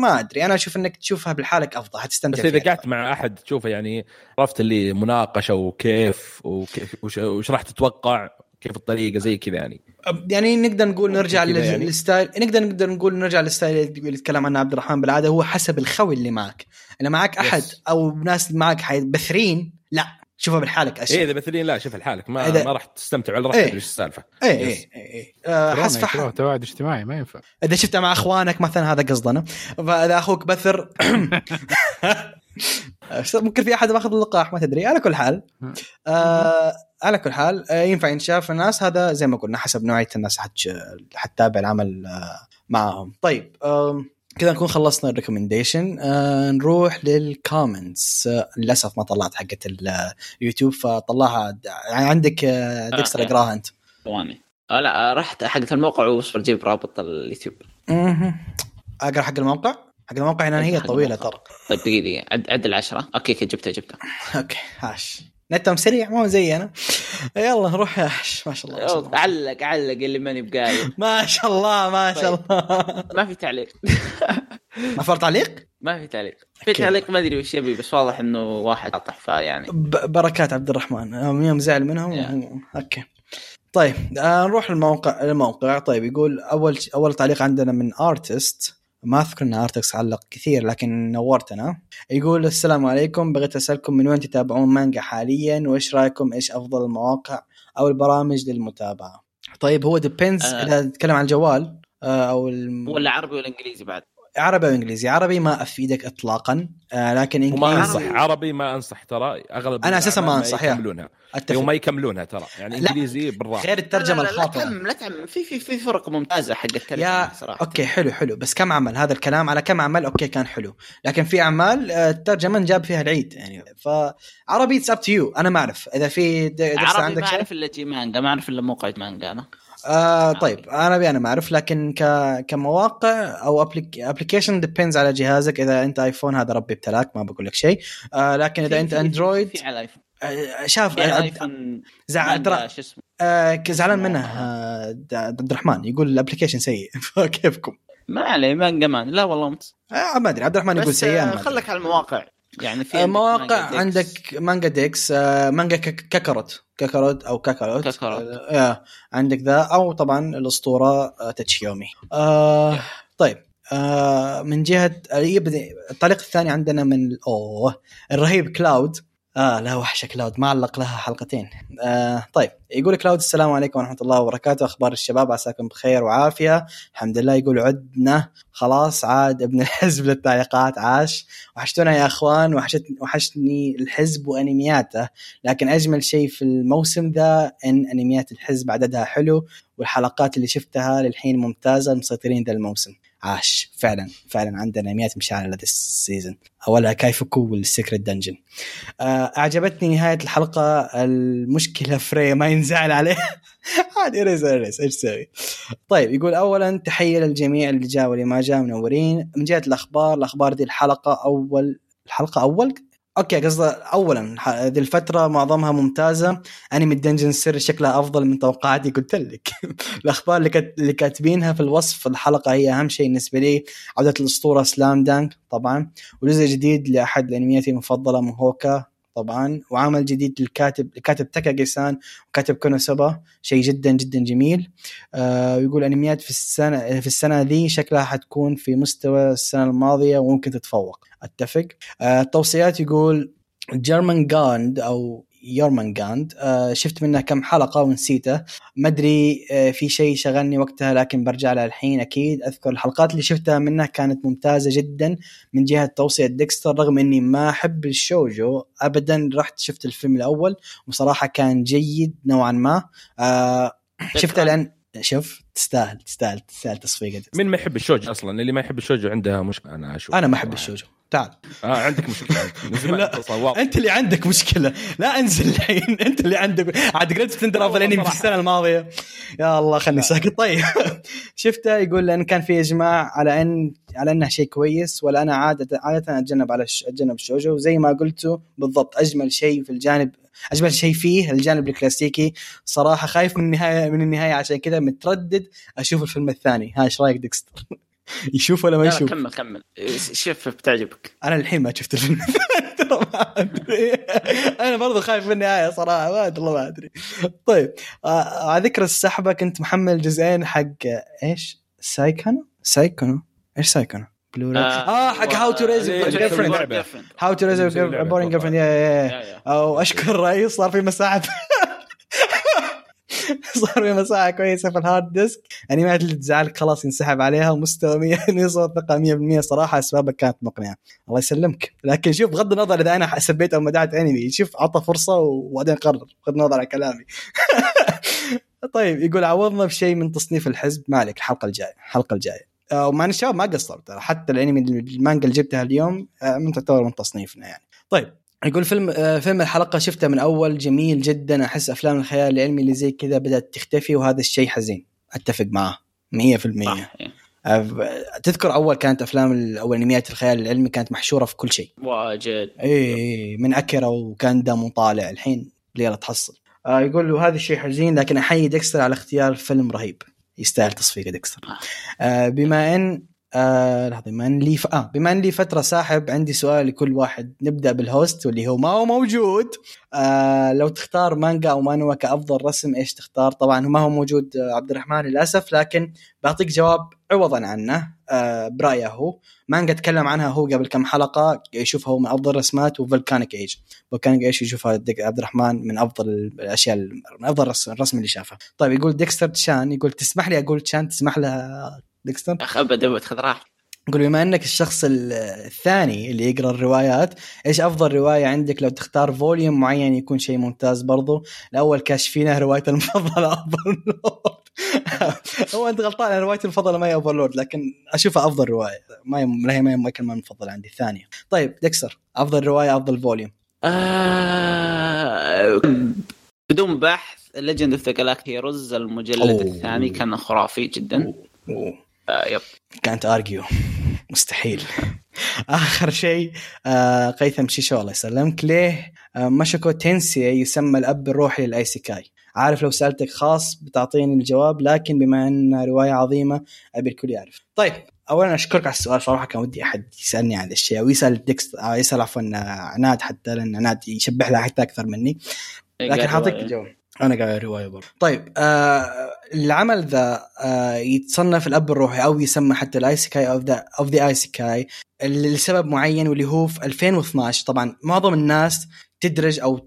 [SPEAKER 1] ما أدري أنا أشوف إنك تشوفها بالحالك أفضل
[SPEAKER 3] بس
[SPEAKER 1] حتستمتع
[SPEAKER 3] إذا
[SPEAKER 1] فيها.
[SPEAKER 3] قعدت مع أحد تشوفه يعني عرفت اللي مناقشة وكيف وكيف وش, راح تتوقع كيف الطريقة زي كذا يعني
[SPEAKER 1] يعني نقدر نقول نرجع
[SPEAKER 3] يعني.
[SPEAKER 1] لل style نقدر نقدر نقول نرجع لل style اللي يتكلم عنه عبد الرحمن بالعادة هو حسب الخوي اللي معك اذا معك أحد
[SPEAKER 3] Yes.
[SPEAKER 1] أو ناس معك حيبثرين لا شوفها بالحالك اشياء
[SPEAKER 3] إيه إذا مثلين لا شوف لحالك. ما
[SPEAKER 1] إذا-
[SPEAKER 3] ما راح تستمتع ولا راح
[SPEAKER 1] إيه.
[SPEAKER 3] تدري إيش
[SPEAKER 1] السالفة. إيه آه،
[SPEAKER 4] كورونا
[SPEAKER 1] حسب
[SPEAKER 4] يكرهوا تواعد اجتماعي ما ينفع.
[SPEAKER 1] إذا شفتها مع أخوانك مثلا هذا قصدنا. فإذا أخوك بثر ممكن في أحد ماخذ اللقاح ما تدري. على كل حال آه على كل حال آه ينفع ينشاف الناس. هذا زي ما قلنا حسب نوعية الناس. حتتابع العمل آه معاهم طيب آم، كذا نكون خلصنا الريكومنديشن آه نروح للكومنتس آه للأسف ما طلعت حقت اليوتيوب فطلعها. د- عندك آه ديكستر
[SPEAKER 2] آه.
[SPEAKER 1] اقراها أنت.
[SPEAKER 2] ثواني. آه لا رحت حقت الموقع واصبر جيب رابط اليوتيوب.
[SPEAKER 1] أقرأ حق الموقع؟ حق الموقع هنا هي
[SPEAKER 2] طويلة.
[SPEAKER 1] ترى.
[SPEAKER 2] طيب دقيقة دقيقة. عد عد العشرة. okay okay جبتها جبتها.
[SPEAKER 1] okay هاش نتهم سريع مو زي أنا يلا نروح يا هاش ما شاء الله ما شاء الله.
[SPEAKER 2] علق علق اللي ماني بقايل.
[SPEAKER 1] ما شاء الله ما شاء
[SPEAKER 2] طيب.
[SPEAKER 1] الله.
[SPEAKER 2] ما في تعليق.
[SPEAKER 1] ما فرط تعليق؟
[SPEAKER 2] ما في تعليق. في. تعليق ما أدري وش يبي بس واضح إنه واحد قاطع فيعني
[SPEAKER 1] ب- بركات عبد الرحمن. يوم يوم زعل منهم.
[SPEAKER 2] Yeah.
[SPEAKER 1] okay. طيب آه نروح الموقع الموقع. طيب يقول أول أول تعليق عندنا من ارتست ما أذكر إن ارتست علق كثير لكن نورتنا. يقول السلام عليكم بغيت أسألكم من وين تتابعون مانجا حاليا؟ وإيش رأيكم؟ إيش أفضل المواقع أو البرامج للمتابعة؟ طيب هو depends
[SPEAKER 2] آه.
[SPEAKER 1] إذا تتكلم عن الجوال آه، أو الم...
[SPEAKER 2] ولا عربي ولا انجليزي بعد.
[SPEAKER 1] عربي أو إنجليزي. عربي ما أفيدك اطلاقا آه لكن
[SPEAKER 3] وما
[SPEAKER 1] انجليزي
[SPEAKER 3] أنصح. عربي ما أنصح ترى. أغلب
[SPEAKER 1] أنا أساساً ما يا.
[SPEAKER 3] يكملونها. وما يكملونها ترى. يعني
[SPEAKER 1] لا.
[SPEAKER 3] إنجليزي بالراحة.
[SPEAKER 1] غير الترجمة
[SPEAKER 2] لا لا لا
[SPEAKER 1] الخاطئة.
[SPEAKER 2] تعمم لا تعمم في في في فرق ممتازة حق الترجمه
[SPEAKER 1] يا
[SPEAKER 2] صراحة.
[SPEAKER 1] okay حلو حلو. بس كم عمل؟ هذا الكلام على كم عمل؟ okay كان حلو. لكن في أعمال آه، الترجمة جاب فيها العيد يعني. فعربي it's up to you أنا ما أعرف. إذا في درس
[SPEAKER 2] عربي
[SPEAKER 1] عندك
[SPEAKER 2] ما أعرف إلا جي مانجا ما أعرف إلا موقع مانجا أنا.
[SPEAKER 1] آه طيب عربي أنا ما أعرف لكن ك... كمواقع أو application depends على جهازك. إذا أنت ايفون هذا ربي ابتلاك ما بقول لك شيء. آه لكن إذا
[SPEAKER 2] أنت
[SPEAKER 1] اندرويد
[SPEAKER 2] في على الايفون
[SPEAKER 1] آه شاف
[SPEAKER 2] في على
[SPEAKER 1] آه،
[SPEAKER 2] الايفون
[SPEAKER 1] زع...
[SPEAKER 2] مانجا
[SPEAKER 1] ترى
[SPEAKER 2] شو اسمه؟
[SPEAKER 1] آه زعلان منه عبد الرحمن. يقول الابلكيشن سيء. فكيفكم؟
[SPEAKER 2] ما عليه مانجا مان لا والله
[SPEAKER 1] آه ما أدري. عبد الرحمن يقول
[SPEAKER 2] بس
[SPEAKER 1] سيء ما أدري.
[SPEAKER 2] خلك على المواقع. يعني في
[SPEAKER 1] آه،
[SPEAKER 2] عندك
[SPEAKER 1] مواقع
[SPEAKER 2] مانجا.
[SPEAKER 1] عندك مانجا ديكس آه، مانجا كاكاروت. كاكاروت أو كاكاروت.
[SPEAKER 2] كاكاروت.
[SPEAKER 1] آه، عندك ذا. أو طبعا الأسطورة آه، تاتشيومي. آه، طيب. آه من جهة التعليق الثاني عندنا من أوه. الرهيب كلاود. آه لا وحشة كلاود. ما علق لها حلقتين. آه طيب يقول كلاود السلام عليكم ورحمة الله وبركاته. أخبار الشباب عساكم بخير وعافية. الحمد لله يقول عدنا. خلاص عاد ابن الحزب للتعليقات عاش. وحشتونا يا أخوان وحشت وحشتني الحزب وأنمياته. لكن أجمل شيء في الموسم ذا إن أنميات الحزب عددها حلو والحلقات اللي شفتها للحين ممتازة مسيطرين ذا الموسم. عاش. فعلا فعلا عندنا انميات مشعله لهذا ال season اولها كايفوكو والسكريت دنجن. آه، أعجبتني نهاية الحلقة. المشكلة very ما ينزعل عليها عادي raise raise إيش تسوي؟ طيب يقول اولا تحية للجميع اللي جاء واللي ما جاء منورين. من جهة الأخبار الأخبار دي الحلقة أول الحلقة أول؟ okay قصده اولا هذه الفترة معظمها ممتازة. انمي الدنجن سر شكلها أفضل من توقعاتي قلت لك. الأخبار اللي, كاتبينها في الوصف الحلقة هي أهم شيء بالنسبة لي عودة الأسطورة سلام دانك طبعا. وجزء جديد لأحد الأنميات المفضلة من هوكا طبعا. وعمل جديد للكاتب الكاتب تاكا جيسان وكاتب كونوسوبا شيء جدا جدا جميل. آه أنميات في السنة في السنة ذي شكلها حتكون في مستوى السنة الماضية وممكن تتفوق. أتفق. آه التوصيات يقول جيرمان جاند أو يورمنجاند آه شفت منه كم حلقة ونسيته. ما أدري آه في شيء شغلني وقتها لكن برجع له الحين أكيد. أذكر الحلقات اللي شفتها منه كانت ممتازة جدا من جهة توصية ديكستر رغم إني ما أحب الشوجو ابدا. رحت شفت الفيلم الأول وصراحة كان جيد نوعا ما. آه شفته لأن شوف. تستاهل تستاهل تستاهل تصفيقة.
[SPEAKER 3] مين ما يحب الشوجو أصلا؟ اللي ما يحب الشوجو عنده مشكلة. أنا أشوف.
[SPEAKER 1] أنا ما أحب الشوجو تعال.
[SPEAKER 3] آه عندك مشكلة.
[SPEAKER 1] لا أنت اللي عندك مشكلة. لا انزل الحين. أنت اللي عندك. عاد قلت thunder افضل انمي في السنة الماضية. يا الله خلني ساكت. طيب. شفته يقول لأن كان في إجماع على أن على أنه شيء كويس ولا أنا عاده عادة أتجنب على أتجنب الشوجو وزي ما قلتوا بالضبط أجمل شيء في الجانب أجمل شيء فيه الجانب الكلاسيكي. صراحة خايف من النهاية من النهاية. عشان كذا متردد أشوف الفيلم الثاني. ها إيش رأيك ديكستر؟ يشوف ولا ما يشوف؟
[SPEAKER 2] كمل كمل. شوف بتعجبك.
[SPEAKER 1] أنا الحين ما شفت الفيلم. ترى ما أدري. أنا برضو خايف من النهاية صراحة ما أدري والله ما أدري. طيب آه، على ذكر السحبة كنت محمل جزئين حق إيش؟ سايكونو؟ سايكونو؟ إيش سايكونو؟ بلوري آه, آه حق How to Raise Girlfriend How to Raise Boring Girlfriend يا يا أو أشكر رئيس صار في مساحه صار في مساحة كويسة في ال hard disk انميات اللي تزعلك خلاص ينسحب عليها ومستوى 100 نسبه ثقه 100% صراحة أسبابك كانت مقنعة. الله يسلمك. لكن شوف بغض النظر إذا أنا سبيت أو مدحت انمي شوف عطى فرصة وبعدين قرر. بغض النظر عن كلامي. طيب يقول عوضنا بشيء من تصنيف الحزب. مالك الحلقة الجاية. الحلقة الجاية. ومع ان الشباب ما قصروا ترى حتى الانمي المانجا اللي جبتها اليوم من تعتبر من تصنيفنا يعني. طيب يقول فيلم آه فيلم الحلقة شفته من أول جميل جدا. أحس أفلام الخيال العلمي اللي زي كذا بدأت تختفي وهذا الشيء حزين. أتفق معاه 100% آه تذكر أول كانت أفلام أو أنميات الخيال العلمي كانت محشورة في كل شيء.
[SPEAKER 2] واجد.
[SPEAKER 1] اي من اكيرا وكاندام وطالع الحين ليلة تحصل. آه يقول له هذا الشيء حزين لكن أحيي ديكستر على اختيار فيلم رهيب. يستاهل تصفيق ديكستر. آه بما إن آه لحظة بما إن لي ف... آه بما إن لي فترة ساحب عندي سؤال لكل واحد. نبدأ بال host واللي هو ما هو موجود. آه لو تختار مانجا أو مانهوا كأفضل رسم إيش تختار؟ طبعا ما هو موجود آه عبد الرحمن للأسف لكن بعطيك جواب عوضا عنه. آه برأيه هو. مانجا تكلم عنها هو قبل كم حلقة يشوفها هو من أفضل الرسمات وفولكانيك إيج. فولكانيك إيج يشوفها عبد الرحمن من أفضل الأشياء من أفضل الرسم اللي شافها. طيب يقول ديكستر chan يقول تسمح لي أقول chan تسمح له ديكستر.
[SPEAKER 2] أخ ابد ابد خذ راحتك.
[SPEAKER 1] قول بما أنك الشخص الثاني اللي يقرأ الروايات إيش أفضل رواية عندك لو تختار volume معين يكون شيء ممتاز برضو؟ الأول كاشفينه روايته المفضلة اوفرلورد هو أنت غلطان روايتي المفضلة ما هي اوفرلورد لكن أشوفها أفضل رواية. ما هي ما هي ما كان المفضلة عندي الثانية. طيب ديكسر أفضل رواية أفضل volume.
[SPEAKER 2] آه بدون بحث Legend of the Galactic Heroes المجلد أوه. الثاني كان خرافي جدا. أوه. آه yep.
[SPEAKER 1] كانت أرجيو. مستحيل. آخر شيء آه قيثم شيشو الله يسلمك ليه؟ آه ماشوكو تنسي يسمى الأب الروحي للايسيكاي عارف لو سألتك خاص بتعطيني الجواب لكن بما انها رواية عظيمة أبي الكل يعرف. طيب اولا أشكرك على السؤال صراحة كان ودي أحد يسألني عن الاشياء ويسال ديكس يسأل عفوا عناد حتى لأن عناد يشبح له حتى أكثر مني. لكن حاعطيك الجواب. أنا قاعد رواية برضه. طيب آه العمل ذا آه يتصنف الأب الروحي أو يسمى حتى الآيسيكاي اوف ذا اوف ذا آيسيكاي لسبب معين واللي هو في 2012 طبعا معظم الناس تدرج أو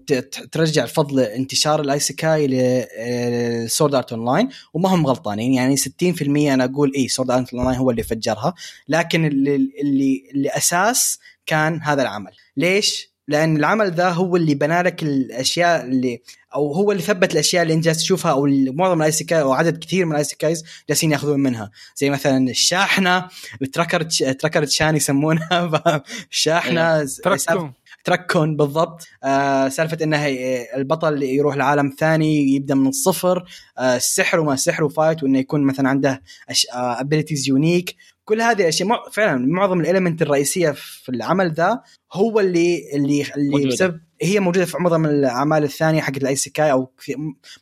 [SPEAKER 1] ترجع الفضل انتشار ال isekai ل Sword Art Online وما هم غلطانين. يعني 60% أنا أقول اي Sword Art Online هو اللي فجرها. لكن اللي اللي, اللي أساس كان هذا العمل. ليش؟ لأن العمل ذا هو اللي بنى لك الأشياء اللي أو هو اللي ثبت الأشياء اللي أنت جالس تشوفها أو معظم ال isekai أو عدد كثير من ال isekais جالسين يأخذون منها. زي مثلا الشاحنة تركر تركر شان يسمونها. الشاحنه
[SPEAKER 4] تركون
[SPEAKER 1] تركون بالضبط. آه سالفة إنه البطل يروح لعالم ثاني يبدأ من الصفر. آه السحر وما سحر وفايت وإنه يكون مثلا عنده ابيلتيز يونيك كل هذه الأشياء فعلا معظم الاليمنت الرئيسية في العمل ذا هو اللي اللي اللي بسبب هي موجودة في معظم الأعمال الثانية حقت الايسيكاي أو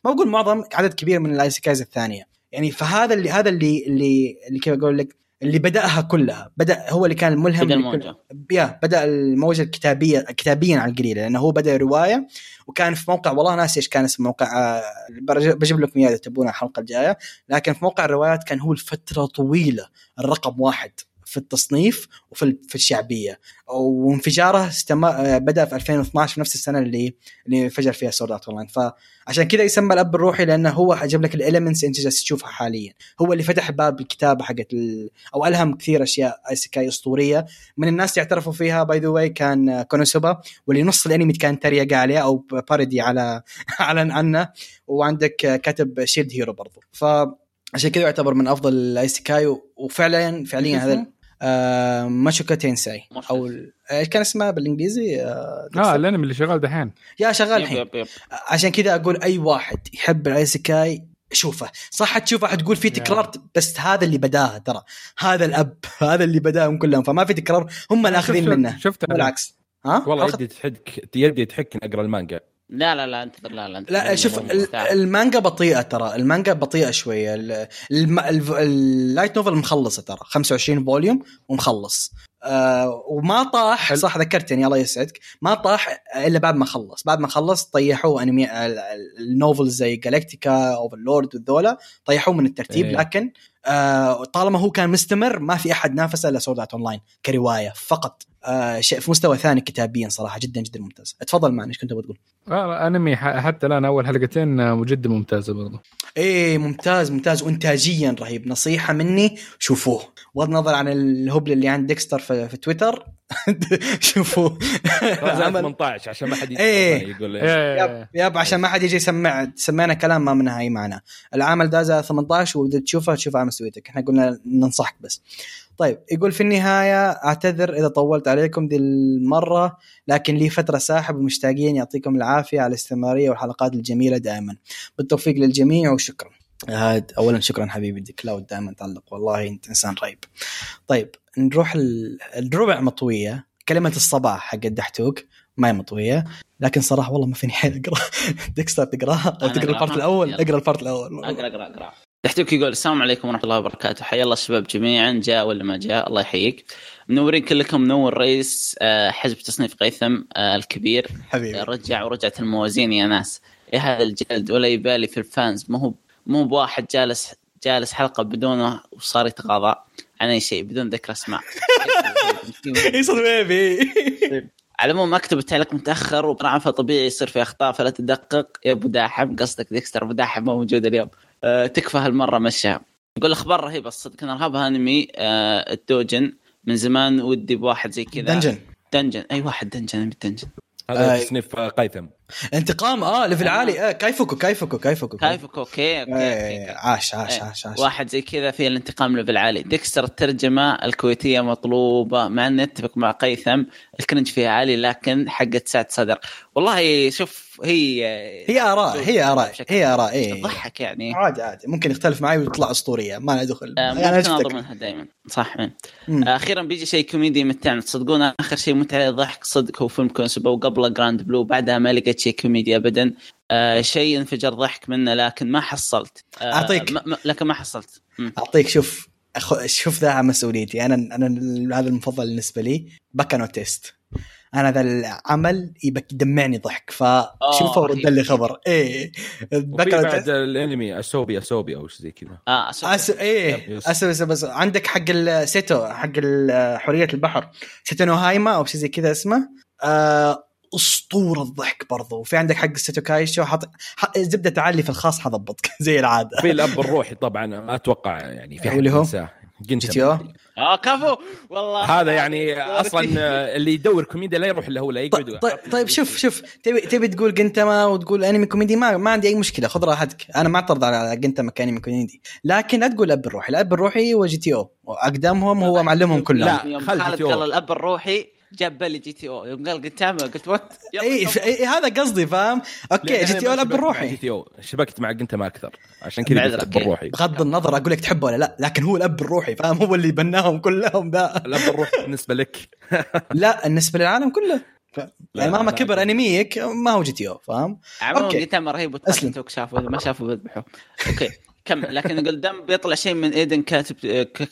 [SPEAKER 1] ما بقول معظم عدد كبير من الايسيكايز الثانية. يعني فهذا اللي هذا اللي اللي اللي كيف أقول لك؟ اللي بدأها كلها بدأ هو اللي كان الملهم
[SPEAKER 2] بدأ الموجة.
[SPEAKER 1] يا بدأ الموجة الكتابية كتابيا على القليله لأنه هو بدأ رواية وكان في موقع والله ناسي إيش كان اسم موقع بجيب لكم إياه إذا تبون الحلقة الجاية لكن في موقع الروايات كان هو لفترة طويلة الرقم واحد. في التصنيف وفي في الشعبية. وانفجاره استمر بدأ في 2012 في نفس السنة اللي اللي انفجر فيها Sword Art Online فعشان كذا يسمى الأب الروحي لأنه هو جاب لك ال elements أنت جالس تشوفها حاليا. هو اللي فتح باب الكتابة حقت ال... أو ألهم كثير أشياء isekai أسطورية. من الناس يعترفوا فيها by the way كان كونوسوبا واللي نص الأنمي كان تريقه عليه أو parody على اعلن عنه وعندك كاتب Shield Hero برضو. ف عشان كذا يعتبر من أفضل ال isekai وفعليا فعليا هذا آه موشوكو تينسي أو إيش كان اسمها بالإنجليزي؟
[SPEAKER 4] آه, آه الانمي اللي شغال دحين.
[SPEAKER 1] يا شغال الحين. عشان كذا أقول أي واحد يحب ال isekai شوفه. صح تشوفه حتقول في تكرار بس هذا اللي بداها ترى. هذا الأب هذا اللي بداهم كلهم. فما في تكرار هم اللي آخذين منه.
[SPEAKER 4] شفت
[SPEAKER 1] بالعكس
[SPEAKER 3] ها؟ والله يدي تحك يدي تحك أقرأ المانجا.
[SPEAKER 2] لا لا لا انتظر لا لا
[SPEAKER 1] انتظر لا شوف المانجا بطيئة ترى المانجا بطيئة شوية. ال light novel مخلصة ترى 25 volume ومخلص. آه وما طاح صح ذكرتني الله يسعدك. ما طاح إلا بعد ما خلص. بعد ما خلص طيحوه انمي ال novels زي جالكتيكا Overlord وذولا طيحوه من الترتيب. إيه. لكن آه طالما هو كان مستمر ما في أحد نافسه إلا Sword Online كرواية فقط. آه شيء في مستوى ثاني كتابيا صراحة جدا جدا ممتاز. اتفضل معنا إيش كنت بتقول
[SPEAKER 4] آه أنمي حتى الآن أول حلقتين جدا ممتازة برضه
[SPEAKER 1] إيه ممتاز ممتاز. وإنتاجيا رهيب. نصيحة مني شوفوه. بغض النظر عن الهبل اللي عند ديكستر في, في تويتر شوفوه.
[SPEAKER 3] 18 عشان ما حد
[SPEAKER 1] إيه. يقول إيه. يب, يب عشان ما حد يجي يسمع سمعنا كلام ما منها أي معنى. العمل ده 18 وإذا تشوفه تشوفه على مسويتك إحنا قلنا ننصحك بس. طيب يقول في النهاية أعتذر إذا طولت عليكم دي المرة لكن لي فترة ساحب ومشتاقين يعطيكم العافية على الاستمرارية والحلقات الجميلة دائما. بالتوفيق للجميع وشكرا. اولا شكرا حبيبي دي كلاود دائما تعلق. والله أنت إنسان رهيب. طيب نروح الربع مطوية. كلمة الصباح حق الدحتوك ما هي مطوية لكن صراحة والله ما فيني حيل أقرأ. ديكستر تقراها؟ أو تقرأ البارت الأول؟ أقرأ البارت الأول.
[SPEAKER 2] أقرأ أقرأ أقرأ. دحتوك يقول السلام عليكم ورحمة الله وبركاته. حيا الله الشباب جميعا جاء ولا ما جاء؟ الله يحييك. منورين كلكم. منور رئيس آه، حزب تصنيف قيثم آه، الكبير.
[SPEAKER 1] حبيبي.
[SPEAKER 2] رجع ورجعت الموازين يا ناس. يا هذا الجلد ولا يبالي في ال fans. ما هو مو بواحد جالس جالس حلقة بدونه وصار يتغاضى عن أي شيء بدون ذكر أسماء.
[SPEAKER 1] يصير baby.
[SPEAKER 2] على العموم أكتب التعليق متأخر وقراءة فطبيعي يصير في أخطاء فلا تدقق. يا أبو داحم قصدك ديكستر أبو داحم ما موجود اليوم. تكفى هالمرة مشاها يقول أخبار رهيبة الصدق أنا أرهبها أنمي أه ال dungeon من زمان ودي بواحد زي كذا.
[SPEAKER 1] dungeon.
[SPEAKER 2] dungeon. أي واحد dungeon dungeon.
[SPEAKER 3] هذا تصنيف آه قيثم.
[SPEAKER 1] انتقام آه level عالي. آه كايفوكو كايفوكو كايفوكو.
[SPEAKER 2] كايفوكو okay okay,
[SPEAKER 1] okay. عاش عاش عاش عاش.
[SPEAKER 2] واحد زي كذا في الانتقام level عالي. ديكستر الترجمة الكويتية مطلوبة مع ان نتفق مع قيثم. ال cringe فيها عالي لكن حقة سعد صدر. والله شوف هي
[SPEAKER 1] هي آراء هي آراء هي آراء إيه.
[SPEAKER 2] تضحك يعني.
[SPEAKER 1] عادي عادي. ممكن يختلف معي ويطلع أسطورية ما ندخل
[SPEAKER 2] آه يعني ممكن أنظر منها دائما صح من. آه أخيرا بيجي شيء كوميدي متعنا تصدقون آخر شيء متعه ضحك صدق هو فيلم كونوسوبا وقبله جراند بلو بعدها ما لقيت شيء كوميدي ابدا. آه شيء انفجر ضحك منه لكن ما حصلت.
[SPEAKER 1] آه أعطيك.
[SPEAKER 2] م- لكن ما حصلت.
[SPEAKER 1] م. أعطيك شوف أخ... شوف ذا مسؤوليتي. أنا أنا هذا المفضل بالنسبة لي باكا تو تيست. أنا ذا العمل يبك يدمعني ضحك. فشوفه ورد
[SPEAKER 2] رهيب.
[SPEAKER 1] لي خبر. إيه.
[SPEAKER 3] بعد الأنمي أسوبي أسوبي أو شيء زي كذا.
[SPEAKER 2] آه أسوأ.
[SPEAKER 1] أس... إيه.
[SPEAKER 3] yes.
[SPEAKER 1] اسف بس, عندك حق السيتو حق حرية البحر. سيتو نو هانايومي أو شيء زي كذا اسمه. آه أسطورة الضحك برضو. وفي عندك حق السيتو كايشو حط ح- زبدة تعالي في الخاص حضبطك. زي العادة.
[SPEAKER 3] في الأب الروحي طبعا ما أتوقع يعني في حد
[SPEAKER 1] واللي هو؟ أو؟
[SPEAKER 2] آه كفو. والله.
[SPEAKER 3] هذا يعني أصلا اللي يدور كوميديا لا يروح إلا هو لا يقعد.
[SPEAKER 1] طيب, طيب, طيب شوف شوف. تبي تبي تقول جنتما وتقول أنمي كوميدي؟ ما ما عندي أي مشكلة خذ راحتك. أنا ما أعترض على جنتما كأنمي كوميدي. لكن لا تقول الأب الروحي. الأب الروحي هو GTO. واقدامهم هو معلمهم كلهم.
[SPEAKER 3] لا،
[SPEAKER 2] يوم
[SPEAKER 3] خل
[SPEAKER 2] الأب الروحي جاب بالي GTO. يوم قال قدامه قلت what
[SPEAKER 1] اي. إيه هذا قصدي فاهم؟ okay GTO
[SPEAKER 3] ما مع
[SPEAKER 1] الروحي
[SPEAKER 3] G TO. شبكت مع جنتما أكثر. عشان كذا الروحي
[SPEAKER 1] بغض النظر أقول لك تحبه ولا لا لكن هو الأب الروحي فاهم؟ هو اللي بناهم كلهم ذا.
[SPEAKER 3] الأب الروحي بالنسبة لك.
[SPEAKER 1] لا بالنسبة للعالم كله. ف... يعني مهما كبر. أنميك ما هو GTO فاهم؟
[SPEAKER 2] عموما. قدامه رهيب. وتوك شافوا ما شافوا بيذبحوا. okay كمل لكن قدام بيطلع شيء من إيدن كاتب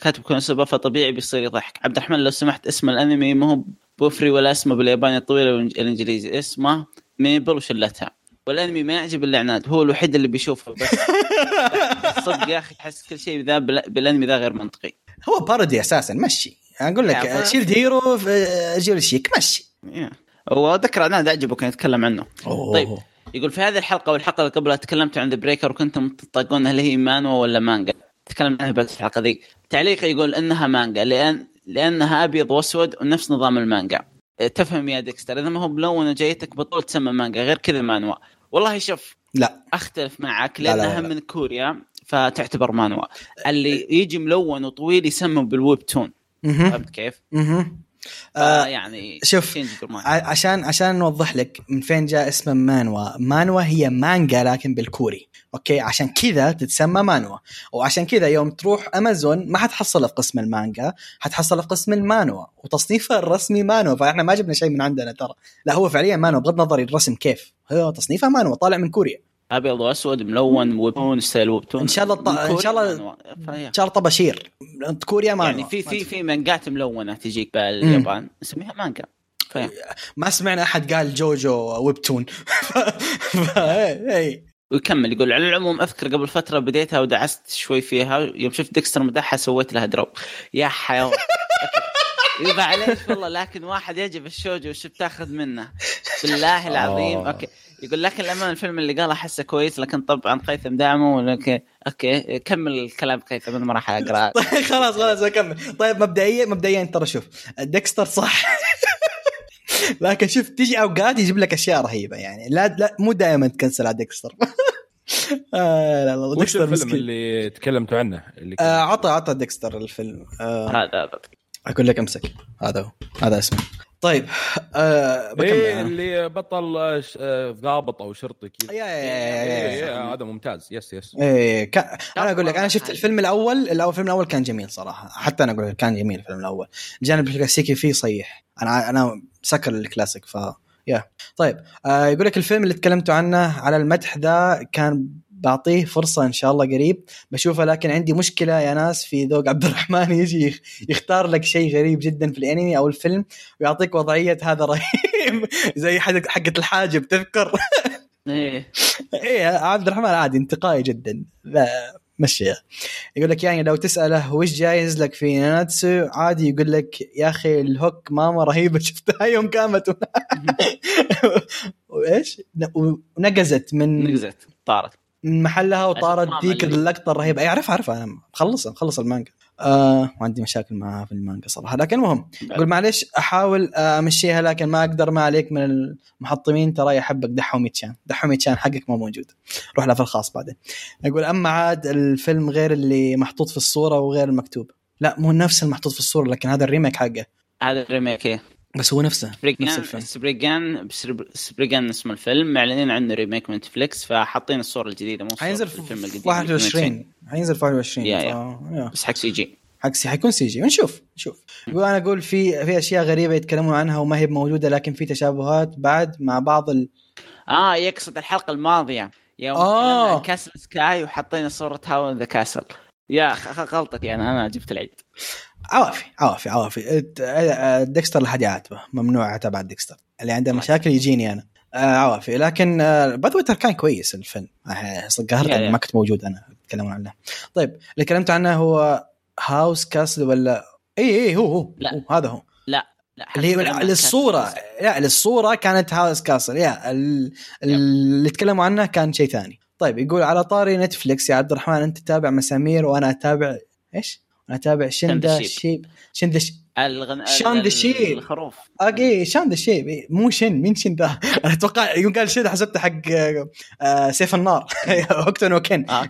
[SPEAKER 2] كاتب كونوسوبا فطبيعي بيصير يضحك. عبد الرحمن لو سمحت اسم الأنمي ما هو بوفري ولا اسمه بالياباني الطويل والإنجليزي. اسمه ميبل وشلتها والأنمي ما يعجب إلا عناد. هو الوحيد اللي بيشوفه بس. صدق يا أخي تحس كل شيء ذا بال- بالأنمي ذا غير منطقي.
[SPEAKER 1] هو parody أساسا مشي. أقول لك شيلد هيرو في جيل الشيك مشي.
[SPEAKER 2] يا. واتذكر عناد عجبه كان يتكلم عنه.
[SPEAKER 1] أوه.
[SPEAKER 2] طيب يقول في هذه الحلقة والحلقة اللي قبلها تكلمت عن ذا بريكر وكنتم تطاقون هل هي مانوا ولا مانجا. تكلم عنها بس الحلقة ذي. تعليق يقول إنها مانجا لأن لأنها أبيض وأسود ونفس نظام المانجا آه، تفهم يا ديكستر إذا ما هو ملون وجايتك بطول تسمى مانجا غير كذا مانوا والله شوف
[SPEAKER 1] لا
[SPEAKER 2] أختلف معك
[SPEAKER 1] لا، لا،
[SPEAKER 2] لأنها
[SPEAKER 1] لا.
[SPEAKER 2] من كوريا فتعتبر مانوا اللي يجي ملون وطويل يسمى بال
[SPEAKER 1] webtoon.
[SPEAKER 2] فهمت كيف؟ آه يعني
[SPEAKER 1] شوف، عشان عشان نوضح لك من فين جاء اسم مانوا. مانوا هي مانجا لكن بالكوري. okay؟ عشان كذا تتسمى مانوا. وعشان كذا يوم تروح أمازون ما حتحصلها في قسم المانجا حتحصلها في قسم المانوا. وتصنيفها الرسمي مانوا. فإحنا ما جبنا شيء من عندنا ترى. لا هو فعليا مانوا بغض النظر الرسم كيف. هو تصنيفها مانوا طالع من كوريا.
[SPEAKER 2] أبيض وأسود ملون webtoon style webtoon
[SPEAKER 1] إن شاء الله الط-
[SPEAKER 2] كوريا
[SPEAKER 1] شاء الله- إن شاء الله طباشير كوريا مانوا
[SPEAKER 2] يعني في في في مانجات ملونة تجيك باليابان. نسميها مانجا.
[SPEAKER 1] ما سمعنا أحد قال جوجو webtoon. اي
[SPEAKER 2] ويكمل يقول على العموم أذكر قبل فترة بديتها ودعست شوي فيها. يوم شفت ديكستر مدحها سويت لها drop. يا حيوان. يبا عليك والله لكن واحد يعجب الشوجو وش بتاخذ منه. بالله العظيم.
[SPEAKER 3] آه.
[SPEAKER 2] okay. يقول لكن الأمانة الفيلم اللي قاله أحسه كويس لكن طبعا قيثم دعمه ولكن okay كمل الكلام قيثم أنا ما راح أقرأ.
[SPEAKER 1] طيب خلاص خلاص أكمل. طيب مبدئيا مبدئيا ترى شوف ديكستر صح. لكن شوف تيجي اوقات يجيب لك أشياء رهيبة يعني. لا لا مو دائما تكنسل على ديكستر. آه لا لا
[SPEAKER 3] وش
[SPEAKER 1] ديكستر
[SPEAKER 3] الفيلم
[SPEAKER 1] مسكين.
[SPEAKER 3] اللي تكلمتوا عنه؟ اللي
[SPEAKER 1] آه عطى عطى ديكستر الفيلم. آه.
[SPEAKER 2] هذا هذا.
[SPEAKER 1] أقول لك أمسك. هذا هو. هذا اسمه. طيب آه بكمل
[SPEAKER 3] إيه. اللي بطل آه، آه، ضابط أو شرطي كذا. إيه، إيه، هذا ممتاز. yes yes.
[SPEAKER 1] إيه كان أنا أقول لك أنا شفت الفيلم الأول الأول الفيلم الأول كان جميل صراحة. حتى أنا أقول لك كان جميل الفيلم الأول. الجانب الكلاسيكي فيه صيح أنا أنا سكر الكلاسيك ف يا. طيب آه يقول لك الفيلم اللي تكلمتوا عنه على المدح ذا كان بعطيه فرصة إن شاء الله قريب. بشوفه لكن عندي مشكلة يا ناس في ذوق عبد الرحمن يجي يخ- يختار لك شيء غريب جدا في الأنمي أو الفيلم ويعطيك وضعية هذا رهيب زي حق حقة الحاجب تذكر؟
[SPEAKER 2] إيه.
[SPEAKER 1] إيه عبد الرحمن عادي انتقائي جدا لا مشي يقول لك يعني لو تسأله وش جايز لك في ناناتسو عادي يقول لك يا أخي الهوك ماما رهيبة شفتها يوم قامت. وايش ونقزت من
[SPEAKER 2] نقزت طارت.
[SPEAKER 1] من محلها وطارت ذيك اللقطة الرهيبة. أي اعرف اعرفها أنا مخلصها مخلص المانجا. آه وعندي مشاكل معها في المانجا صراحة. لكن المهم يقول معلش أحاول آه، أمشيها لكن ما أقدر ما عليك من المحطمين. ترى يحبك دحومي تشان دحومي تشان حقك ما موجود. روح له في الخاص بعدين. يقول أما عاد الفيلم غير اللي محطوط في الصورة وغير المكتوب. لا مو نفس المحطوط في الصورة لكن هذا ال remake حقه.
[SPEAKER 2] هذا ال remake إيه؟
[SPEAKER 1] بس هو نفسه نفس
[SPEAKER 2] سبريجان
[SPEAKER 1] الفيلم
[SPEAKER 2] سبريجان سبريجان اسم الفيلم معلنين عنه remake من نتفليكس فحاطين الصورة الجديدة مو
[SPEAKER 1] حينزل
[SPEAKER 2] الفيلم
[SPEAKER 1] في
[SPEAKER 2] القديم
[SPEAKER 1] 21 حينزل في 21 yeah-
[SPEAKER 2] yeah.
[SPEAKER 1] yeah.
[SPEAKER 2] بس حق CG.
[SPEAKER 1] حق سي حيكون سي جي. ونشوف نشوف. يقول أنا أقول في في أشياء غريبة يتكلمون عنها وما هي موجودة لكن في تشابهات بعد مع بعض ال...
[SPEAKER 2] آه يقصد الحلقة الماضية. يوم
[SPEAKER 1] آه.
[SPEAKER 2] Castle Sky وحاطين صورة Howl the Castle يا خ- غلطتي يعني أنا جبت العيد.
[SPEAKER 1] عوافي عوافي عوافي. ديكستر لا حد يعاتبه ممنوع اتابع ديكستر. اللي عنده مشاكل يجيني أنا. عوافي. لكن but كان كويس الفيلم قهرت. ما كنت موجود أنا يتكلمون عنه. طيب اللي تكلمت عنه هو Howl's Castle ولا؟ إي إي هو هو
[SPEAKER 2] لا.
[SPEAKER 1] هو هذا هو.
[SPEAKER 2] لا
[SPEAKER 1] اللي هي
[SPEAKER 2] حتى لما للصورة.
[SPEAKER 1] لا للصورة كانت Howl's Castle يا ال- اللي تكلموا عنه كان شيء ثاني. طيب يقول على طاري نتفلكس يا عبد الرحمن أنت تتابع مسامير وأنا أتابع إيش؟ أنا أتابع Shaun
[SPEAKER 2] the
[SPEAKER 1] Sheep. Sheep. Shaun the.
[SPEAKER 2] الغن...
[SPEAKER 1] Shaun the Sheep.
[SPEAKER 2] الخروف.
[SPEAKER 1] okay Shaun the Sheep. إيه، مو Shaun مين Shaun the أنا أتوقع يوم قال Shaun حسبته حق آه، سيف النار. Hokuto
[SPEAKER 2] no Ken.
[SPEAKER 1] آه،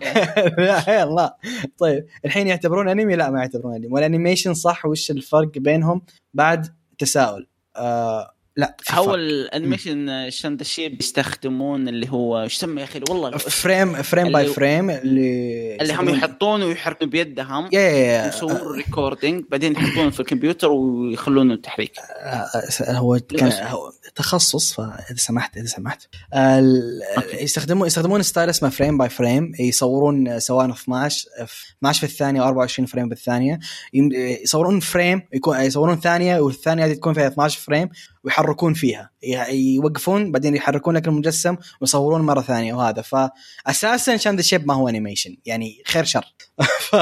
[SPEAKER 1] يا الله. طيب الحين يعتبرون أنمي؟ لا ما يعتبرون أنمي. وال animation صح وش الفرق بينهم؟ بعد تساؤل. آه لا
[SPEAKER 2] هو.
[SPEAKER 1] ال
[SPEAKER 2] animation Shaun the Sheep يستخدمون اللي هو إيش يسمى يا أخي؟ والله
[SPEAKER 1] frame frame
[SPEAKER 2] by
[SPEAKER 1] frame اللي
[SPEAKER 2] اللي هم يحطونه ويحركون بيدهم يسوون recording بعدين يحطونه في الكمبيوتر ويخلونه تحريك
[SPEAKER 1] آه، هو كان هو تخصص فإذا سمحت إذا سمحت. آه، يستخدمون يستخدمون style اسمه frame by frame يصورون سواء 12 12 في الثانية أو 24 frame بالثانية. يصورون frame يكون يصورون ثانية والثانية هذه تكون فيها 12 frame ويحركون فيها. يوقفون بعدين يحركون لك المجسم ويصورون مرة ثانية وهذا. فأساسا Shaun the Sheep ما هو animation يعني خير شر. ف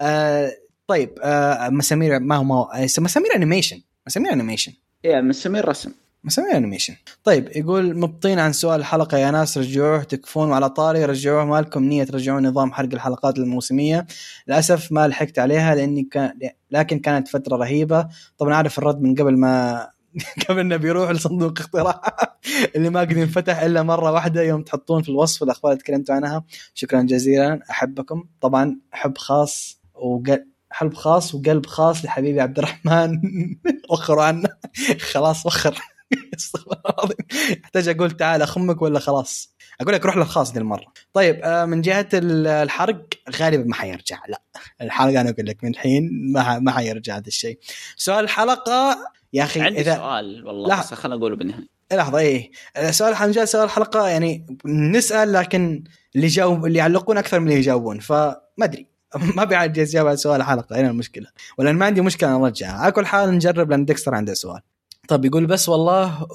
[SPEAKER 1] آه، طيب آه، مسامير ما هو ما هو مسامير animation مسامير animation
[SPEAKER 2] يا من سمير رسم.
[SPEAKER 1] مسوي animation طيب يقول مبطين عن سؤال الحلقة. يا ناس رجعوه تكفون وعلى طاري رجعوه ما لكم نية ترجعون نظام حرق الحلقات الموسمية. للأسف ما لحقت عليها لأني كان لكن كانت فترة رهيبة. طبعا أعرف الرد من قبل ما قبل ما بيروح لصندوق اقتراحات اللي ما قد ينفتح إلا مرة واحدة يوم تحطون في الوصف الأخبار اللي تكلمت عنها. شكرا جزيلا. أحبكم. طبعا حب خاص وقل حب خاص وقلب خاص لحبيبي عبد الرحمن. وخروا عنه خلاص وخر. أحتاج أقول تعال أخمك ولا خلاص؟ أقول لك روح للخاص دي المرة. طيب آه، من جهة ال- الحرق غالبا ما حيرجع. لا. الحلقة أنا أقول لك من الحين ما ما حيرجع هذا الشيء. سؤال الحلقة يا أخي
[SPEAKER 2] عندي
[SPEAKER 1] اذا
[SPEAKER 2] سؤال والله. بس خليني أقوله بالنهاية.
[SPEAKER 1] لحظة إيه. سؤال حنجا سؤال الحلقة يعني نسأل لكن اللي يجاوب اللي يعلقون أكثر من اللي يجاوبون فما أدري. ما بيعجز اجابه على سؤال الحلقة هنا المشكلة. ولا ما عندي مشكلة نرجعها على كل حال نجرب لأن ديكستر عنده سؤال. طيب يقول بس والله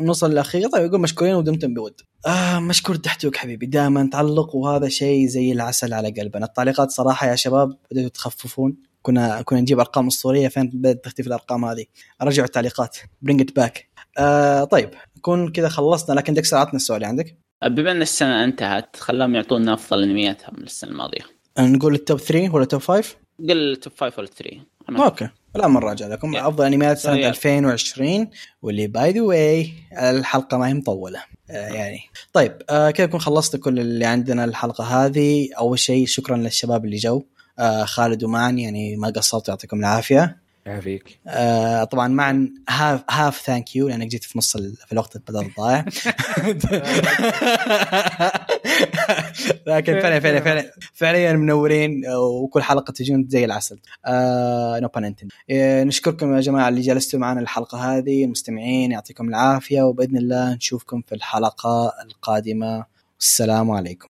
[SPEAKER 1] نوصل الاخير طيب يقول مشكورين ودمتم بود. آه مشكور تحتوك حبيبي. دائما تعلق وهذا شيء زي العسل على قلبنا. التعليقات صراحة يا شباب بدأتوا تخففون. كنا كنا نجيب أرقام أسطورية فين بدأت تختفي الأرقام هذه؟ رجعوا التعليقات. bring it back آه طيب نكون كذا خلصنا لكن ديكستر عطنا السؤال اللي عندك
[SPEAKER 2] بما إن السنة انتهت خلاهم يعطونا أفضل انمياتهم للسنة الماضية.
[SPEAKER 1] نقول ال top 3 ولا top 5
[SPEAKER 2] قل top 5 ولا 3
[SPEAKER 1] okay لا من راجع لكم.
[SPEAKER 2] yeah.
[SPEAKER 1] أفضل انميات سنة
[SPEAKER 2] yeah.
[SPEAKER 1] 2020 واللي by the way الحلقة ما هي مطولة. آه يعني. طيب آه كذا نكون خلصت كل اللي عندنا الحلقة هذه. أول شيء شكرا للشباب اللي جو. آه خالد ومان يعني ما قصرتوا يعطيكم العافية.
[SPEAKER 3] يعافيك.
[SPEAKER 1] آه طبعا معا half half thank you لأنك جيت في نص ال- في الوقت بدل الضايع. لكن فعلا فعلا فعلا فعليا منورين وكل حلقة تجون زي العسل. آه نو بان نشكركم يا جماعة اللي جلستوا معنا الحلقة هذه المستمعين يعطيكم العافية وبإذن الله نشوفكم في الحلقة القادمة. والسلام عليكم.